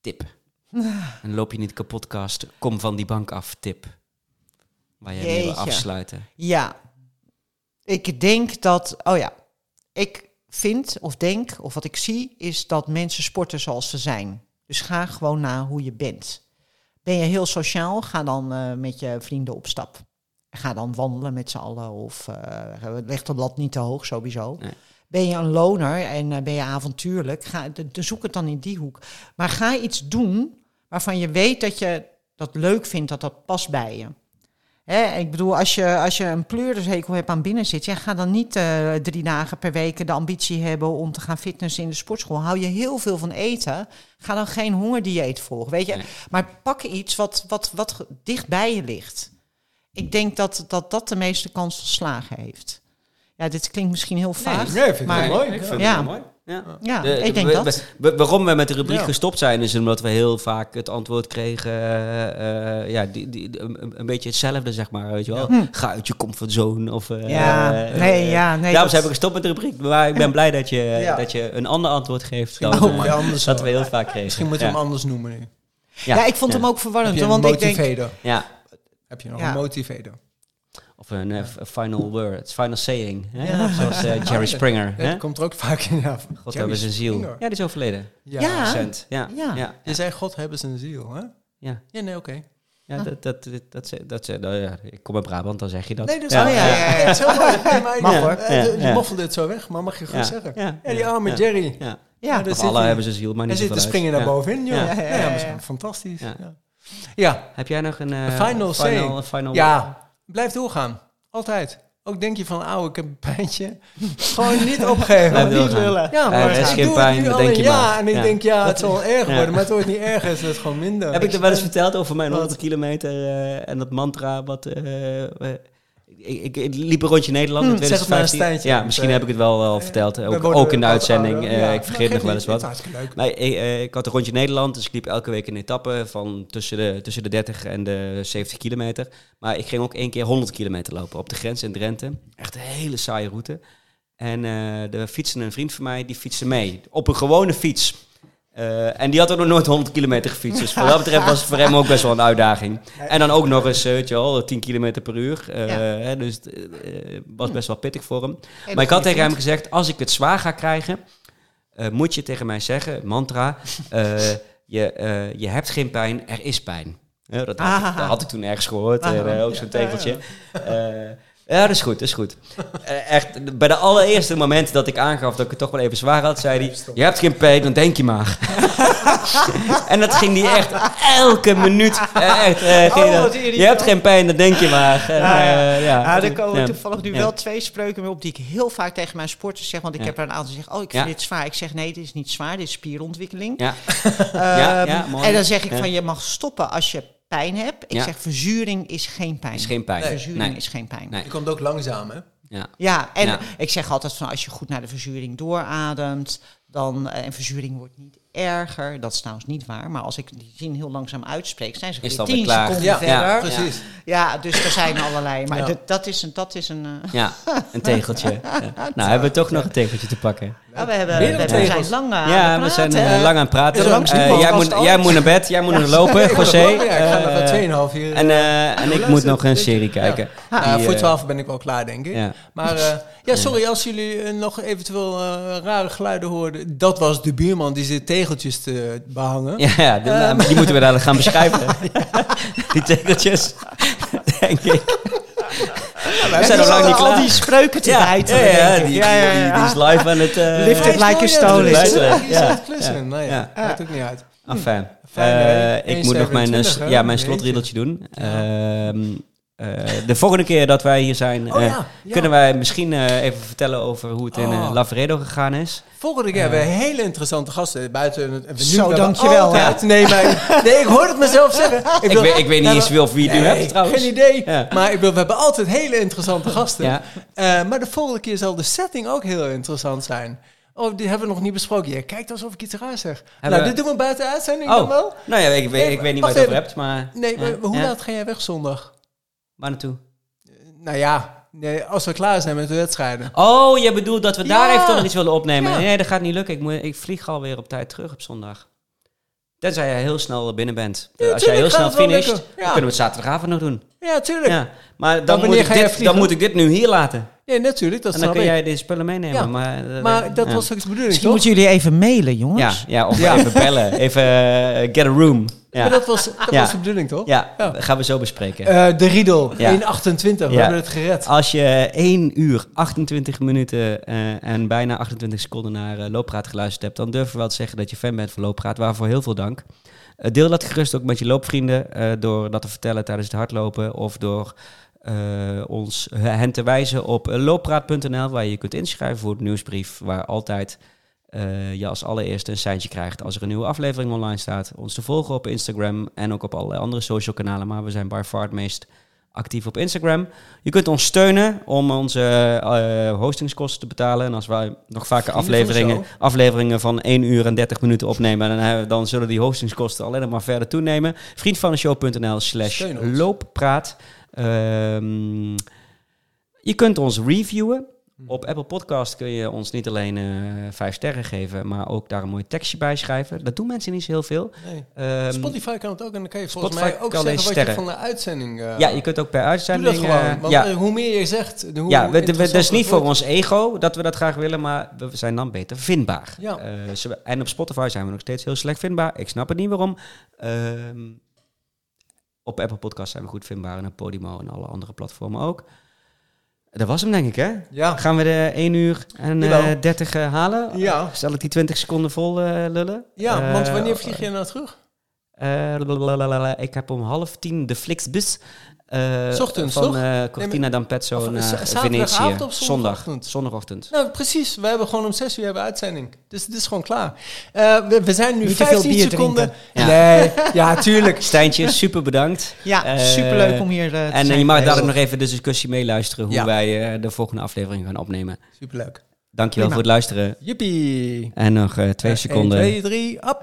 tip? (laughs) En loop je niet kapotkast, kom van die bank af tip, waar jij mee wil afsluiten. Ja, ik denk dat, oh ja, ik vind of denk of wat ik zie is dat mensen sporten zoals ze zijn. Dus ga gewoon naar hoe je bent. Ben je heel sociaal, ga dan eh, met je vrienden op stap. Ga dan wandelen met z'n allen of eh leg de lat niet te hoog sowieso. Nee. Ben je een loner en eh, ben je avontuurlijk, ga, de, de- zoek het dan in die hoek. Maar ga iets doen waarvan je weet dat je dat leuk vindt, dat dat past bij je. Hè, ik bedoel, als je, als je een pleurishekel hebt aan binnen zit, ja, ga dan niet eh, drie dagen per week de ambitie hebben om te gaan fitnessen in de sportschool. Hou je heel veel van eten, ga dan geen hongerdieet volgen, weet je. Nee. Maar pak iets wat, wat, wat dicht bij je ligt. Ik denk dat dat, dat de meeste kans van slagen heeft. Ja, dit klinkt misschien heel vaag. Nee, vind ik maar, wel mooi. Ik vind Ja. het wel mooi. Ja. Ja, De- ik denk we- dat. we- waarom we met de rubriek Ja. gestopt zijn, is omdat we heel vaak het antwoord kregen. eh, eh, ja, die, die, een, een beetje hetzelfde, zeg maar. Weet je wel? Hm. Ga uit je comfortzone. Of, eh, Ja, nee, ja, nee. Daarom zijn we gestopt met de rubriek. Maar ik ben blij dat je, Ja. dat je een ander antwoord geeft dan (laughs) anders dat we heel vaak kregen. Misschien moeten we ja. hem anders noemen nu. ja, ik vond ja. hem ook Heb verwarrend. je een Want ik denk, motivator? Ja, Heb je nog Ja. een motivator? Of een eh, f- final word, final saying. Hè? Ja. Zoals eh, Jerry Springer. Ja, Hè? dat komt er ook vaak in. Ja. God Jerry hebben zijn ziel. Springer. Ja, die is overleden. Ja. Ja. Ja. Ja. Ja. Je zei God hebben zijn ziel, hè? Ja. Ja, nee, oké. Ja, dat, dat, dat, dat, dat, dat- nou ja, ik kom uit Brabant, dan zeg je dat. Nee, dat is ja. wel- ja, ja, ja. Mooi. (laughs) Ja, eh, Ja, Je ja. moffelde het zo weg, maar mag je gewoon Ja. zeggen. Ja. Ja, die arme Ja. Jerry. Ja. ja, daar alle hebben ze ziel, maar niet zit te zoveel springen Ja. bovenin, joh. Ja. Ja, Ja, ja, ja, ja. fantastisch. Ja. Ja. Ja. Heb jij nog een eh, final final, final ja, blijf doorgaan. Altijd. Ook denk je van, auw, ik heb een pijntje. Gewoon niet opgeven. Niet doorgaan. lullen. Ja, Er maar is ik geen doe het pijn, nu dat al denk een je jaar maar. En ik Ja. denk, ja, het zal erg (laughs) Ja. worden, maar het wordt niet erger, is het gewoon minder. Heb ik er wel eens verteld over mijn Wat? 100 kilometer eh, en dat mantra wat... eh, ik, ik, ik liep een rondje Nederland in Hm, zeg een 2015. Stijntje. ja, misschien Eh, heb ik het wel al verteld. We Ook, ook in de uitzending. eh, Ja. ik vergeet nog wel eens wat. Maar ik, eh, ik had een rondje Nederland, dus ik liep elke week een etappe van tussen de, tussen de 30 en de 70 kilometer. Maar ik ging ook één keer 100 kilometer lopen op de grens in Drenthe. Echt een hele saaie route. En eh er fietste een vriend van mij, die fietste mee. Op een gewone fiets. Eh, en die had ook nog nooit 100 kilometer gefietst. Dus wat dat betreft was het voor hem ook best wel een uitdaging. En dan ook nog eens, eh, weet je wel, 10 kilometer per uur. Eh, Ja. dus het was best wel pittig voor hem. Maar ik had tegen hem gezegd, als ik het zwaar ga krijgen, moet je tegen mij zeggen, mantra, (laughs) je, je hebt geen pijn, er is pijn. Dat, had ik, Ah. dat had ik toen ergens gehoord, Ah. ook zo'n tegeltje. Ja, dat is goed, dat is goed. (laughs) Eh, echt, bij de allereerste moment dat ik aangaf dat ik het toch wel even zwaar had, zei hij, je hebt geen pijn, dan denk je maar. (laughs) en dat ging hij echt elke minuut. echt, eh, ging Oh, dat, wat je hebt geen pijn, dan denk je maar. En, Ja, ja. eh, ja. Ja, er komen Ja. toevallig nu Ja. wel twee spreuken mee op die ik heel vaak tegen mijn sporters zeg. Want ik Ja. heb er een aantal die zeggen, oh, ik vind Ja. dit zwaar. Ik zeg, nee, dit is niet zwaar, dit is spierontwikkeling. Ja. Ehm, Ja, ja, mooi. en dan zeg ik Ja. van, je mag stoppen als je pijn hebt. Ik Ja. zeg, verzuring is geen pijn. is geen pijn. Nee. Verzuring Nee. is geen pijn. Nee. Je komt ook langzaam, hè? Ja. Ja, en Ja. ik zeg altijd van als je goed naar de verzuring doorademt, dan, eh, en verzuring wordt niet erger, dat is trouwens niet waar, maar als ik die zin heel langzaam uitspreek, zijn ze Is weer tien klaar. seconden Ja, verder. ja, Precies. Ja, dus er zijn allerlei, maar Ja. dat- dat is een, dat is een eh, Ja, een tegeltje. (laughs) Ja. Nou, hebben we toch nog een tegeltje te pakken. ja, we, hebben, we, we zijn lang aan ja, we zijn praten. eh, lang aan het praten. Eh, jij, moet, jij moet naar bed, jij moet nog lopen, (laughs) José. ik ga nog Eh, wel 2,5 uur. en eh, en ik (laughs) moet nog een serie kijken. Ja, Die, voor eh, 12 ben ik wel klaar, denk ik. Ja. Maar eh, ja, sorry als jullie eh, nog eventueel eh, rare geluiden hoorden. Dat was de buurman die zit tegeltjes te behangen. Ja, ja die, nou, die moeten we dadelijk gaan beschrijven. (laughs) die tegeltjes, denk ik. we zijn nog lang niet al klaar. die spreuken te ja, bijten, ja, ja, die, Ja, ja, die- ja. die is live aan het... eh, Lift it like it. klussen. Ja. Het Ja. klussen. Nou ja, Ja. maakt ook niet uit. Enfin, Fijn, eh, hè? ik moet nog mijn, eh, 1,27, hè? ja, mijn slotriedeltje doen. Ehm, eh, de volgende keer dat wij hier zijn, Oh eh, ja, ja. kunnen wij misschien eh, even vertellen over hoe het in eh, Oh. Lavaredo gegaan is. Volgende keer hebben we hele interessante gasten. Buiten het, Zo, dankjewel, altijd- Nee, maar, nee, ik hoor het mezelf zeggen. (laughs) Ik, wil- weet, ik weet niet eens hebben- wie of wie je nu Nee, hebt trouwens. Geen idee. Ja. Maar ik wil, we hebben altijd hele interessante (laughs) gasten. Ja. Eh, maar de volgende keer zal de setting ook heel interessant zijn. Oh, die hebben we nog niet besproken. Je kijkt alsof ik iets raar zeg. Hebben nou, we- dit doen we buiten uitzending dan Oh, wel. nou ja, ik, weet- ik weet niet wacht je het over hebt, maar... Nee, ja, maar hoe ja. laat ga jij weg zondag? Waar naartoe? Nou ja, nee, als we klaar zijn met de wedstrijden. Oh, je bedoelt dat we daar even toch nog iets willen opnemen. Ja. Nee, dat gaat niet lukken. Ik, moet, ik vlieg alweer op tijd terug op zondag. Tenzij jij heel snel binnen bent. Ja, Als jij heel snel finisht, lukken. Ja. dan kunnen we het zaterdagavond nog doen. Ja, tuurlijk. Ja. Maar dan, Dan moet ik dit, dan moet ik dit nu hier laten. Ja, natuurlijk. Dat en dan kun ik. jij deze spullen meenemen. Ja. Maar, eh, Maar dat ja. was ook de bedoeling, Misschien toch? moeten jullie even mailen, jongens. ja, of Ja. even bellen. Even eh, get a room. Maar dat was, dat was de bedoeling, toch? Ja, Ja. gaan we zo bespreken. Eh, de Riedel, Ja. 1,28. We hebben het gered. Als je 1 uur 28 minuten eh, en bijna 28 seconden naar eh, Looppraat geluisterd hebt, dan durven we wel te zeggen dat je fan bent van Looppraat. Waarvoor heel veel dank. Deel dat gerust ook met je loopvrienden door dat te vertellen tijdens het hardlopen of door ons hen te wijzen op looppraat.nl waar je je kunt inschrijven voor de nieuwsbrief waar altijd eh, je als allereerste een seintje krijgt als er een nieuwe aflevering online staat. Ons te volgen op Instagram en ook op allerlei andere social kanalen, maar we zijn by far het meest actief op Instagram. Je kunt ons steunen om onze eh, hostingskosten te betalen. En als wij nog vaker afleveringen, afleveringen van 1 uur en 30 minuten opnemen, dan, hebben- dan zullen die hostingskosten alleen maar verder toenemen. Vriendvandeshow.nl slash looppraat. Ehm, je kunt ons reviewen. Hm. Op Apple Podcast kun je ons niet alleen eh vijf sterren geven, maar ook daar een mooi tekstje bij schrijven. Dat doen mensen niet zo heel veel. Nee. Ehm, Spotify kan het ook en dan kan je volgens Spotify mij ook zeggen wat alleen je van de uitzending... eh, ja, je kunt ook per Doe uitzending... dat gewoon, eh, want ja, hoe meer je zegt, hoe ja, we, we, dat is interessanter niet voor ons ego dat we dat graag willen, maar we zijn dan beter vindbaar. Ja. Ze- en op Spotify zijn we nog steeds heel slecht vindbaar. Ik snap het niet waarom. Ehm, op Apple Podcasts zijn we goed vindbaar en op Podimo en alle andere platformen ook. Dat was hem, denk ik, hè? Ja, Gaan we de 1 uur en eh, Jawel. 30 eh, halen? Ja. Zal ik die 20 seconden vol eh, lullen? ja want Eh, wanneer vlieg je nou terug? eh, ik heb om half tien de Flixbus. Eh S ochtends, van eh Cortina d'Ampezzo of, naar Venetië. of Zondag. zondagochtend? Zondagochtend. Nou, precies. We hebben gewoon om 6 uur hebben uitzending. Dus het is gewoon klaar. Eh, we, we zijn nu Niet te veel 15 bier seconden. Ja. Nee, ja, (laughs) tuurlijk. Stijntje, super bedankt. Ja, Eh, superleuk om hier te En zijn je mag dadelijk nog even de discussie meeluisteren hoe Ja. wij eh, de volgende aflevering gaan opnemen. Superleuk. Dankjewel Prima. voor het luisteren. Jippie. En nog twee seconden. 1, 2, 3, op.